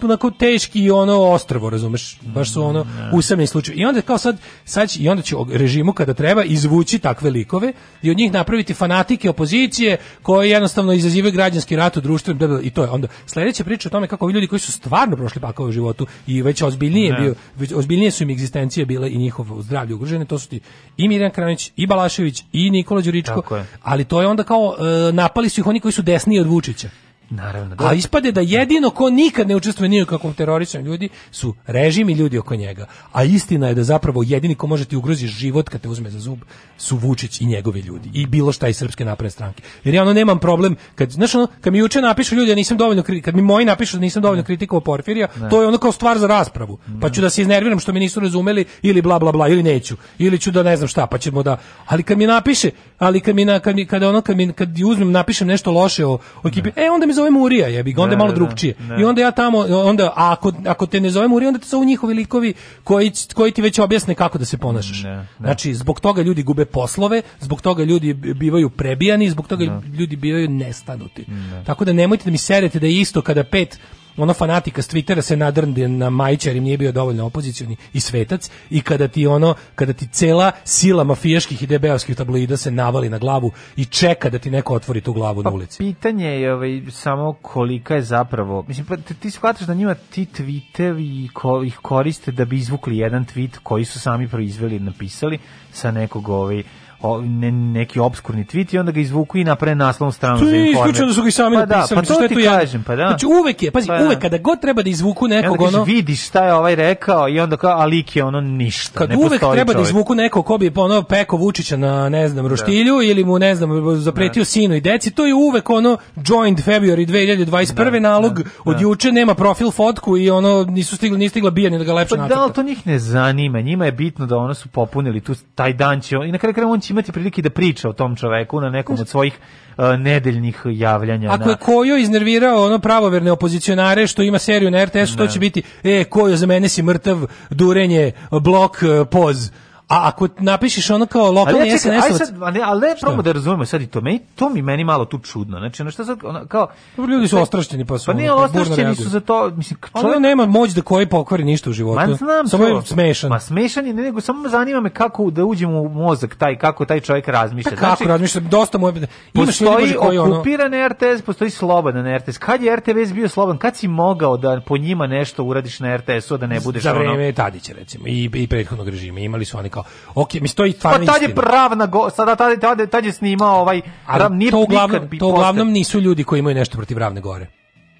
onako teški ono ostrvo, razumeš? Baš su ono mm, usamljeni slučaj. I onda kao sad, sad i onda će režimu kada treba izvući takve likove i od njih napraviti fanatike opozicije koji jednostavno izazivaju građanski rat u društvu i to je onda sledeća priča o tome kako ovi ljudi koji su stvarno prošli pakao u životu i već ozbiljnije bio već ozbiljnije su im egzistencije bile i njihovo zdravlje ugrožene, to su ti i Mirjan Kranić i Balašević i Nikola Đuričko, ali to je onda kao e, napali su ih oni koji su desniji od Vučića. Naravno. Da. A ispade da jedino ko nikad ne učestvuje ni u kakvom terorisanju ljudi su režim i ljudi oko njega. A istina je da zapravo jedini ko može ti ugroziti život kad te uzme za zub su Vučić i njegovi ljudi i bilo šta iz srpske napredne stranke. Jer ja ono nemam problem kad znaš ono kad mi juče napišu ljudi ja nisam dovoljno kad mi moji napišu da nisam dovoljno kritikovao Porfirija, ne. to je ono kao stvar za raspravu. Ne. Pa ću da se iznerviram što me nisu razumeli ili bla bla bla ili neću ili ću da ne znam šta, pa ćemo da ali kad mi napiše ali kad mi na, kad mi, kada ono kad mi kad uzmem napišem nešto loše o, o ekipi, e onda mi zove Murija, jebi ga, onda ne, malo drugčije. I onda ja tamo onda a ako, ako te ne zove Murija, onda te zovu njihovi likovi koji koji ti već objasne kako da se ponašaš. Ne, ne. Znači zbog toga ljudi gube poslove, zbog toga ljudi bivaju prebijani, zbog toga ljudi bivaju nestanuti. Tako da nemojte da mi serete da je isto kada pet ono fanatika s Twittera se nadrndi na Majića jer im nije bio dovoljno opozicioni i svetac i kada ti ono, kada ti cela sila mafijaških i debeovskih tabloida se navali na glavu i čeka da ti neko otvori tu glavu pa, na ulici. Pitanje je ovaj, samo kolika je zapravo, mislim, pa ti shvataš da njima ti tweetevi ko, ih koriste da bi izvukli jedan tweet koji su sami proizveli i napisali sa nekog ovaj o, ne, neki obskurni tweet i onda ga izvuku i napre naslovnu stranu za informer. To je isključeno da su ga i sami pa da, napisali. Da, pa to što ti to kažem, pa da. Znači uvek je, pazi, pa da. uvek kada god treba da izvuku nekog ono... vidiš šta je ovaj rekao i onda kao, a lik je ono ništa, kad ne uvek treba da izvuku nekog ko bi pa, ono peko Vučića na, ne znam, da. roštilju da. ili mu, ne znam, zapretio da. sinu i deci, to je uvek ono joined February 2021. Da, nalog da, od juče, nema profil fotku i ono nisu stigli, nije stigla bijanje da ga lepše pa, da, ali to njih ne zanima, njima je bitno da ono su popunili tu, taj dan će, i na kraju kraju on će imati prilike da priča o tom čoveku na nekom od svojih uh, nedeljnih javljanja. Ako na... je Kojo iznervirao ono pravoverne opozicionare što ima seriju na RTS, u to da. će biti, e, Kojo, za mene si mrtav, durenje, blok, e, poz. A ako napišeš ono kao lokalni ja čekaj, SNS... Sad, a ne, ali ne, probamo da razumemo sad i to. Meni, to mi meni malo tu čudno. Znači, ono što sad, ono, kao... Ljudi su ostrašćeni pa su... Pa nije ostrašćeni su za to... Mislim, čovjek... Ono nema moć da koji pokvari ništa u životu. Ma znam samo je smešan. Ma smešan je, ne, nego samo zanima me kako da uđemo u mozak taj, kako taj čovjek razmišlja. Pa kako znači, razmišlja, dosta mu je... Postoji okupiran ono... RTS, postoji slobodan RTS. Kad je RTS bio slobodan? Kad si mogao da po njima nešto uradiš na RTS-u, da ne budeš za ono... Za vreme Tadića, recimo, i, i prethodnog režima. Imali su oni kao, ok, to je stvarno Pa tad je pravna, go, sada tad, tad, tad je snimao ovaj, Ali ram, nip, to uglavnom, to uglavnom nisu ljudi koji imaju nešto protiv ravne gore.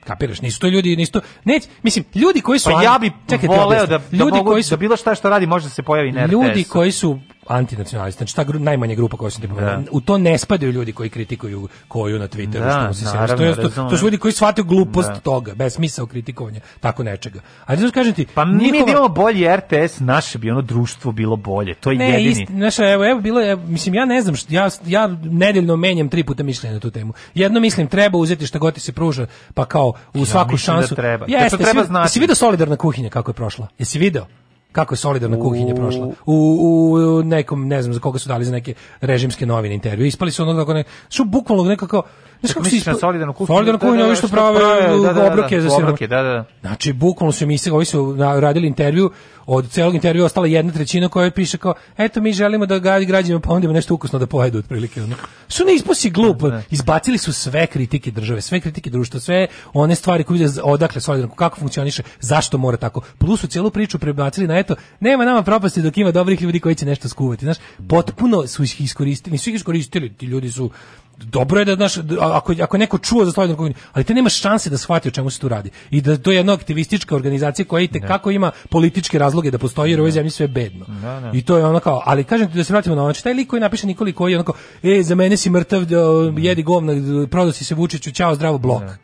Kapiraš, nisu to ljudi, nisu to, ne, mislim, ljudi koji su... Pa ja bi čekaj, voleo da, da, ljudi mogu, koji da su, da bilo šta što radi može da se pojavi na Ljudi koji su antinacionalisti, znači ta gru, najmanja grupa koja se ti pomenuo. U to ne spadaju ljudi koji kritikuju koju na Twitteru, da, što mu se da, naravno, to, to, to, su ljudi koji shvataju glupost da. toga, bez smisao kritikovanja, tako nečega. A znači kažem ti, pa mi nikova... imamo bolji RTS, naše bi ono društvo bilo bolje. To je ne, jedini. Isti, naša, evo, evo bilo je, mislim ja ne znam što ja ja nedeljno menjam tri puta mišljenje na tu temu. Jedno mislim treba uzeti šta god ti se pruža, pa kao u ja, svaku da šansu. Da treba. Jeste, to treba znači. Jesi video solidarna kuhinja kako je prošla? Jesi video? kako je solidarna kuhinja prošla. U, u nekom, ne znam za koga su dali za neke režimske novine intervju. Ispali su ono tako ne, su bukvalno nekako Znaš kako se na solidarno kuhinju? Solidarno da, da, kuhinju, ovi da, što prave obroke za obroke, da, da. da. Znači, bukvalno su emisije, ovi su radili intervju, od celog intervjua ostala jedna trećina koja piše kao, eto, mi želimo da građanima ponudimo nešto ukusno da pojedu, otprilike. Ono. Su ne isposi glupo, izbacili su sve kritike države, sve kritike društva, sve one stvari koje vide odakle solidarno, kako funkcioniše, zašto mora tako. Plus su celu priču prebacili na, eto, nema nama propasti dok ima dobrih ljudi koji će nešto skuvati, znaš, potpuno su ih iskoristili, nisu ih iskoristili, ti ljudi su dobro je da znaš, da, ako, ako je neko čuo za Slobodnu ali ti nemaš šanse da shvatiš o čemu se tu radi. I da to je jedna aktivistička organizacija koja i kako ima političke razloge da postoji, jer u ovoj zemlji sve je bedno. Ne, da, ne. Da. I to je ona kao, ali kažem ti da se vratimo na ono, znači, taj lik koji napiše Nikoli koji onako, e, za mene si mrtav, jedi govna, prodao si se Vučiću, čao, zdravo, blok. Ne,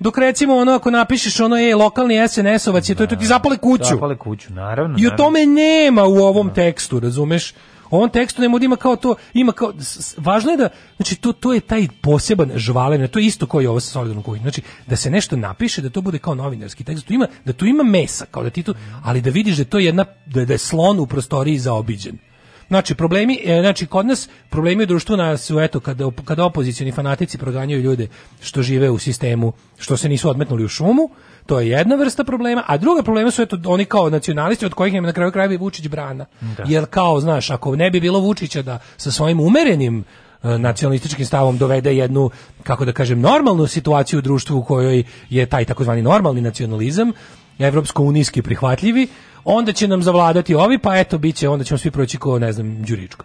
Dok recimo ono ako napišeš ono je lokalni SNS-ovac je to, to ti zapale kuću. Zapale kuću, naravno. I o tome nema u ovom tekstu, razumeš? On tekstu ne ima kao to, ima kao važno je da znači to to je taj poseban žvalen, to je isto kao i ovo sa solidarnom kuhinjom. Znači da se nešto napiše da to bude kao novinarski tekst, tu ima da tu ima mesa, kao da ti tu, ali da vidiš da to je jedna da, da je slon u prostoriji zaobiđen. Znači problemi, e, znači kod nas problemi u društvu na su eto kada kada opozicioni fanatici proganjaju ljude što žive u sistemu, što se nisu odmetnuli u šumu, To je jedna vrsta problema, a druga problema su eto oni kao nacionalisti od kojih nam na kraju krajeva Vučić brana. Da. Jer kao, znaš, ako ne bi bilo Vučića da sa svojim umerenim e, nacionalističkim stavom dovede jednu kako da kažem normalnu situaciju u društvu u kojoj je taj takozvani normalni nacionalizam evropsko unijski prihvatljivi onda će nam zavladati ovi pa eto biće onda ćemo svi proći kao ne znam Đuričko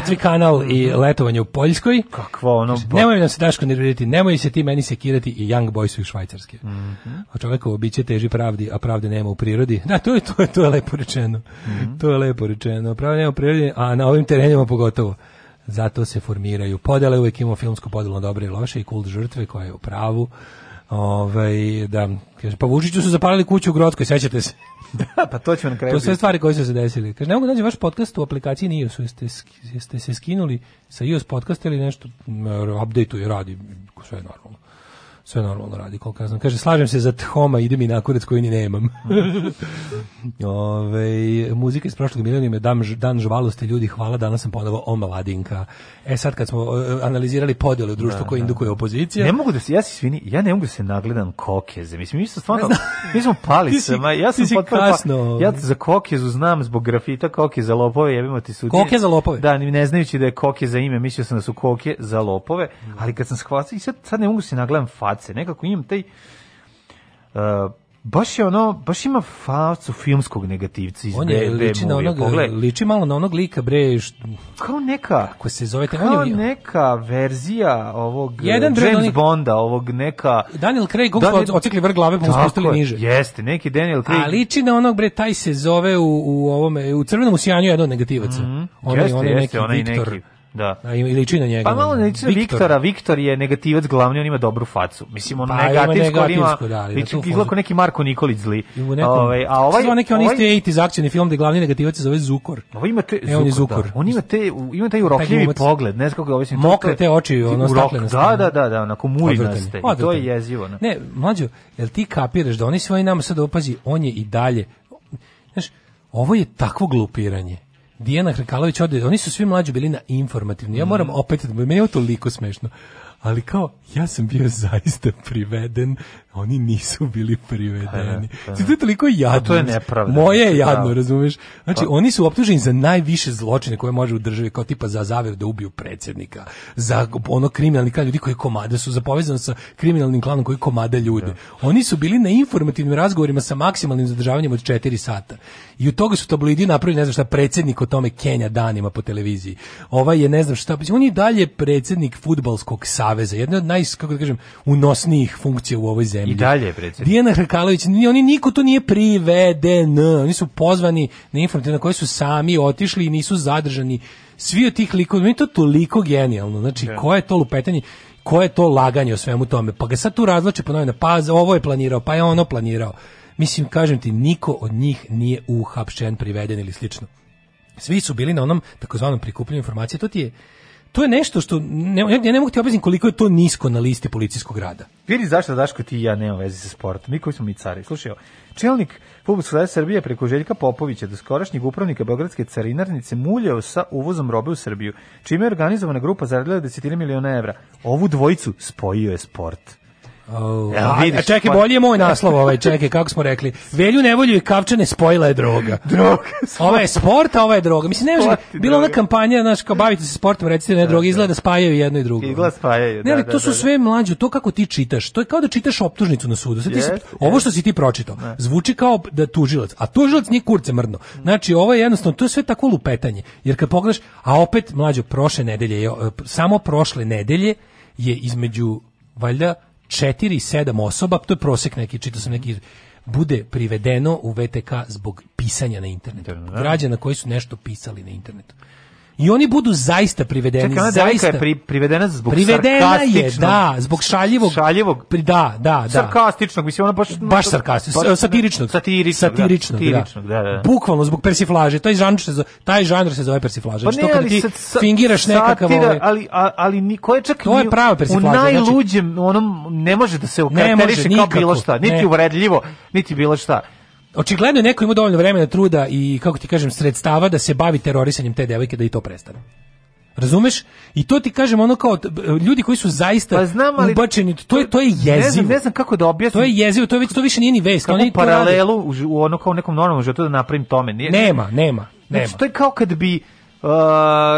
mrtvi kanal i letovanje u Poljskoj. Kakvo ono... Kaže, nemoj nam se Daško nervirati, nemoj se ti meni sekirati i Young Boys mhm. u Švajcarske. Mm -hmm. A čovekovo biće teži pravdi, a pravde nema u prirodi. Da, to je, to je, to je lepo rečeno. Mm -hmm. To je lepo rečeno. Pravde nema u prirodi, a na ovim terenima pogotovo zato se formiraju podele, uvijek imamo filmsku podelu na dobre i loše i kult žrtve koja je u pravu Ovaj da kaže pa Vučiću su zapalili kuću u Grodskoj, sećate se. da, pa to ćemo na kraju. To su sve stvari koje su se desile. Kaže ne mogu da naći vaš podcast u aplikaciji iOS, jeste, jeste se skinuli sa iOS podcast ili nešto update-uje radi sve je normalno sve normalno radi, koliko ja znam. Kaže, slažem se za Thoma, ide mi nakurac koji ni nemam. Mhm. Ove, muzika iz prošlog milenijuma je dan, dan žvalosti ljudi, hvala, danas sam ponovo omladinka. E sad kad smo e, analizirali podjele u društvu da, koje da. indukuje opozicija. Ne mogu da se, ja se svini, ja ne mogu da se nagledam kokeze, mislim, mi smo stvarno, mi smo pali se, ja sam potpuno, pa- kasno. Pa, ja za kokezu znam zbog grafita, koke za lopove, jebimo ti sudi. Koke za lopove? Da, ne znajući da je koke za ime, mislio sam da su koke za lopove, mm. ali kad sam shvatio, i sad, sad ne mogu da se nagledam fat face. Nekako imam taj... Uh, baš je ono, baš ima facu filmskog negativca iz on je, liči, na onog, liči malo na onog lika, bre, što... Kao neka... Kako se zove? Kao on je, neka verzija ovog uh, Jedan James onih, Bonda, ovog neka... Daniel Craig, ovog Daniel... ocikli vrh glave, pa spustili niže. Jeste, neki Daniel Craig. A liči na onog, bre, taj se zove u, u, ovome, u crvenom usjanju jedan od negativaca. Mm -hmm. Onaj, jeste, onaj neki onaj Viktor. Da. A da, ili liči na njega. Pa malo da. na liči Viktora. Viktora, Viktor je negativac, glavni on ima dobru facu. Mislim on pa, negativsko ima. Da, liči izlako neki Marko Nikolić zli. Ovaj, a ovaj Sve neki on ovaj- isti 80 iz akcioni film gde glavni negativac se zove Zukor. Ovo ovaj ima te e, on je Zukor. Da. On ima te ima taj urokljivi pogled, ne znam kako ovaj Mokre te oči, ono staklene. Da, da, da, da, onako murinaste. To je jezivo. Ne, mlađu, jel ti kapiraš da oni svoj nama sad opazi, on je i dalje. Znaš, ovo je takvo glupiranje Dijana Hrkalović ode, oni su svi mlađi bili na informativni. Ja moram mhm. opet, meni je ovo toliko smešno ali kao ja sam bio zaista priveden oni nisu bili privedeni. Pa, to je toliko jadno. To je znači, nepravda. Moje je da. jadno, razumeš? Znači, pa. oni su optuženi za najviše zločine koje može u državi, kao tipa za zaver da ubiju predsjednika, za ono kriminalni klan ljudi koji komada su, za povezano sa kriminalnim klanom koji komada ljudi. Oni su bili na informativnim razgovorima sa maksimalnim zadržavanjem od 4 sata. I od toga su tabloidi napravili, ne znam šta, predsjednik o tome Kenja danima po televiziji. Ovaj je, ne znam šta, on je dalje predsjednik futbalskog saveza, jedna od naj, kako da kažem, unosnijih funkcija u ovoj zemlji zemlji. I dalje, predsjednik. Dijana Hrkalović, oni niko to nije priveden, oni su pozvani na informativne na koje su sami otišli i nisu zadržani. Svi od tih likova, meni to toliko genijalno, znači, yeah. Da. koje je to lupetanje, koje je to laganje o svemu tome, pa ga sad tu razlače po novina, pa ovo je planirao, pa je ono planirao. Mislim, kažem ti, niko od njih nije uhapšen, priveden ili slično. Svi su bili na onom takozvanom prikupljanju informacije, to ti je to je nešto što ne, ja ne mogu ti objasniti koliko je to nisko na listi policijskog rada. Vidi zašto Daško ti i ja nemam veze sa sportom. Mi koji smo mi cari. Slušaj, čelnik Fudbalskog Srbije preko Željka Popovića, doskorašnjeg upravnika Beogradske carinarnice, muljao sa uvozom robe u Srbiju, čime je organizovana grupa zaradila desetine miliona evra. Ovu dvojicu spojio je sport. Oh, ja, a, vidiš, čekaj, bolje je moj naslov ovaj, čekaj, kako smo rekli. Velju nevolju i kavčane spojila je droga. droga. Ova je sport, a ova je droga. Mislim, ne može, bila ona kampanja, znaš, kao bavite se sportom, recite ne da da, droga, da. izgleda spajaju jedno i drugo. Izgleda spajaju, ne, ali, da, to su da, sve mlađe, to kako ti čitaš, to je kao da čitaš optužnicu na sudu. Sad yes, si, ovo što si ti pročitao, ne. zvuči kao da tužilac, a tužilac nije kurce mrdno. Znači, ovo je jednostavno, to je sve tako lupetanje, jer kad pogledaš, a opet, mlađo, prošle nedelje, samo prošle nedelje je između, valjda, 4 7 osoba, to je prosek neki, čitao sam neki bude privedeno u VTK zbog pisanja na internetu. Da. Građana koji su nešto pisali na internetu i oni budu zaista privedeni Čekaj, zaista je pri, privedena zbog privedena je da zbog šaljivog šaljivog pri, da da da sarkastičnog mislim ona baš baš sarkastičnog baš, satiričnog satiričnog da. satiričnog, da, satiričnog da. da, da. bukvalno zbog persiflaže taj žanr se zove, taj žanr se zove persiflaža pa znači ne, što ti sa, fingiraš nekakav satira, ovaj, ali ali, ali ni ko je čak to je prava persiflaža u znači- najluđem znači, onom ne može da se okarakteriše kao bilo šta niti uvredljivo niti bilo šta očigledno je neko ima dovoljno vremena, truda i, kako ti kažem, sredstava da se bavi terorisanjem te devojke da i to prestane. Razumeš? I to ti kažem ono kao ljudi koji su zaista pa znam, ali ubačeni, to, to je to je jezivo. Ne znam, ne znam kako da objasnim. To je jezivo, to je već to više nije ni vest, kako oni paralelu u, u ono kao nekom normalnom životu da napravim tome. Nije, nema, nema, znači, nema. Znači, to je kao kad bi Uh,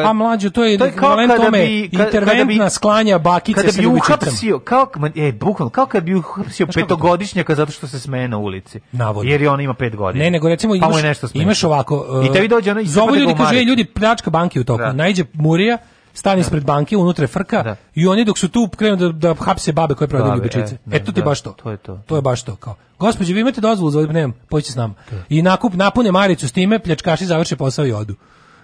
a mlađe, to je, to je kao kada bi, kada, interventna kada bi, sklanja bakice kada bi uhapsio, kao, e, bukvalno, kao kada bi uhapsio Znaš petogodišnjaka zato što se smeje na ulici. Navodno. Jer je on ima pet godina. Ne, nego recimo pa imaš, nešto imaš ovako... Uh, I tebi e, dođe ono... Zovu ljudi, kaže, ljudi, pljačka banke u toku. Da. Najđe Murija, stani da. ispred banke, unutra frka da. i oni dok su tu krenu da, da hapse babe koje prodaju e, ljubičice. E, to ti da, baš to. To je to. To je baš to. Kao. Gospođe, vi imate dozvolu za ovdje, nemam, pođite s nama. Da. I nakup, napune Maricu s time, pljačkaši završe posao i odu.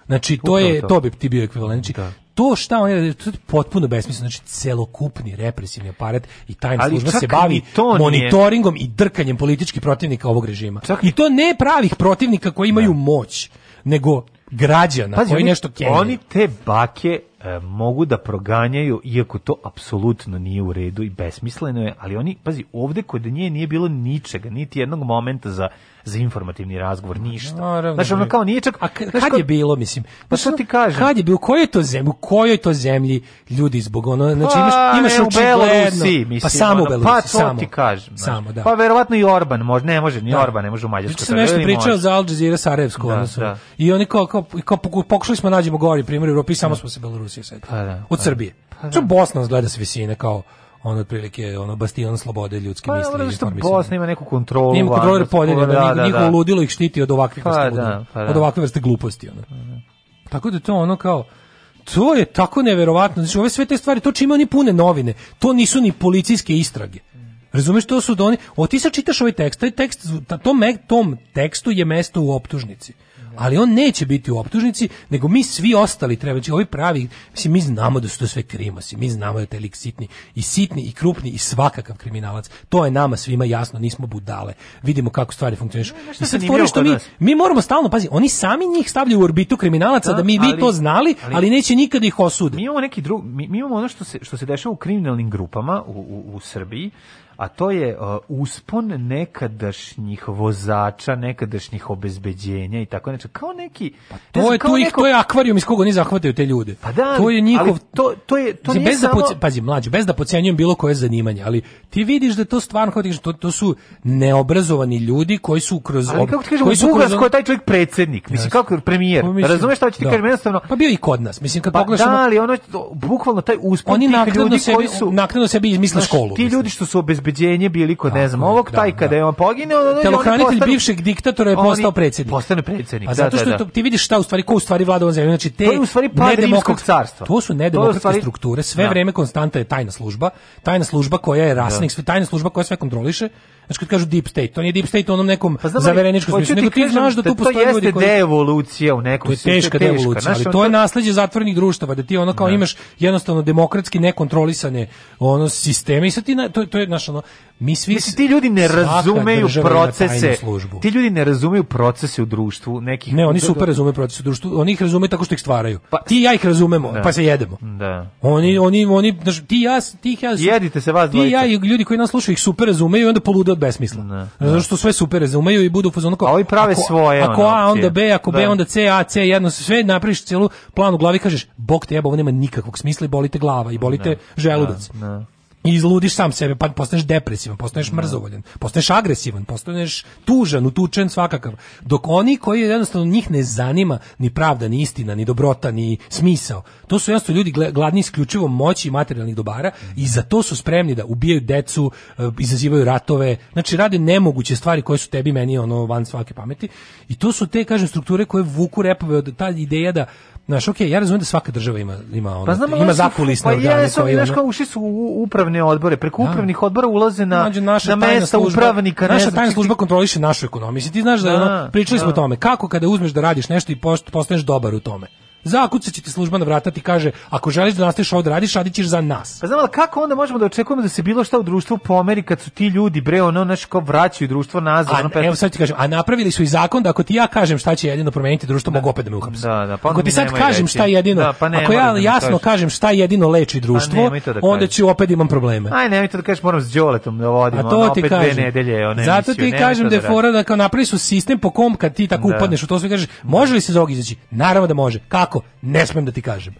Znači, to Upravo je, to. to bi ti bio ekvivalent. Znači, da to šta oni rade, to je potpuno besmisleno, znači celokupni represivni aparat i tajna služba se bavi to monitoringom i drkanjem političkih protivnika ovog režima. Čak I to ne pravih protivnika koji imaju da. moć, nego građana Pazi, koji oni, nešto kenjaju. Oni te bake e, mogu da proganjaju, iako to apsolutno nije u redu i besmisleno je, ali oni, pazi, ovde kod nje nije bilo ničega, niti jednog momenta za za informativni razgovor, ništa. Naravno, znači, ono kao nije čak... A kad je bilo, mislim? Pa što ti kažem? Kad je bilo, u kojoj to zemlji, kojoj to zemlji ljudi zbog ono, znači imaš, pa, imaš u Belorusiji mislim. Pa samo u Belorusiji, Pa, pa to ti kažem. Samo, da. Pa verovatno i Orban, može, ne može, ni da. Orban ne može u Mađarsku. sam nešto pričao za Al Jazeera Sarajevsku, da, da. i oni kao, kao, kao pokušali smo nađemo gori primjer u Europi, samo smo se Belorusije setili. Pa Od Srbije. Pa, Bosna nas gleda s visine kao ono otprilike ono bastion slobode ljudske pa, misli. Pa ono što Bosna ima neku kontrolu. Ima kontrolu podeljena, da, da, njihovo da, da. ludilo ih štiti od ovakvih pa, da, pa da. od ovakve vrste gluposti. Ono. Pa da. Tako da to ono kao, to je tako neverovatno. Znači, ove sve te stvari, to čime oni pune novine, to nisu ni policijske istrage. Razumeš, to su oni, O, ti sad čitaš ovaj tekst, taj tekst, ta, tom, tom tekstu je mesto u optužnici ali on neće biti u optužnici, nego mi svi ostali treba, znači ovi pravi, mislim, mi znamo da su to sve krimosi, mi znamo da je taj lik sitni i sitni i krupni i svakakav kriminalac. To je nama svima jasno, nismo budale. Vidimo kako stvari funkcionišu. I sad fore što mi, mi moramo stalno, pazi, oni sami njih stavljaju u orbitu kriminalaca da, da mi vi to znali, ali, ali, neće nikad da ih osuditi. Mi imamo neki drug, mi, mi imamo ono što se, što se dešava u kriminalnim grupama u, u, u Srbiji, a to je e, uspon nekadašnjih vozača, nekadašnjih obezbeđenja i tako nešto. Kao neki pa to ne je kao to neko... ih to je akvarijum iz koga oni zahvataju te ljude. Pa da, to je njihov ali to to je to znači, nije bez da samo... da pazi mlađe, bez da podcenjujem bilo koje zanimanje, ali ti vidiš da to stvarno kao to, to su neobrazovani ljudi koji su kroz ali kako ti kažem, koji su kroz on... taj čovjek predsjednik, mislim kako premijer. Pa, mislim, da Razumeš šta ću ti da. kažem jednostavno? Pa bio i kod nas, mislim kad pa, pogledaš da, ali ono bukvalno taj uspon oni naknadno sebi koji su naknadno sebi izmisle školu. Ti ljudi što su obezbeđeni obezbeđenje bili kod ne znam ovog da, taj kada da. je on poginuo da, da, on telohranitelj bivšeg diktatora je postao predsjednik postane predsjednik a zato što to, ti vidiš šta u stvari ko u stvari vlada ovom zemljom znači te to je u stvari pad rimskog carstva to su nedemokratske stvari... strukture sve vreme konstanta je tajna služba tajna služba koja je rasnik tajna služba koja sve kontroliše znači kad kažu deep state, to nije deep state u onom nekom pa znam, zavereničkom smislu, nego ti znaš da, da tu postoji ljudi koji... To jeste devolucija u nekom smislu. To teška devolucija, ali to je nasleđe zatvorenih društava, da ti ono kao da. imaš jednostavno demokratski nekontrolisane ono sisteme i sad ti, to, to je, naša ono, Mi svi Mislim, ti ljudi ne razumeju procese. Ti ljudi ne razumeju procese u društvu nekih. Ne, oni da, da. super razumeju procese u društvu. Oni ih razumeju tako što ih stvaraju. Pa, ti i ja ih razumemo, da. pa se jedemo. Da. Oni oni oni ti ja ti ja Jedite se vas Ti ja i ljudi koji nas slušaju ih super razumeju i onda polude od besmisla. Da. Zato da. što sve super razumeju i budu fazon kao. A ovi prave ako, svoje. Ako A onda B, ako da. B onda C, A C jedno sve napraviš celu plan u glavi kažeš bog te jebo, ovo nema nikakvog smisla i bolite glava i bolite želudac. Da i izludiš sam sebe, pa postaneš depresivan, postaneš mrzovoljan, postaneš agresivan, postaneš tužan, utučen svakakav. Dok oni koji jednostavno njih ne zanima ni pravda, ni istina, ni dobrota, ni smisao. To su jednostavno ljudi gladni isključivo moći i materijalnih dobara i za to su spremni da ubijaju decu, eh, izazivaju ratove, znači rade nemoguće stvari koje su tebi meni ono van svake pameti. I to su te kažem strukture koje vuku repove od ta ideja da Znaš, okej, okay, ja razumem da svaka država ima ima ono, pa znam, ima zakulisne pa organe jesu, koje znaš, kao uši su u upravne odbore, preko da. upravnih odbora ulaze na na mesta služba, upravnika, naša tajna služba kontroliše našu ekonomiju. ti znaš da, da ono, pričali da. smo o da. tome kako kada uzmeš da radiš nešto i postaneš dobar u tome. Zakucat će ti služba na vrata ti kaže, ako želiš da nastaviš ovo da radiš, radićeš za nas. Pa znam, ali kako onda možemo da očekujemo da se bilo šta u društvu pomeri kad su ti ljudi, bre, ono, znaš, vraćaju društvo nazad. A, ono, pa evo sad ti kažem, a napravili su i zakon da ako ti ja kažem šta će jedino promeniti društvo, da. mogu opet da me uhapsi. Da, da, pa ako ti sad kažem reći. šta jedino, da, pa ne, ako ja da jasno kažem. kažem šta jedino leči pa društvo, da onda ću opet imam probleme. Aj, nemoj to da kažeš, moram s Đoletom da vodim, a to ono, ti opet kažem. dve nedelje, one Zato ti kažem da, da je fora da kao napravi su sistem po kom kad ti tako da. upadneš u to sve kažeš, može li se iz izaći? Naravno da može. Kako? ne smem da ti kažem.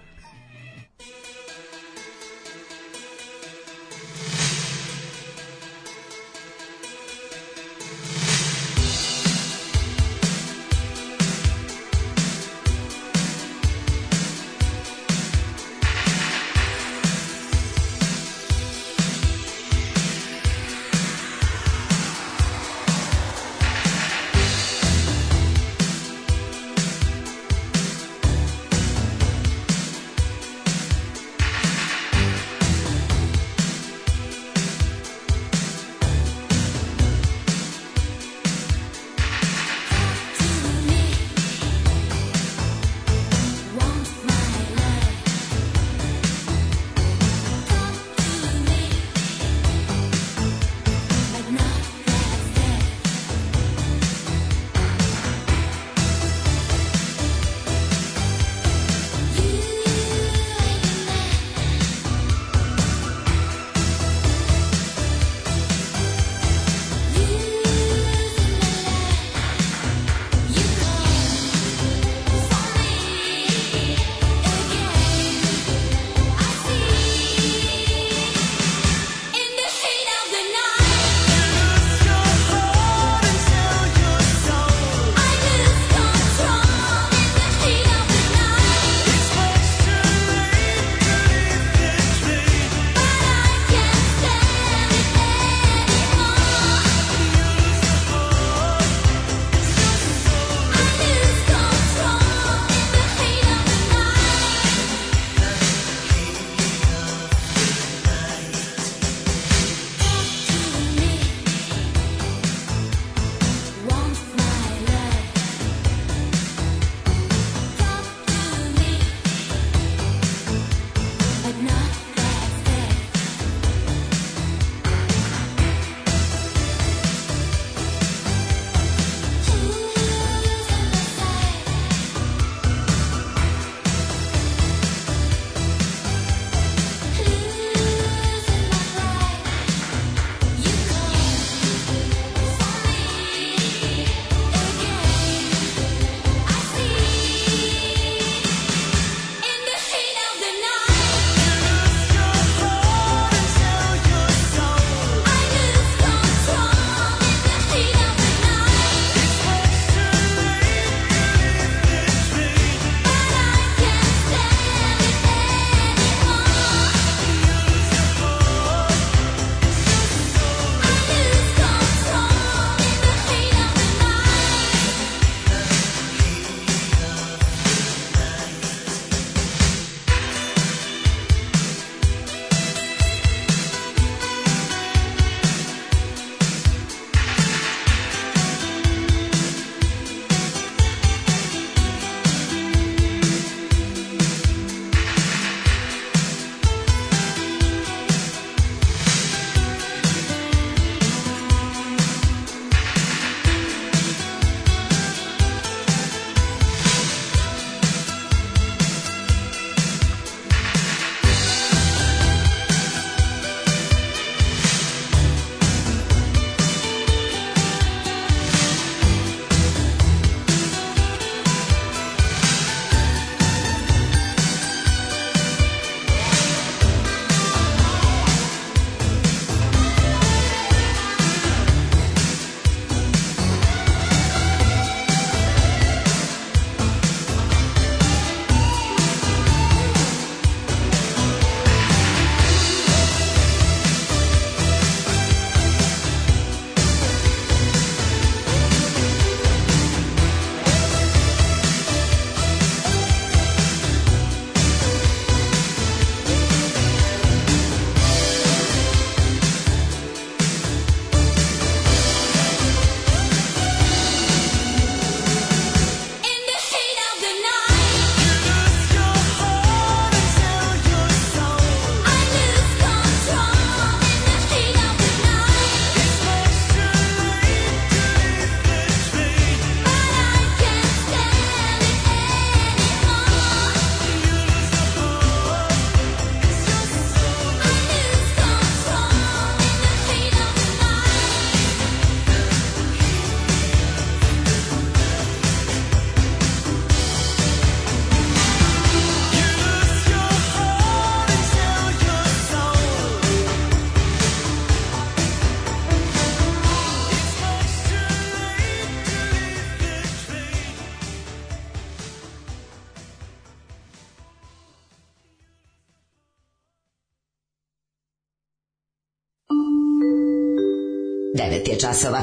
je časova.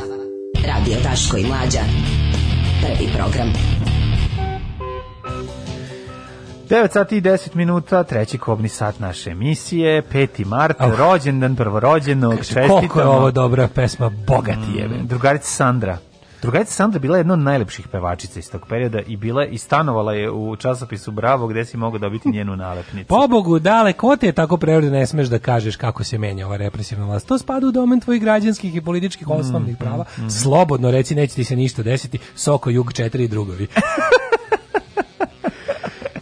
Radio Taško i Mlađa. Prvi program. 9 sati i 10 minuta, treći kobni sat naše emisije, 5. mart, oh. rođendan, prvorođenog, čestitamo. Koliko je ovo dobra pesma, bogati je. Mm, drugarica Sandra. Drugarica Sandra bila jedna od najlepših pevačica iz tog perioda i bila i stanovala je u časopisu Bravo gde si mogao dobiti njenu nalepnicu. Pobogu, dale, ko te je tako prevrde ne smeš da kažeš kako se menja ova represivna vlast. To spada u domen tvojih građanskih i političkih osnovnih mm, prava. Mm, Slobodno reci, neće ti se ništa desiti. Soko, Jug, 4 i drugovi.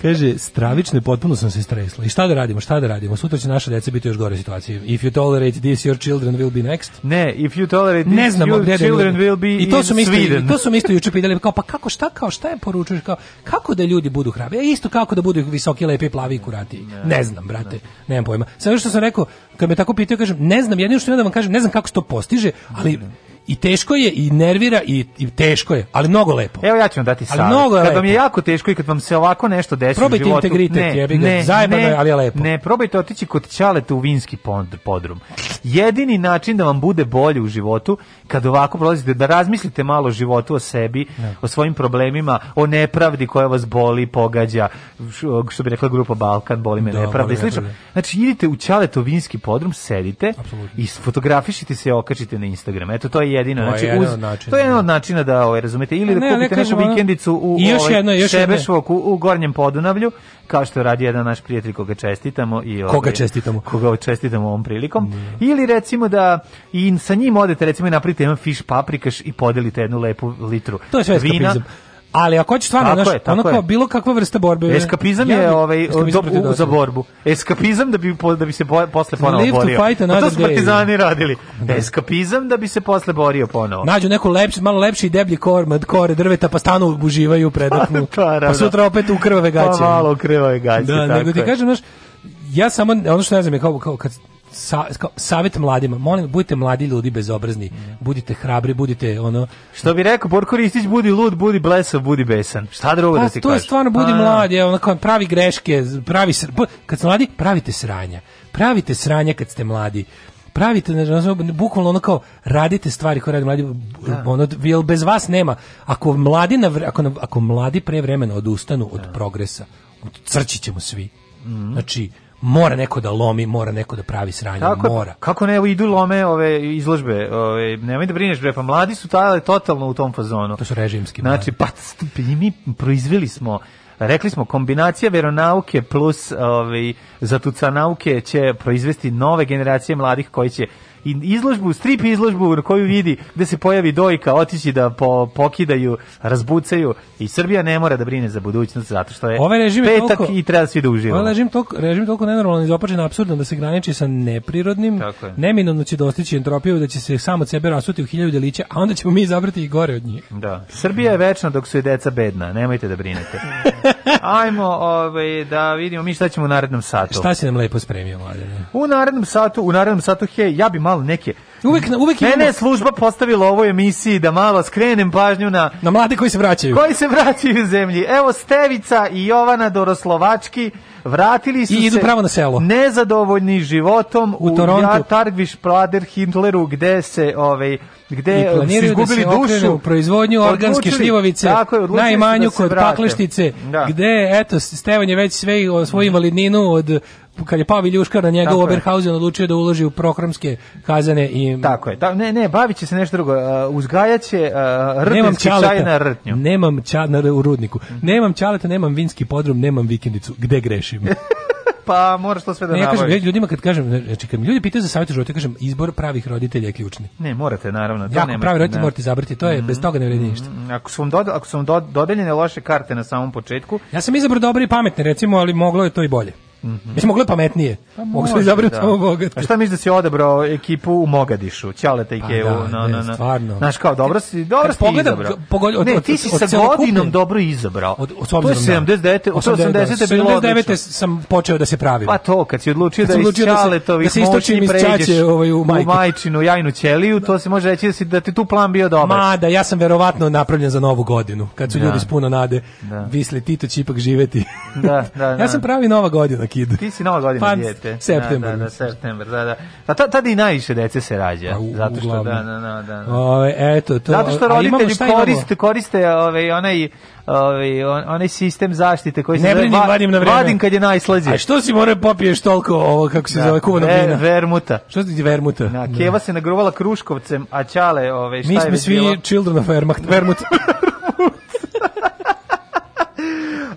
Kaže, stravične potpuno sam se stresla. I šta da radimo, šta da radimo? Sutra će naša deca biti još gore situacije. If you tolerate this, your children will be next. Ne, if you tolerate this, ne znamo, your da children will be I to su mi to su mi isto juče pitali, kao, pa kako, šta, kao, šta je poručuješ, kao, kako da ljudi budu hrabri? E, isto kako da budu visoki, lepi, plavi kurati. Ne, ne znam, brate, ne. nemam pojma. Sve što sam rekao, kad me tako pitao, kažem, ne znam, jedino što imam da vam kažem, ne znam kako se to postiže, ali i teško je i nervira i, i teško je, ali mnogo lepo. Evo ja ću vam dati savjet. kad lepo. vam je jako teško i kad vam se ovako nešto desi probajte u životu. Probajte integritet, ne, jebi ga, ne, zajebano ne, je, ali je lepo. Ne, probajte otići kod Ćaleta u Vinski podrum. Jedini način da vam bude bolje u životu kad ovako prolazite da razmislite malo o životu o sebi, ne. Da. o svojim problemima, o nepravdi koja vas boli, pogađa, što bi rekla grupa Balkan, boli me da, nepravda i slično. Znači idite u u vinski podrum, sedite Absolutno. i fotografišite se i okačite na Instagram. Eto to je jedino. Znači, uz, način, to je jedan da. od načina da ovaj, razumete. Ili ne, da kupite ne, neku ono... vikendicu u I još ovaj, jedno, još Šebešvok, u, u Gornjem Podunavlju, kao što radi jedan naš prijatelj koga čestitamo. I, ovaj, koga čestitamo? Koga ovaj čestitamo ovom prilikom. Mm. Ili recimo da i sa njim odete recimo i napravite jedan fiš paprikaš i podelite jednu lepu litru to je vina. Ali ako hoćeš stvarno, znaš, ono kao je. bilo kakva vrsta borbe. Eskapizam je ovaj do, za borbu. Eskapizam da bi da bi se bo, posle ponovo borio. Fight pa to su partizani radili. Da. Eskapizam da bi se posle borio ponovo. Nađu neku lepši, malo lepši i deblji kormad, kore drveta, pa stanu uživaju pa predahnu. pa, pa sutra opet u krvave pa gaće. Pa malo u krvave gaće, da, tako nego ti kažem, znaš, ja samo ono što ne znam je kao, kao kad sa, kao, savjet mladima, molim, budite mladi ljudi bezobrazni, budite hrabri, budite ono... Što bi rekao, Borko Ristić, budi lud, budi blesav, budi besan. Šta drugo da pa, da si to je stvarno, budi A, mlad, je, onako, pravi greške, pravi, pa, kad ste mladi, pravite sranja. Pravite sranja kad ste mladi pravite znači bukvalno ono kao radite stvari koje radi mladi da. ono jel bez vas nema ako mladi na, ako, ako mladi prevremeno odustanu od da. progresa crći ćemo svi mm znači mora neko da lomi, mora neko da pravi sranje, kako, mora. Kako ne, evo idu lome ove izložbe, ove, nemoj da brineš, bre, pa mladi su taj, totalno u tom fazonu. To su režimski mladi. Da. Znači, pa mi proizveli smo Rekli smo kombinacija veronauke plus ovaj zatuca nauke će proizvesti nove generacije mladih koji će i izložbu, strip izložbu na koju vidi gde se pojavi dojka, otići da po, pokidaju, razbucaju i Srbija ne mora da brine za budućnost zato što je ovaj režim petak je toliko, i treba svi da uživamo. Ovo ovaj režim toliko, režim toliko nenormalno izopačen, apsurdno da se graniči sa neprirodnim, neminovno će dostići entropiju da će se samo od sebe rasuti u hiljadu delića, a onda ćemo mi izabrati i gore od njih. Da. Srbija je večna dok su i deca bedna, nemojte da brinete. Ajmo ovaj, da vidimo mi šta ćemo u narednom satu. Šta si nam lepo spremio, mladine? U narednom satu, u narednom satu, he, ja bi malo malo neke Uvek uvek Mene je služba postavila ovoj emisiji da malo skrenem pažnju na na mlade koji se vraćaju. Koji se vraćaju iz zemlje. Evo Stevica i Jovana Doroslovački vratili su se I idu se pravo na selo. nezadovoljni životom u, u Torontu. Targviš Prader Hitleru gde se ovaj gde su da izgubili da dušu u proizvodnju organske šljivovice najmanju da kod vrate. pakleštice da. gde eto Stevan je već sve o svoju da. invalidninu od kad je Pavi Ljuškar na njega Tako Oberhausen odlučio da uloži u prohramske kazane i Tako je. Da, ne, ne, bavit će se nešto drugo. Uh, e, uzgajaće uh, e, rtinski čaj na rtnju. Nemam čaj na, u rudniku. Mm. Nemam čaleta, nemam vinski podrum, nemam vikendicu. Gde grešim? pa moraš to sve da ne, ja kažem, ja ljudima kad kažem, znači kad mi ljudi pitaju za savjet života, ja kažem izbor pravih roditelja je ključni. Ne, morate naravno, to nema. pravi roditelji morate izabrati, to je mm -hmm. bez toga ne vredi ništa. Mhm. Ako su vam doda, ako su vam do, dodeljene loše karte na samom početku. Ja sam izabrao dobre i pametne, recimo, ali moglo je to i bolje. Mhm. -hmm. Mislim, mogli pametnije. Pa Mogu sam izabrati da. samo bogat. A šta misliš da si odabrao ekipu u Mogadišu? Ćaleta i pa Da, no, no, no. Stvarno. Znaš kao, dobro si, dobro si pogledam, izabrao. Pogod, od, ne, ti si od, sa godinom dobro izabrao. Od, od, od, to je 79. Od 80. 80 bilo 79. sam počeo da se pravim. Pa to, kad si odlučio kad da iz da Ćaletovih da moći moćni pređeš ovaj, u, u majčinu, jajnu ćeliju, to se može reći da, si, da ti tu plan bio dobar. Ma da, ja sam verovatno napravljen za novu godinu. Kad su da. ljudi s puno nade, visli, ti će ipak živeti. Da, da, da. Ja sam pravi nova godina, kid. Ti si nova godina Pan dijete. Septembar. Da, da, da, september, da, da. Pa ta, tada i najviše dece se rađa. Pa, u, zato što, da, uglavnom. da, da, da. da. O, eto, to, zato što roditelji koriste, koriste ove, onaj ovaj onaj sistem zaštite koji se ne zove, vadim na vreme. Vadim kad je najslađe. A što si mora popiješ toliko ovo kako se da, zove kuvanog ver, vina? Vermuta. Što ti vermuta? Da, da. keva da. se nagruvala kruškovcem, a ćale, ovaj šta Mi je? Mi smo svi bilo? children of vermut. vermut.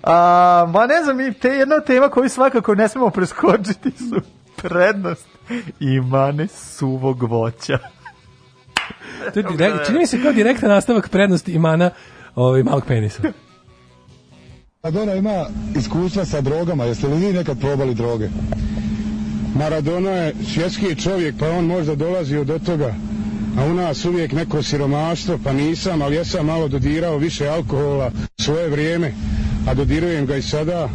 A, ma ne znam, te jedna tema koju svakako ne smemo preskočiti su prednost i mane suvog voća. to je direkt, da čini mi se kao direktan nastavak prednosti i mana ovaj, malog penisa. Pa Maradona ima iskustva sa drogama, jeste li vi nekad probali droge? Maradona je svjetski čovjek, pa on možda dolazi od toga, a u nas uvijek neko siromaštvo, pa nisam, ali ja sam malo dodirao više alkohola svoje vrijeme a dodirujem ga i sada.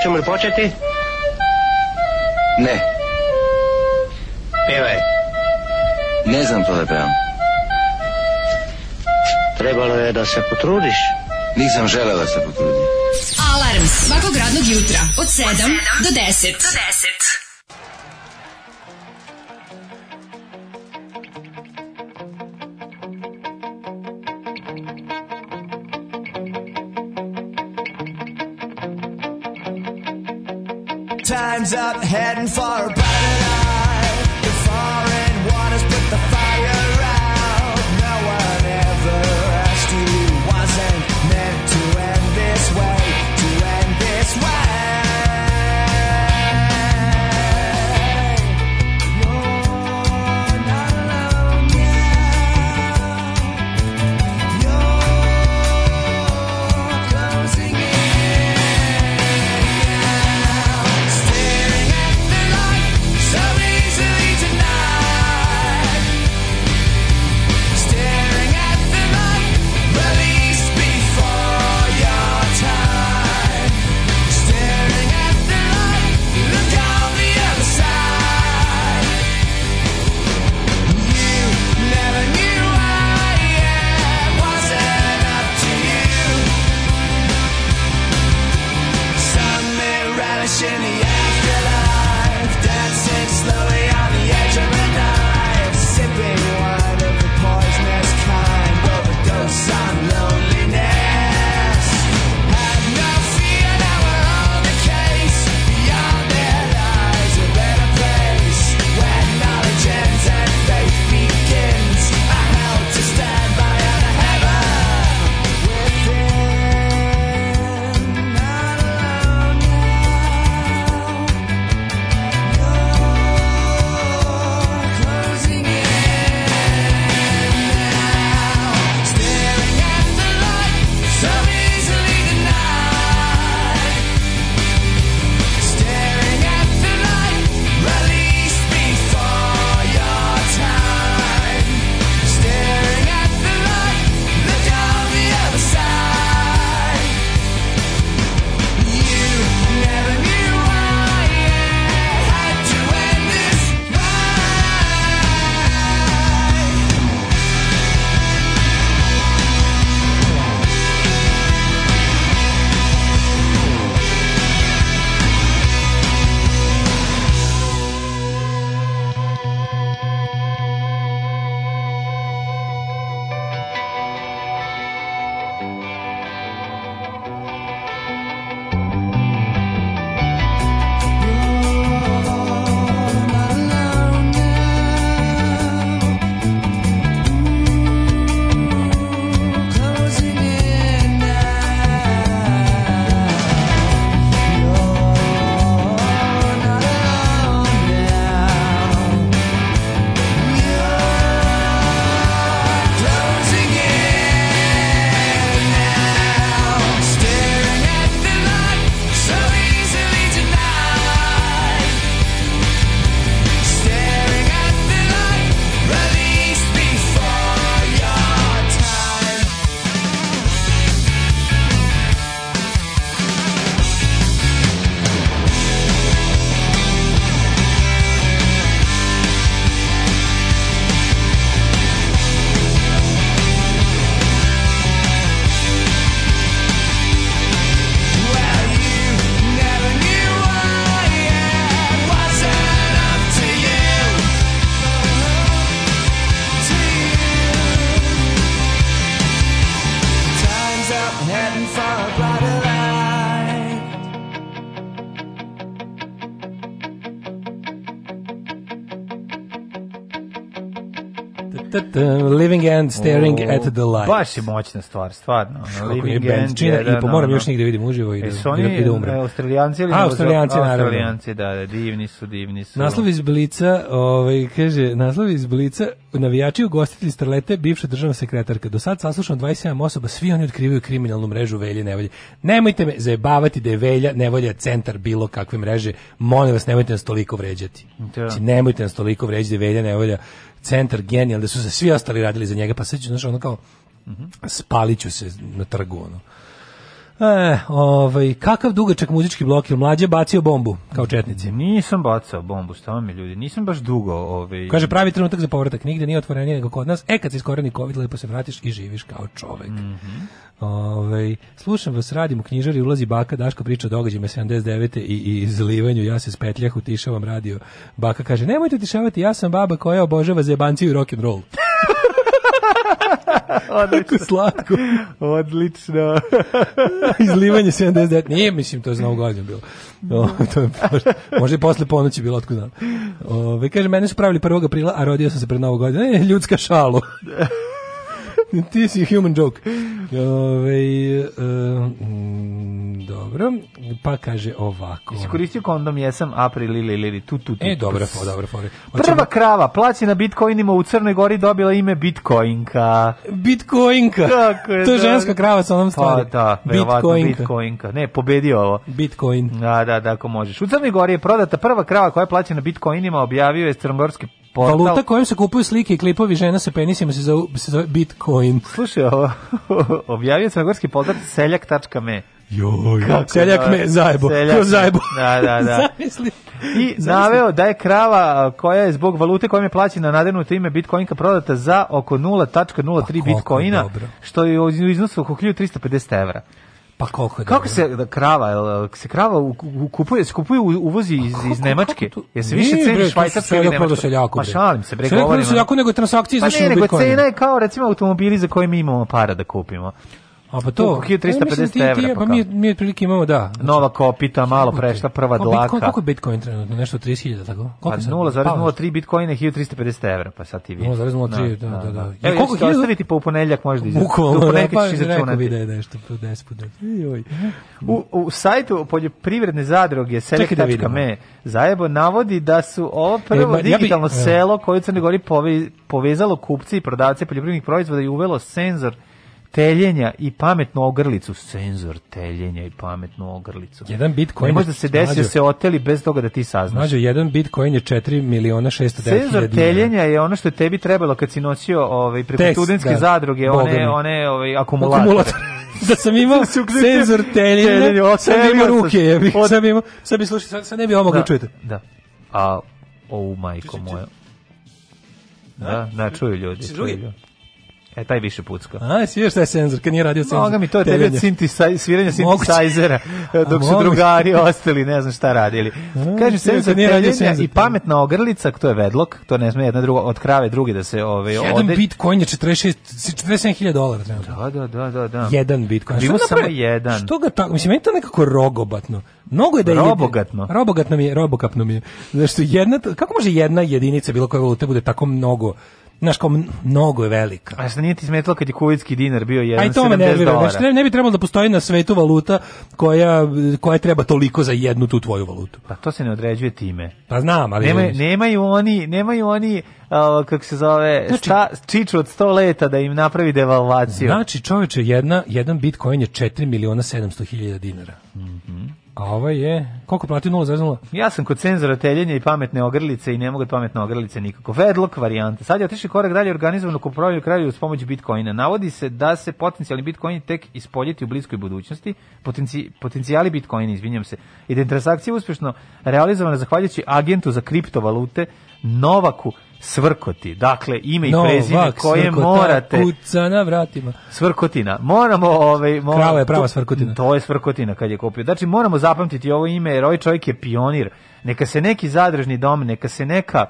Hoćemo li početi? Ne. Pevaj. Ne znam to da pevam. Trebalo je da se potrudiš. Nisam želeo da se potrudim. Alarm svakog radnog jutra od 7 do 10. Do 10. hands up, heading for a brighter and Staring o, at the Light. Baš je moćna stvar, stvarno. Ono, Living je band, čina, da jedan, i po, moram no, još negde da vidim uživo i da, e, oni, i da, da umre. E, Australijanci ili? Australijanci, naravno. Australijanci, da, da, divni su, divni su. Naslov iz Blica, ovaj, kaže, naslov iz Blica, navijači ugostitelji Starlete, bivša državna sekretarka. Do sad saslušam 27 osoba, svi oni otkrivaju kriminalnu mrežu Velje Nevolje. Nemojte me zajebavati da je Velja Nevolja centar bilo kakve mreže. Molim vas, nemojte nas toliko vređati. Znači, nemojte nas toliko vređati da je Velja Nevolja centar genijalni, da su se svi ostali radili za njega, pa sad ću, znaš, ono kao, mhm. spaliću se na trgu, ono. E, ovaj, kakav dugačak muzički blok je mlađe bacio bombu kao četnici? Nisam bacao bombu, šta mi ljudi, nisam baš dugo. Ovaj... Kaže, pravi trenutak za povratak, nigde nije otvorenije nego kod nas. E, kad se iskoreni COVID, lepo se vratiš i živiš kao čovek. Mm -hmm. Ove, ovaj, slušam vas, radim u knjižari, ulazi baka, Daško priča o događajima 79. i, i izlivanju, ja se spetljah utišavam radio. Baka kaže, nemojte utišavati, ja sam baba koja obožava zebanciju i rock'n'roll. Odlično. slatko. Odlično. Izlivanje 79. Nije, mislim, to je za novogodinu bilo. No, da. to je, možda, možda posle ponoći bilo, otko znam. Ove, kaže, mene su pravili 1. aprila, a rodio sam se pred novogodinu. Ne, ljudska šalu. Ti si human joke. Ove, um, Dobro, pa kaže ovako. Iskoristio koristio kondom, jesam, april ili lili, tu, tu, tu. E, dobro, po, dobro, po. Prva krava, plaći na bitcoinima u Crnoj Gori dobila ime bitcoinka. Bitcoinka? Kako je to? je ženska krava sa onom pa stvari. Pa, da, bitcoinka. bitcoinka. Ne, pobedio ovo. Bitcoin. Da, da, da, ako možeš. U Crnoj Gori je prodata prva krava koja je plaćena bitcoinima, objavio je crnogorski portal. Valuta kojom se kupuju slike i klipovi žena sa penisima se zove, se zove Bitcoin. Slušaj, ovo, objavio crnogorski portal seljak.me. Joj, Kako seljak da, me zajebo, seljak, kroz zajebo. Da, da, da. Zamisli. I naveo da je krava koja je zbog valute kojom je plaćena nadenuto ime Bitcoinka prodata za oko 0.03 pa Bitcoina, dobro. što je u iznosu oko 1350 evra. Pa koliko je Kako dobro? se da krava, se krava kupuje, se kupuje uvozi iz, pa iz Nemačke? Kako je se više ceni švajcarska ili nemačka? Seljaku, Pa šalim se, bre, govorim. Seljaku nego transakcije pa ne, nego cena je kao recimo automobili za koje mi imamo para da kupimo. A pa to, 1350 e, evra. Pa, pa mi, mi otprilike imamo, da. Znači, Nova kopita, malo znači, prešla, prva koliko, dlaka. Bitcoin, koliko je Bitcoin trenutno? Nešto 30.000, tako? pa 0,03 Bitcoin je 1350 evra, pa sad ti vidi. 0,03, da, da, da. da, da. da. Evo, koliko ću ostaviti pa u ponedljak možda izračunati. Bukvalno, da, pa neko vide nešto, po 10 puta. U, u sajtu poljoprivredne zadruge, select.me, zajebo navodi da su ovo e, prvo e, digitalno selo koje u Crnoj Gori povezalo kupci i prodavce poljoprivrednih proizvoda i uvelo senzor teljenja i pametnu ogrlicu, senzor teljenja i pametnu ogrlicu. Jedan Bitcoin ne može da se desi da se oteli bez toga da ti saznaš. Mađo, jedan Bitcoin je 4 miliona 609 Senzor teljenja je ono što je tebi trebalo kad si nosio ovaj, preko studentske da. zadruge, one, one, one ovaj, akumulator. akumulator. da sam imao da senzor teljenja, sam imao ruke, je, bi, sam imao, sad bi slušao, sad, sad ne bi ovo mogli da, čujete. Da, a, o, majko moja. Da, da, čuju ljudi. Čuju ljudi. E, taj više pucko. A, sviraš taj senzor, kad nije radio senzor. Moga mi to je tebi sintisaj, sviranja sintisajzera, dok su drugari ostali, ne znam šta radili. Kaže, senzor teljenja i pametna ogrlica, to je vedlok, to ne sme jedna druga, od krave druge da se ove, Jedan Jedan bitcoin je 46, 47.000 dolara. Da, da, da, da, da. Jedan bitcoin. Bilo samo jedan. Što ga tako, mislim, meni to nekako rogobatno. Mnogo je da je robogatno. robogatno mi je, robokapno mi je. Zašto jedna kako može jedna jedinica bilo koje valute bude tako mnogo znaš kao mnogo je velika. A šta nije ti smetalo kad je kuvajski dinar bio 1,70 dolara? A znači ne, ne bi trebalo da postoji na svetu valuta koja, koja treba toliko za jednu tu tvoju valutu. Pa to se ne određuje time. Pa znam, ali... Nema, nemaju oni, nemaju oni uh, kako se zove, znači, sta, čiču od 100 leta da im napravi devalvaciju. Znači, čoveče, jedna, jedan bitcoin je 4 miliona 700 hiljada dinara. Mhm. Mm A ovo ovaj je, koliko plati 0,0? Ja sam kod cenzora teljenja i pametne ogrlice i ne mogu od pametne ogrlice nikako. Vedlok varijante. Sad je otišli korak dalje organizovanu kupovanje kraju uz pomoć Bitcoina. Navodi se da se potencijalni Bitcoin tek ispoljiti u bliskoj budućnosti. Potenci, potencijali Bitcoina, izvinjam se. I da je transakcija uspješno realizovana zahvaljujući agentu za kriptovalute Novaku Svrkoti, dakle ime i prezime no, koje svrkota, morate kuca na vratima. Svrkotina. Moramo ovaj moramo, Krava je prava svrkotina. To, je svrkotina kad je kopio. Znači moramo zapamtiti ovo ime jer ovaj čovjek je pionir. Neka se neki zadržni dom, neka se neka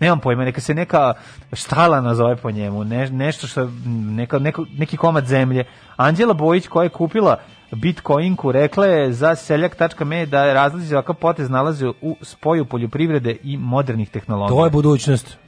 nemam pojma, neka se neka štala nazove po njemu, ne, nešto što neka, neko, neki komad zemlje. Anđela Bojić koja je kupila Bitcoinku je za seljak.me da razlozi za ovakav potez nalaze u spoju poljoprivrede i modernih tehnologija. To je budućnost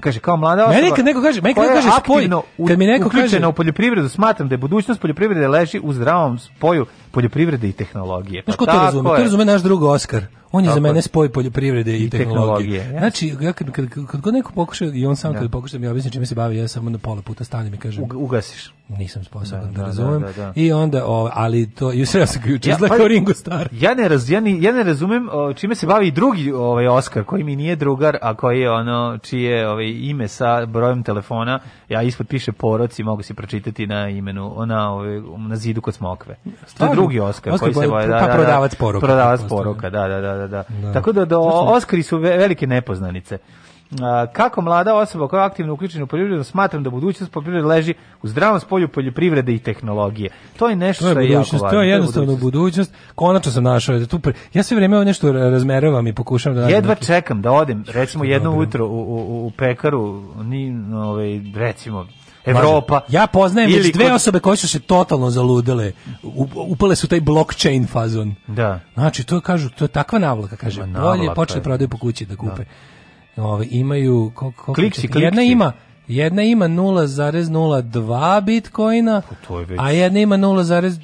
kaže kao mlada osoba. Meni kad neko kaže, meni kad neko kaže spoj, kad mi neko kaže u poljoprivredu, smatram da je budućnost poljoprivrede leži u zdravom spoju poljoprivrede i tehnologije. Pa Znaš ko to razume? To razume naš drug Oskar. On je tako za mene spoj poljoprivrede i, i tehnologije. tehnologije. Znači, ja kad, kad, kad, god neko pokuša, i on sam ja. Da. kad pokuša da mi objasni čime se bavi, ja samo na pola puta stanem i kažem... U, ugasiš. Nisam sposoban da, da, da razumem. Da, da, da. I onda, o, ali to, i sreo sam ga juče, ja, pa, Ringo Star. Ja ne, raz, ja ne, ja ne razumem o, čime se bavi drugi ovaj Oskar, koji mi nije drugar, a koji je ono, čije ovaj, ime sa brojem telefona, ja ispod piše poroci, mogu si pročitati na imenu, ona, ovaj, na zidu kod smokve. Stvarno? drugi Oskar, Oskar koji se boja, da, da, da. prodavac poruka. Prodavac poruka, da, da, da, da. Tako da, do Oskari su velike nepoznanice. kako mlada osoba koja je aktivno uključena u poljoprivredu smatram da budućnost poljoprivrede leži u zdravom spolju poljoprivrede i tehnologije. To je nešto što je jako važno. To je jednostavno budućnost. Konačno sam našao da tu pre... ja sve vrijeme ovo nešto razmeravam i pokušavam da Jedva neki... čekam da odem recimo jedno dobro. jutro u, u, u pekaru, ni ovaj recimo Evropa. Ja poznajem ili već dve kod... osobe koje su se totalno zaludele. Upale su taj blockchain fazon. Da. Znači, to kažu, to je takva navlaka, kaže. Ma, navlaka, bolje počne prodaju po kući da kupe. Da. Ove, imaju... Kol, kliksi, kliksi. Jedna ima... Jedna ima 0,02 bitcoina, pa već... a jedna ima 0,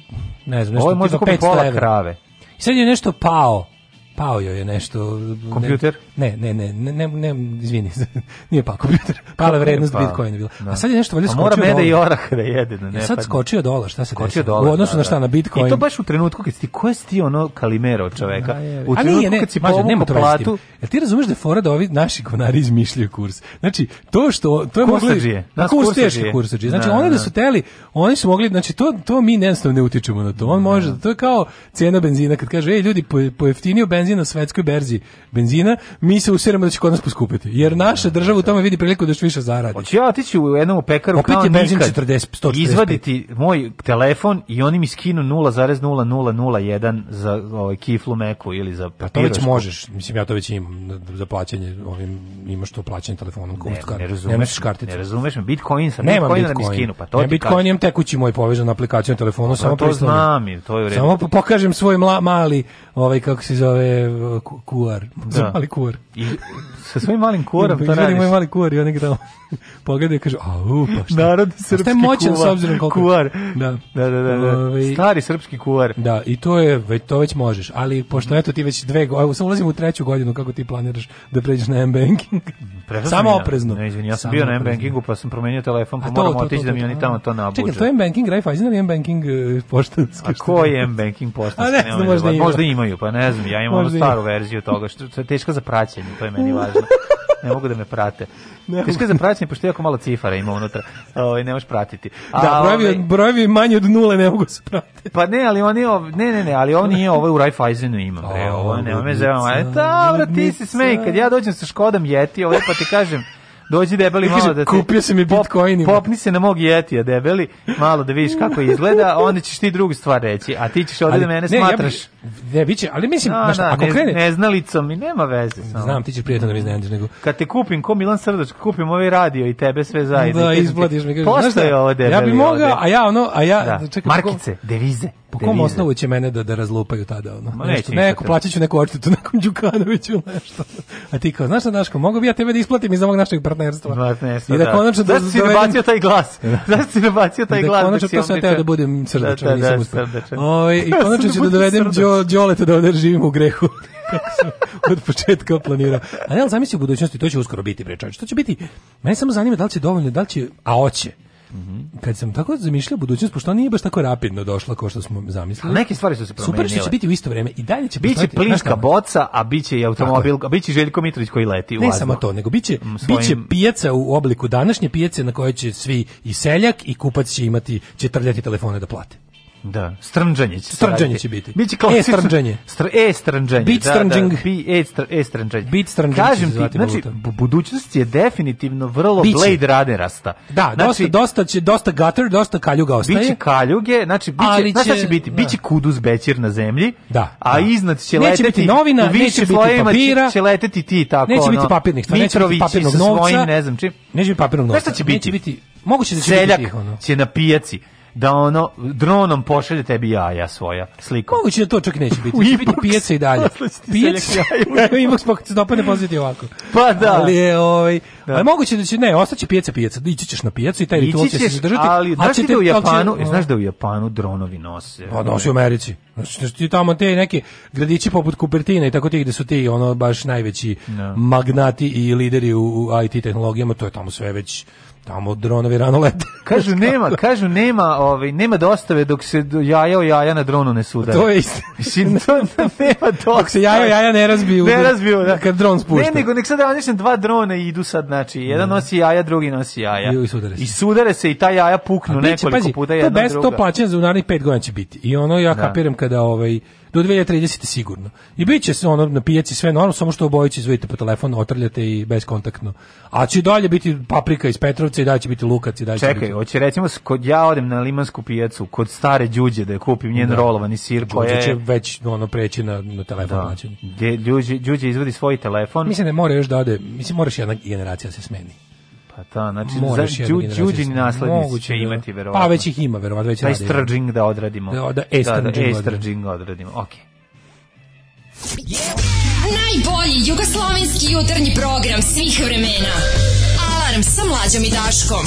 ne znam, nešto Ovo je možda kupi pola krave. I sad je nešto pao. Pao joj je nešto... Kompjuter? Ne, Ne, ne, ne, ne, ne, izvini, nije pa kompjuter. Pala vrednost Bitcoina bila. A da. sad je nešto valjda skočio. Mora meda i orah da jede, da e, ne. Sad skočio dolar, šta se desilo? U odnosu da, na šta da. na Bitcoin. I to baš u trenutku kad si ti ko si ti ono Kalimero čoveka. U trenutku kad si mađo, nema to platu. Jel ti razumeš da je fora da ovi naši konari izmišljaju kurs? Znači, to što to je moglo na kurs teški kurs Znači, oni da su teli, oni su mogli, znači to to mi jednostavno ne utičemo na to. On može, to je kao cena benzina kad kaže ej ljudi pojeftinio benzin na svetskoj berzi benzina mi se usiramo da će kod nas poskupiti. Jer naša da, da, država u da. tome vidi priliku da još više zaradi. Hoću ja otići u jednom pekaru Opet kao je benzin 40, Izvaditi moj telefon i oni mi skinu 0,00001 za ovaj kiflu meku ili za papirošku. To već možeš, mislim ja to već imam za plaćanje, ovim imaš to plaćanje telefonom kao ne, kart. ne razumeš, karticu. Ne razumeš, Bitcoin sam, Nemam Bitcoin, Bitcoin. da mi skinu, pa to ne, Bitcoin imam tekući moj povezan na aplikaciju na telefonu, pa samo to znam, to je u Samo pokažem svoj mla, mali, ovaj kako se zove kuar, da. mali kuar. I sa svojim malim kuorom to radiš. Moj mali kuor i on igra pogleda i kaže, a u, pa šta? Narod srpski moćan kuvar. S obzirom koliko... Kuvar. Da. Da, da, da. da. Ovaj- Stari srpski kuvar. Da, i to je, već, to već možeš. Ali, pošto eto ti već dve godine, sam ulazim u treću godinu kako ti planiraš da pređeš na M-banking. Prešao Samo oprezno. Ne, izvini, ja sam Samo bio na M-Bankingu pa sam promenio telefon, pa moram otići da mi oni tamo to nabuđe. Čekaj, to da je M-Banking Raiffeisen ili M-Banking uh, poštanski? A ko je M-Banking poštanski? A ne, znam, možda, imaju. možda imaju, pa ne znam, ja imam staru verziju toga, što je teško za praćenje, to je meni važno ne mogu da me prate. Ne Teško je za praćenje, pošto jako malo cifara ima unutra. Ovaj ne možeš pratiti. Da, A, da, brojevi, ovaj, brojevi manje od nule ne mogu se pratiti. Pa ne, ali oni ne, ne, ne, ali on nije ovaj u Raiffeisenu ima, bre. Ovo ne, me zove. Da, ti si smej, kad ja dođem sa Škodom Yeti, ovo ovaj, pa ti kažem, dođi debeli malo da te... Kupio si mi bitcoinima. Pop, popni se na mog jetija debeli, malo da vidiš kako izgleda, onda ćeš ti drugu stvar reći, a ti ćeš ovdje da mene ne, smatraš. Ja bi, ne, biće, ali mislim, no, šta, da, ako ne, krene... Neznalicom i nema veze. Samo. Znam, ti ćeš prijatno da mi iznenadiš. Nego... Kad te kupim, ko Milan Srdoč, kupim ovaj radio i tebe sve zajedno. Da, izbladiš mi. Pošto je ovo debeli? Ja bi mogao, a ja ono, a ja... Da. Čekaj, Markice, devize. Po kom osnovu će mene da, da razlupaju tada? Ono? Ma nešto, neko, plaćat ću neku očitetu nekom Đukanoviću nešto. A ti kao, znaš šta, Daško, mogu bi ja tebe da isplatim iz ovog našeg partnerstva? Partnerstva, I da. da. Konačno, da, da. da si nabacio taj da glas? Zašto si nabacio taj glas? Da konačno, to sam teo da budem da, srdačan, da, da, nisam uspio. O, I konačno ću da dovedem Đoleta da ovdje živim u grehu. Kako sam od početka planirao. A ne, ali zamisli u budućnosti, to će uskoro biti, bre, To će biti, mene samo zanima da li će dovoljno, da li će, a oće, Mhm. Kad sam tako zamišljao budućnost, pošto nije baš tako rapidno došla kao što smo zamislili. A neke stvari su se promenile. Super što da će biti u isto vreme i dalje će biti plinska boca, a biće i automobil, a biće Željko Mitrović koji leti u Ne samo to, nego biće mm, svojim... biće pijaca u obliku današnje pijace na kojoj će svi i seljak i kupac će imati će trljati telefone da plate. Da, strnđanje će strnđanje će biti. Biće kao e strnđanje. Str e strnđanje. Bit strnđing. Da, da, bi, e, str e strnđanje. Bit strnđanje. Kažem ti, znači budućnost je definitivno vrlo biće. Blade Runnerasta. Da, znači, dosta dosta će dosta gutter, dosta kaljuga ostaje. Biće kaljuge, znači biće, znači će, će biti, da. biće kudus bećir na zemlji. Da. A da. iznad će neće leteti biti novina, neće biti papira, će, će leteti ti tako Neće ono, biti papirnih, neće biti papirnog novca, ne znam čim. Neće biti papirnog novca. Šta će biti. Moguće da će biti ono. Će na pijaci da ono dronom pošalje tebi jaja svoja slikom. Moguće da to čak neće biti. Će biti pijaca i dalje. Pijaca. Inbox pa se dopane poziti ovako. Pa da. Ali je ovaj da. ali moguće da će ne, ostaće pijaca pijaca. Ići ćeš na pijacu i taj ritual će se zadržati. Ali znaš da u da Japanu, će, znaš da u Japanu dronovi nose. Pa da u Americi. Znači ti tamo te neki gradići poput Kupertina i tako ti gde su ti ono baš najveći no. Da. magnati i lideri u IT tehnologijama, to je tamo sve već tamo dronovi rano lete. kažu nema, kažu nema, ovaj nema dostave dok se jaja o jaja na dronu ne sudare. To je isto. Mislim to nema to. Dok se jaja jaja ne razbiju. Ne da, razbiju, da. Kad dron spušta. Ne, nego nek sad ja dva drona i idu sad znači jedan mm. nosi jaja, drugi nosi jaja. I, sudare se. I sudare se i ta jaja puknu nekoliko pazi, puta jedno druga. To bez to plaćanje za narednih 5 godina će biti. I ono ja da. kapiram kada ovaj do 2030 sigurno. I biće se ono na pijaci sve normalno, samo što obojići izvedite po telefonu, otrljate i bezkontaktno. A će dalje biti paprika iz Petrovca i da će biti lukac i da će Čekaj, biti... hoće recimo, kod ja odem na limansku pijacu, kod stare Đuđe da kupim njen da. rolovani sir koji je... će već ono preći na, na telefon da. plaćanje. Đuđe, Đuđe izvodi svoj telefon. Mislim da mora još da ode, mislim moraš jedna generacija da se smeni. Pa ta, znači, Moraš đuđini naslednici Moguće će da- imati, verovatno. Pa već ih ima, verovatno. Već Da strđing da odradimo. Da, da, e da, da, odradimo. Okej. Najbolji jugoslovenski jutarnji program svih vremena. Alarm sa mlađom i Daškom.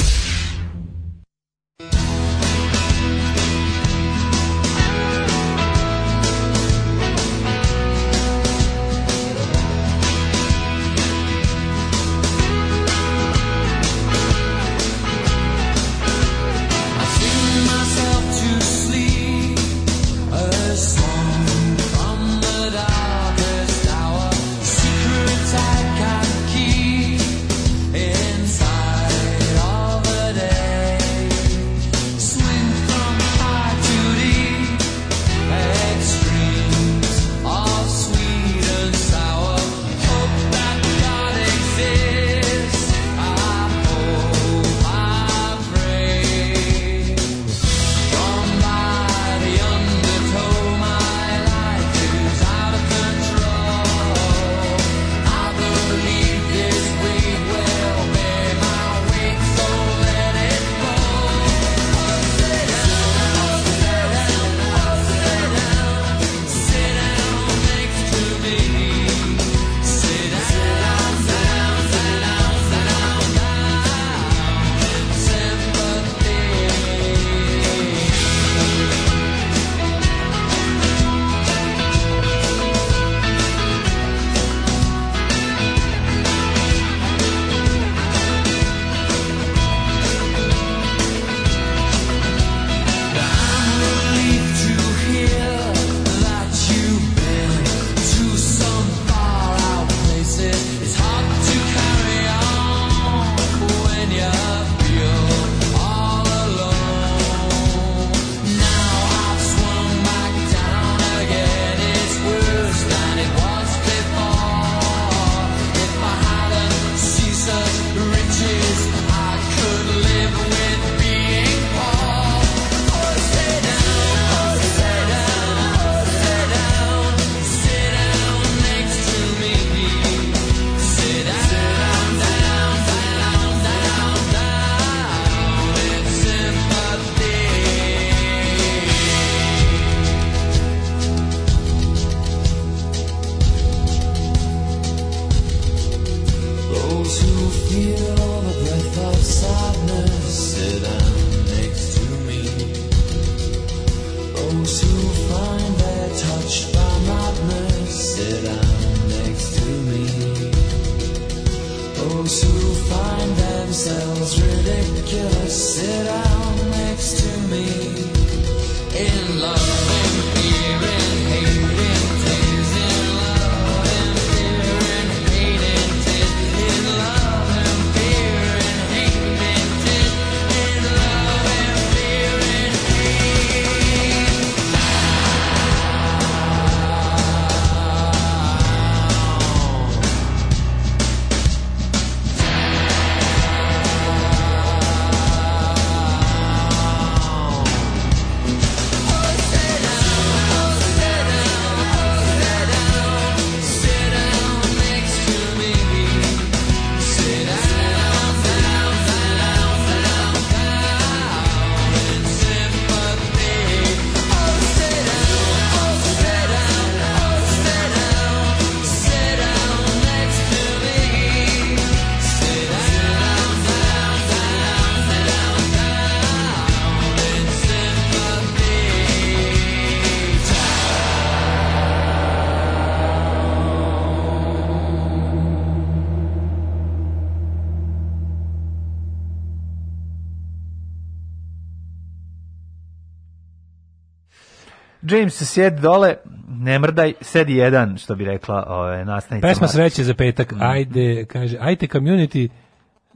im se dole, ne mrdaj, sedi jedan, što bi rekla ove, nastavnica. Pesma Marčić. sreće za petak, mm. ajde, kaže, ajte community,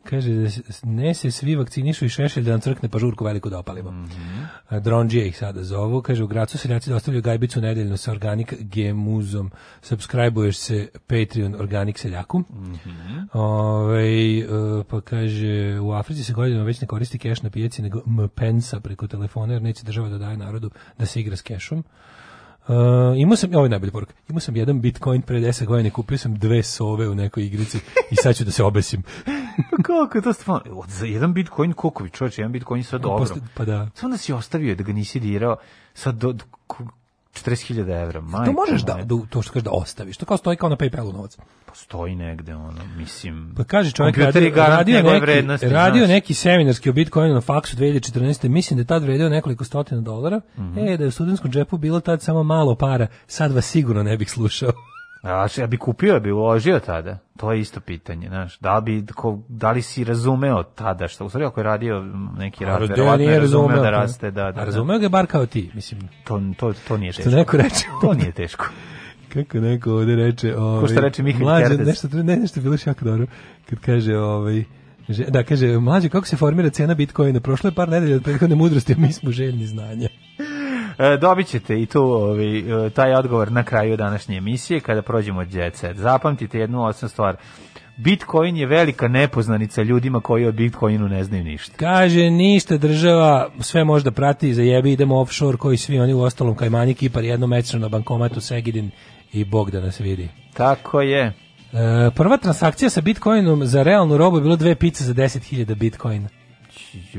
kaže, ne da se svi vakcinišu i šešelj da nam crkne pažurku veliko da opalimo. Mm Dronđije ih sada zovu, kaže u Gracu seljaci dostavljaju gajbicu nedeljno sa Organic Gemuzom. Subscribeuješ se Patreon Organic seljaku. Mm -hmm. Ove, ovaj, pa kaže u Africi se godinama već ne koristi keš na pijaci nego mpensa preko telefona jer neće država da daje narodu da se igra s kešom. Uh, imao sam, ovo je najbolja poruka, imao sam jedan bitcoin pre 10 godina, kupio sam dve sove u nekoj igrici i sad ću da se obesim. Pa kako je to stvarno? Za jedan bitcoin koliko bi čovječ, jedan bitcoin sve dobro. Pa da. Sve da si ostavio da ga nisi dirao, sad do, 40.000 evra. Majka, to možeš da, da, to što kažeš da ostaviš, to kao stoji kao na Paypalu novac. Postoji negde, ono, mislim... Pa kaže čovjek, radio, radio, neki, radio neki seminarski o Bitcoinu na faksu 2014. Mislim da je tad vredio nekoliko stotina dolara. Mm -hmm. E, da je u studijenskom džepu bilo tad samo malo para, sad vas sigurno ne bih slušao. A ja bi kupio, bi uložio tada. To je isto pitanje, znaš. Da bi da li si razumeo tada što u stvari ako je radio neki rad, verovatno nije razumeo, razumeo da pa. raste, da, da. da. Razumeo ga bar kao ti, mislim. To to to nije teško. Što neko reče, to nije teško. Kako neko ovde reče, ovaj. Ko što reče Mihail Kerdes. Nešto ne, nešto bilo jako dobro. Kad kaže, ovaj, da, kaže, mlađe, kako se formira cena Bitcoina? Prošlo je par nedelja od prethodne mudrosti, a mi smo željni znanja. E, dobit ćete i tu ovaj, taj odgovor na kraju današnje emisije kada prođemo od Jet Zapamtite jednu osnovnu stvar. Bitcoin je velika nepoznanica ljudima koji o Bitcoinu ne znaju ništa. Kaže, ništa država, sve možda prati, zajebi, idemo offshore koji svi oni u ostalom Kajmani Kipar jednomečno na bankomatu Segedin i Bog da nas vidi. Tako je. E, prva transakcija sa Bitcoinom za realnu robu je bilo dve pice za 10.000 Bitcoina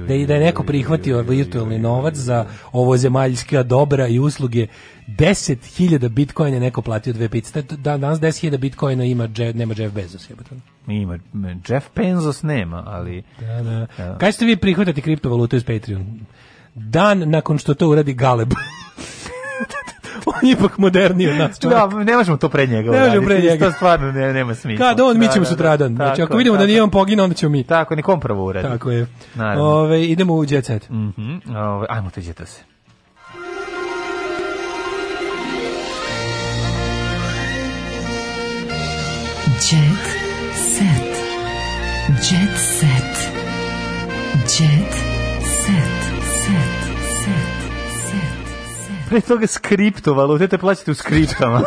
da i da je neko prihvatio virtualni novac za ovo zemaljska dobra i usluge 10.000 bitcoina je neko platio dve pice. Da, da danas 10.000 bitcoina ima, Jeff, nema Jeff Bezos. Jebata. Ima, Jeff Bezos nema, ali... Da, da. da. Kaj ste vi prihvatati kriptovalutu iz Patreon? Dan nakon što to uradi Galeb. on je ipak moderniji od nas. Da, ne možemo to pre njega. Ne možemo pre njega. To stvarno ne, nema smisla. Kada on, da, mi ćemo da, da. sutradan. Tako, znači, ako vidimo da tako. da nije on pogina, onda ćemo mi. Tako, nekom prvo uredi. Tako je. Naravno. Ove, idemo u Jet Set. Mm -hmm. Ove, ajmo te Jet Set. Jet set. Jet set. Jet set. Set. Pre toga s kriptovalute, te plaćate u skriptama.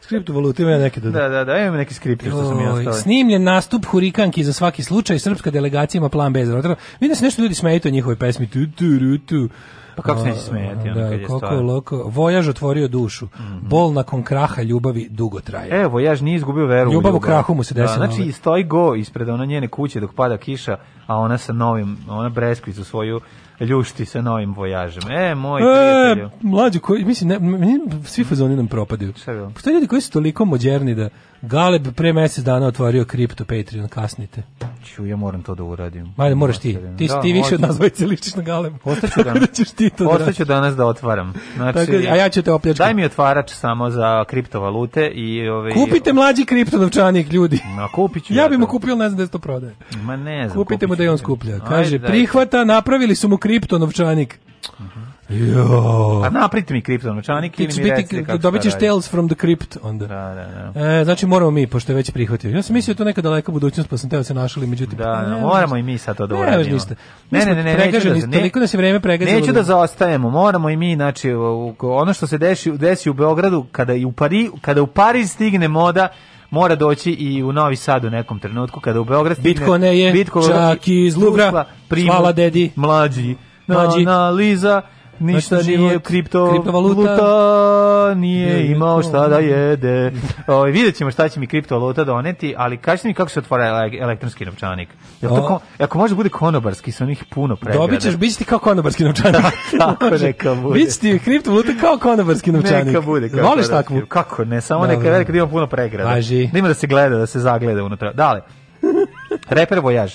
s kriptovalutima ja neke dodam. Da, da, da, imam neki skripte što sam ja ostavio. Snimljen nastup Hurikanki za svaki slučaj, srpska delegacija ima plan bez rotora. Vidim da se nešto ljudi smeju to njihove pesmi. Tu, tu, tu, tu. Pa kako se neće smijeti? Da, kad je kako stvar. loko. Vojaž otvorio dušu. Mm -hmm. Bol nakon kraha ljubavi dugo traje. E, Vojaž nije izgubio veru ljubav u ljubav. krahu mu se desilo. Da, znači, stoji go ispred ona njene kuće dok pada kiša, a ona sa novim, ona breskvicu svoju ljušti sa novim vojažem. E, moj e, prijatelju. E, mlađu, koji, mislim, ne, svi fazoni nam propadaju. Šta je bilo? Postoje ljudi koji su toliko mođerni da Galeb pre mjesec dana otvorio kripto Patreon, kasnite. Ču, ja moram to da uradim. Majde, moraš ti. Ti, da, ti više od nas dvojice ličiš na Galeb. Ostaću danas, da ostaću danas da otvaram. Znači, Tako, a ja ću te opljačkati. Daj mi otvarač samo za kriptovalute i... Ove, ovaj, Kupite mlađi kriptonovčanik, ljudi. Ma, kupit ću ja. ja bi mu kupio, ne znam da je to prodaje. Ma ne znam. Kupite mu da je on skuplja. Kaže, Ajde, prihvata, napravili su mu kriptonovčanik. Uh mhm. -huh. Jo. Pa naprite mi kripto novčanik ili mi recite kako. Dobit ćeš Tales from the Crypt onda. Da, da, da. E, znači moramo mi, pošto je već prihvatio. Ja sam mislio da to neka daleka budućnost, pa sam teo da se našali, međutim... Da, ne, da, moramo i mi sad to da uradimo. Ništa. Ne, ne, ne, ne, pregaženi, neću da, ne, toliko da se vreme pregazilo. Neću da zaostajemo, moramo i mi, znači, ono što se desi, desi u Beogradu, kada, i u Pari, kada u Pariz stigne moda, mora doći i u Novi Sad u nekom trenutku, kada u Beograd stigne... Bitcoine je, Bitcoin, čak iz Luvra, primu, hvala dedi. Mlađi, mlađi. Na, na Liza, ništa znači, nije kripto, kriptovaluta, nije imao šta da jede. O, ovaj, vidjet ćemo šta će mi kriptovaluta doneti, ali kažite mi kako se otvara elektronski novčanik. Jel to ko, ako može da bude konobarski sa onih puno pregrada. Dobit ćeš, bit ti kao konobarski novčanik. Da, tako neka bude. Bit ti kriptovaluta kao konobarski novčanik. Neka bude. Kao Voliš takvu? Kako ne, samo Dobre. neka velika da ima puno pregrada. Važi. Da ima da se gleda, da se zagleda unutra. Dale. Reper vojaž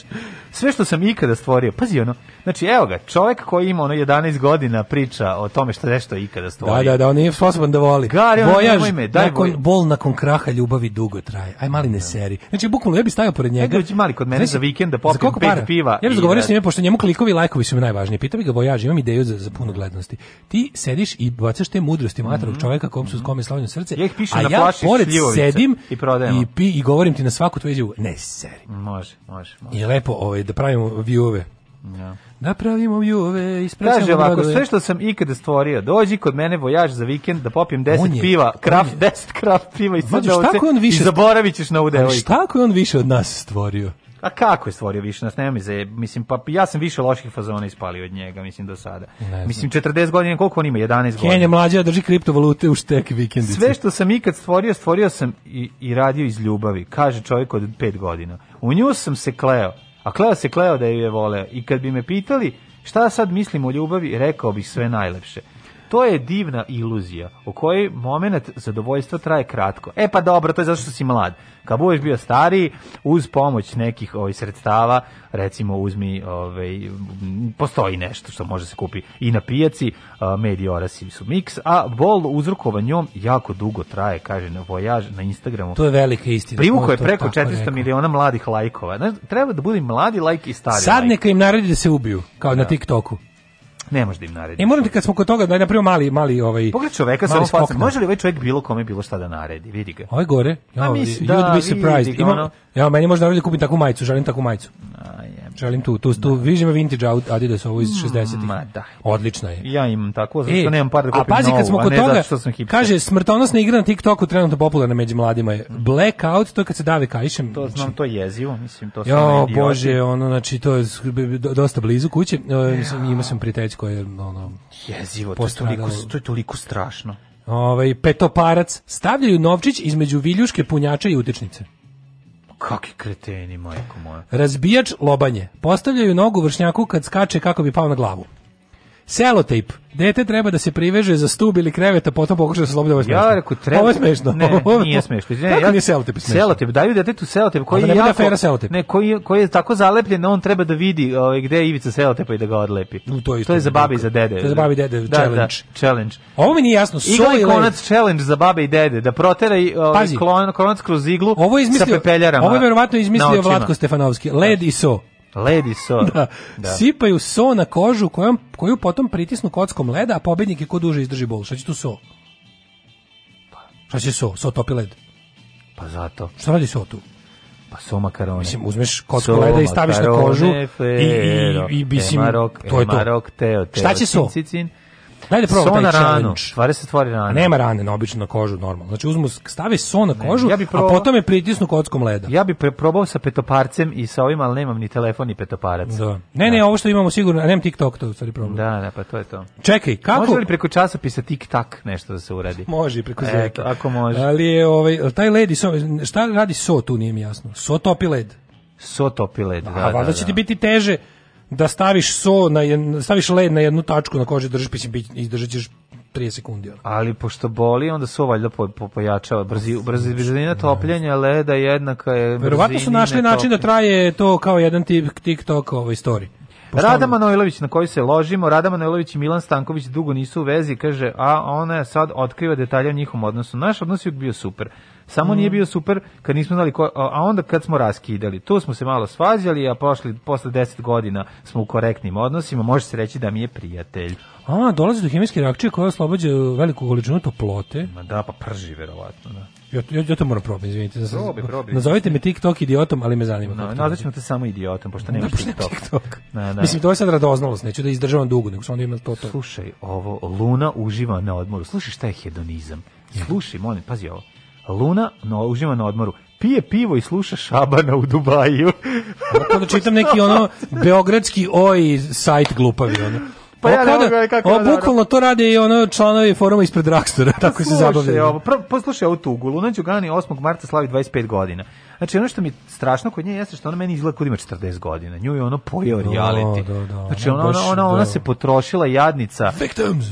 sve što sam ikada stvorio, pazi ono, znači evo ga, čovjek koji ima ono 11 godina priča o tome što nešto ikada da, stvorio. Da, da, da, on nije sposoban da voli. Gari, on Vojaž, me, daj nakon, boj. bol nakon kraha ljubavi dugo traje. Aj mali ne da. seri. Znači bukvalno ja bih stajao pored njega. Ajde, mali kod mene znači, za vikend da popijem pet para? piva. Ja bih razgovarao da- s njime pošto njemu klikovi i lajkovi su mi najvažniji. Pitao bih ga Vojaž, imam ideju za, za puno glednosti. Ti sediš i bacaš te mudrosti matarog mm -hmm. čovjeka kom su mhm. kome slavljeno srce. Ja pišem a na ja pored sedim i, i, pi, i govorim ti na svaku tvoju ne seri. Može, može, može. I lepo ovaj ovaj, da pravimo view Ja. Napravimo da pravimo view-ove, Kaže ovako, sve što sam ikada stvorio, dođi kod mene vojaž za vikend da popijem 10 piva, kraft, 10 kraft piva i srdovce on više, i zaboravit ćeš na ovu devojku. Šta je on više od nas stvorio? A kako je stvorio više nas, nema mi mislim, pa ja sam više loših fazona ispalio od njega, mislim, do sada. Mislim, 40 godina, koliko on ima, 11 Kenja godina. Kenja mlađa drži kriptovalute u štek vikendice. Sve što sam ikad stvorio, stvorio sam i, i radio iz ljubavi, kaže čovjek od 5 godina. U nju sam se kleo, A kleo se kleo da ju je voleo. I kad bi me pitali šta sad mislim o ljubavi, rekao bih sve najlepše. To je divna iluzija u kojoj moment zadovoljstva traje kratko. E pa dobro, to je zato što si mlad. Kad budeš bio stariji, uz pomoć nekih ovih ovaj, sredstava, recimo uzmi, ovaj, postoji nešto što može se kupi i na pijaci, mediji orasi su miks, a bol uzrokovan njom jako dugo traje, kaže na vojaž na Instagramu. To je velika istina. Privuko je preko 400 rekao. miliona mladih lajkova. Znaš, treba da budu mladi lajk i stari Sad lajk. neka im naredi da se ubiju, kao da. na TikToku. Ne može da im naredi. I moram ti kad smo kod toga, da je napravio mali, mali ovaj... Pogled čoveka sa ovom može li ovaj čovek bilo kome bilo šta da naredi, vidi ga. Ovo gore. Ja, mislim, da, you'd be surprised. Ima, Ja, meni možda naredi da kupim takvu majicu, želim takvu majicu. Želim tu, tu, tu, da. vintage Adidas ovo iz 60-ih. Mm, ma da. Odlična je. Ja imam tako, zato što e, nemam par da kupim A pazi kad smo kod toga, kaže, smrtonosna igra na TikToku trenutno popularna među mladima je. Blackout, to je kad se dave kajšem. To znam, to je jezivo, mislim, to sam Jo, bože, ono, znači, to je dosta blizu kuće. E, mislim, imao sam prijatelj koji je, ono, jezivo, to je toliko, to je toliko strašno. Ovaj petoparac stavljaju novčić između viljuške punjača i utičnice. Kakvi kreteni, majko moja. Razbijač lobanje. Postavljaju nogu vršnjaku kad skače kako bi pao na glavu. Selotejp. Dete treba da se priveže za stub ili krevet, a potom pokuša da se slobodi. Ovo Ja rekao, treba... Ovo je smešno. Ne, nije smešno. Ne, ja, nije selotejp smešno. Selotejp, daju detetu selotejp. Koji je jako, da selotejp. Ne, koji, koji je tako zalepljen, da on treba da vidi ovaj, gde je ivica selotejpa i da ga odlepi. U, to, isto, to je za babi i za dede. To je za babi i dede, da, da challenge. Da, challenge. Ovo mi nije jasno. Igla i konac challenge za babe i dede, da protera i, ovaj, klon, konac kroz iglu ovo je izmislio, sa pepeljarama. Ovo je verovatno izmislio Vladko Stefanovski. Led i so. Ledi so. Da. da. Sipaju so na kožu kojom, koju potom pritisnu kockom leda, a pobednik je ko duže izdrži bol. Šta će tu so? Šta će so? So topi led. Pa zato. Šta radi so tu? Pa so makarone. Mislim, uzmeš kocku so, leda i staviš makarone, na kožu fero, i, i, i, i, mislim, e, marok, to je e, to. teo, teo, Šta će so? Cin, cin, cin. Dajde probaj sona taj challenge. Ranu. se stvori rana. A nema rane na običnu kožu normalno. Znači uzmu stave so na kožu, ne, ja probao, a potom je pritisnu kockom leda. Ja bih probao sa petoparcem i sa ovim, al nemam ni telefon ni petoparac. Da. Ne, ne, da. ovo što imamo sigurno, a nemam TikTok to, stvari problem. Da, da, pa to je to. Čekaj, kako? Može li preko časopisa TikTok nešto da se uradi? Može preko e, to, ako može. Ali je ovaj taj led i so, šta radi so tu nije mi jasno. So topi led. So topi led, da. A valjda da, će ti da. biti teže da staviš so na jednu, staviš led na jednu tačku na koži držiš pićim i držaćeš 30 sekundi. Ono. Ali pošto boli, onda so valjda po, po, pojačava. Brzi, brzi, brzina topljenja leda jednaka je Verovatno su našli način da traje to kao jedan tip TikTok ovoj story. Rada Manojlović na koji se ložimo, Rada Manojlović i Milan Stanković dugo nisu u vezi, kaže, a ona sad otkriva detalje o njihovom odnosu. Naš odnos je bio super. Samo mm. nije bio super kad nismo znali ko, a onda kad smo raskidali, tu smo se malo svađali, a pošli, posle 10 godina smo u korektnim odnosima, može se reći da mi je prijatelj. A, dolazi do hemijske reakcije koja oslobađa veliku količinu toplote. Ma da, pa prži verovatno, da. Ja, ja, ja to moram probati, izvinite. Da probi, probi. Nazovite me TikTok idiotom, ali me zanima. No, nazvat ćemo te samo idiotom, pošto nemaš da, TikTok. TikTok. Da, da. Mislim, to je sad radoznalost, neću da izdržavam dugo, nego sam onda imam to, to. Slušaj, ovo, Luna uživa na odmoru. Slušaj šta je hedonizam. Slušaj, molim, pazi ovo. Luna no, uživa na odmoru pije pivo i sluša Šabana u Dubaju. Onda čitam neki ono beogradski oj sajt glupavi ono. Pa ja ne mogu kako ovo, bukvalno to radi i ono članovi foruma ispred Rakstora, tako se zabavljaju. poslušaj ovu tugu, Luna Đugani 8. marta slavi 25 godina. Znači ono što mi strašno kod nje jeste što ona meni izgleda kod da ima 40 godina. Nju je ono pojeo da, reality. Do, da, do, do. Znači ona, ona, ona, ona se potrošila jadnica. Victims.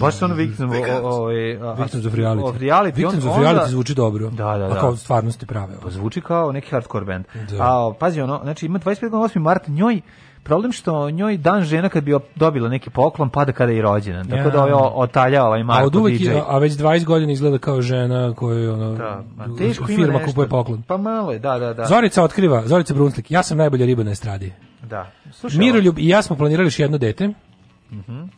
Baš ono victim, victims e, of reality. Of reality. Victims of reality zvuči dobro. Da, da, da. A kao stvarnosti prave. Pa zvuči kao neki hardcore band. Da. A, pazi ono, znači ima 25 godina 8. mart njoj problem što njoj dan žena kad bi dobila neki poklon pada kada je rođena. Tako ja. da je ovaj otalja ovaj Marko a Je, a već 20 godina izgleda kao žena koja ono da, a teško firma kupuje poklon. Pa malo je, da, da, da. Zorica otkriva, Zorica Brunslik. Ja sam najbolja riba na estradi. Da. Slušaj. Miroljub i ja smo planirali još jedno dete. Mhm. Mm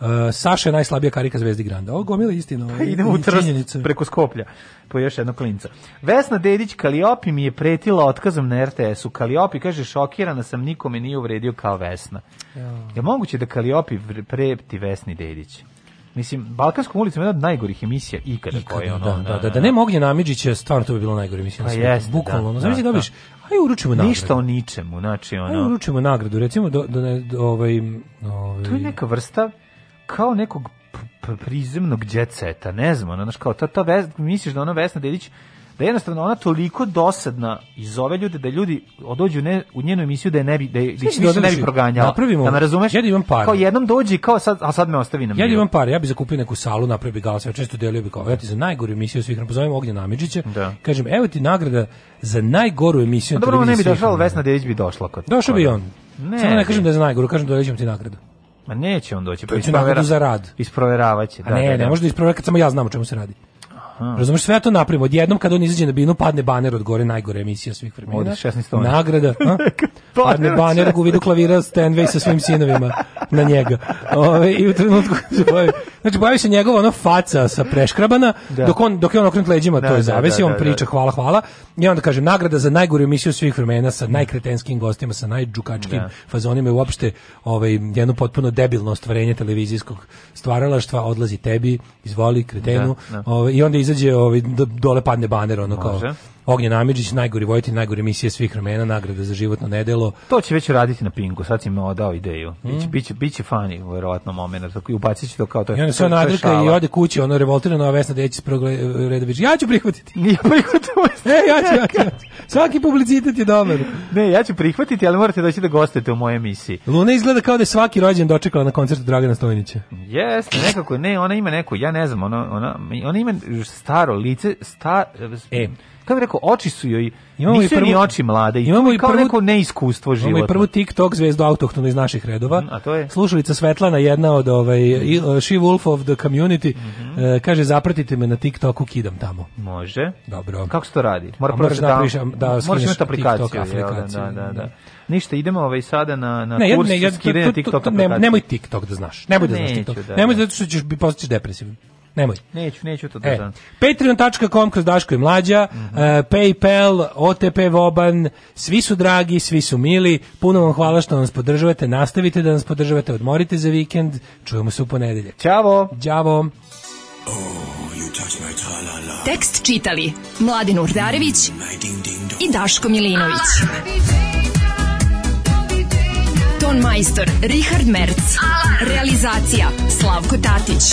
Uh, Saša je najslabija karika Zvezdi Granda. Ovo gomila istina. Pa idemo u trst preko Skoplja po još jedno klinca. Vesna Dedić Kaliopi mi je pretila otkazom na RTS-u. Kaliopi kaže šokirana sam, nikome nije uvredio kao Vesna. Ja. Je moguće da Kaliopi preti Vesni Dedić? Mislim, Balkanskom ulicom je jedna od najgorih emisija ikada. ikada koje, ono, da, da, da, da, ne mogne Namidžića, stvarno to bi bilo najgore emisija. Pa na jeste, Bukvalno, da, znači da, dobiš, aj uručimo nagradu. Ništa o ničemu, znači ono. Aj uručimo nagradu, recimo do, do, do, do ovaj, ovaj... To je neka vrsta kao nekog prizemnog džetseta, ne znam, ona znaš, kao, ta, ta vez, misliš da ona Vesna Dedić, da jednostavno ona toliko dosadna i zove ljude da ljudi odođu ne, u njenu emisiju da je ne bi da je Sliči, da ne bi proganjala. Napravimo. Da me razumeš? Ja imam par. Kao jednom dođi kao sad a sad me ostavi na miru. Ja imam par. Ja bih zakupio neku salu, napravio bih galas, ja često delio bih kao ja ti za najgoru emisiju svih nam pozovem Ognjena Amidžića. Da. Kažem evo ti nagrada za najgoru emisiju. dobro, ne bi došla, Vesna Dedić bi došla kod. Došao bi on. Ne, Samo ne kažem da je za najgoru, kažem da ćemo ti nagradu. Ma neće on doći. Pa to će nagradu za rad. Isproveravaće. Da, A ne, da, ne, ne da. može da isproverava kad samo ja znam o čemu se radi. Razumeš, sve ja to napravimo. Odjednom kad on izađe na binu, padne baner od gore, najgore emisija svih vremena. Od 16 Nagrada. A? padne baner u vidu klavira Stanway sa svim sinovima na njega. Ove, I u trenutku se pojavi. Znači, pojavi se njegova ono faca sa preškrabana, da. dok, on, dok je on okrenut leđima, da, to je da, zavesi, da, on da, priča da. hvala, hvala. I onda kaže, nagrada za najgoru emisiju svih vremena sa najkretenskim gostima, sa najđukačkim fazonima i uopšte ovaj, jedno potpuno debilno ostvarenje televizijskog stvaralaštva odlazi tebi, izvoli kretenu. Ove, ovaj, I onda izađe, ovaj, dole padne baner, ono kao. Može. Ognjen Amidžić, najgori vojitelj, najgori emisije svih ramena, nagrada za životno nedelo. To će već raditi na Pinku, sad si im dao ideju. Mm. Biće, biće, biće fani, vjerovatno, momenat, tako i ubacit to kao to je I onda se ona i ode kući, ono revoltirano, a Vesna Dejić biće, ja ću prihvatiti. Ja prihvatim. e, ja ću, ja ću, ja ću. Svaki publicitet je dobar. ne, ja ću prihvatiti, ali morate doći da gostujete u mojoj emisiji. Luna izgleda kao da je svaki rođen dočekala na koncertu Dragana Stojnića. Jeste, nekako, ne, ona ima neku, ja ne znam, ona, ona, ona ima staro lice, star, E, kako bih rekao, oči su joj, imamo i prvi oči mlade, imamo i prvo neko neiskustvo života. Imamo i prvu TikTok zvezdu autohtonu iz naših redova. Mm, a to je? Slušalica Svetlana, jedna od ovaj, e, She Wolf of the Community, mm -hmm. kaže, zapratite me na TikToku, kidam tamo. Može. Dobro. Kako se to radi? Mora moraš da, priš, da, da skineš TikTok aplikaciju. Da da, da, da, da. Ništa, idemo ovaj sada na, na ne, kurs ja, ne, ja, skidanja TikTok aplikacije. Nemoj TikTok da znaš. Nemoj da znaš TikTok. Nemoj zato što ćeš, postaćeš depresivan. Nemoj. Neću, neću to e, da e. Patreon.com kroz Daško i Mlađa, mm -hmm. uh, Paypal, OTP Voban, svi su dragi, svi su mili, puno vam hvala što nas podržavate, nastavite da nas podržavate, odmorite za vikend, čujemo se u ponedeljak. Ćavo! Ćavo! Oh, Tekst čitali Mladin Urdarević i Daško Milinović. Ton majstor Richard Merc. Realizacija Slavko Tatić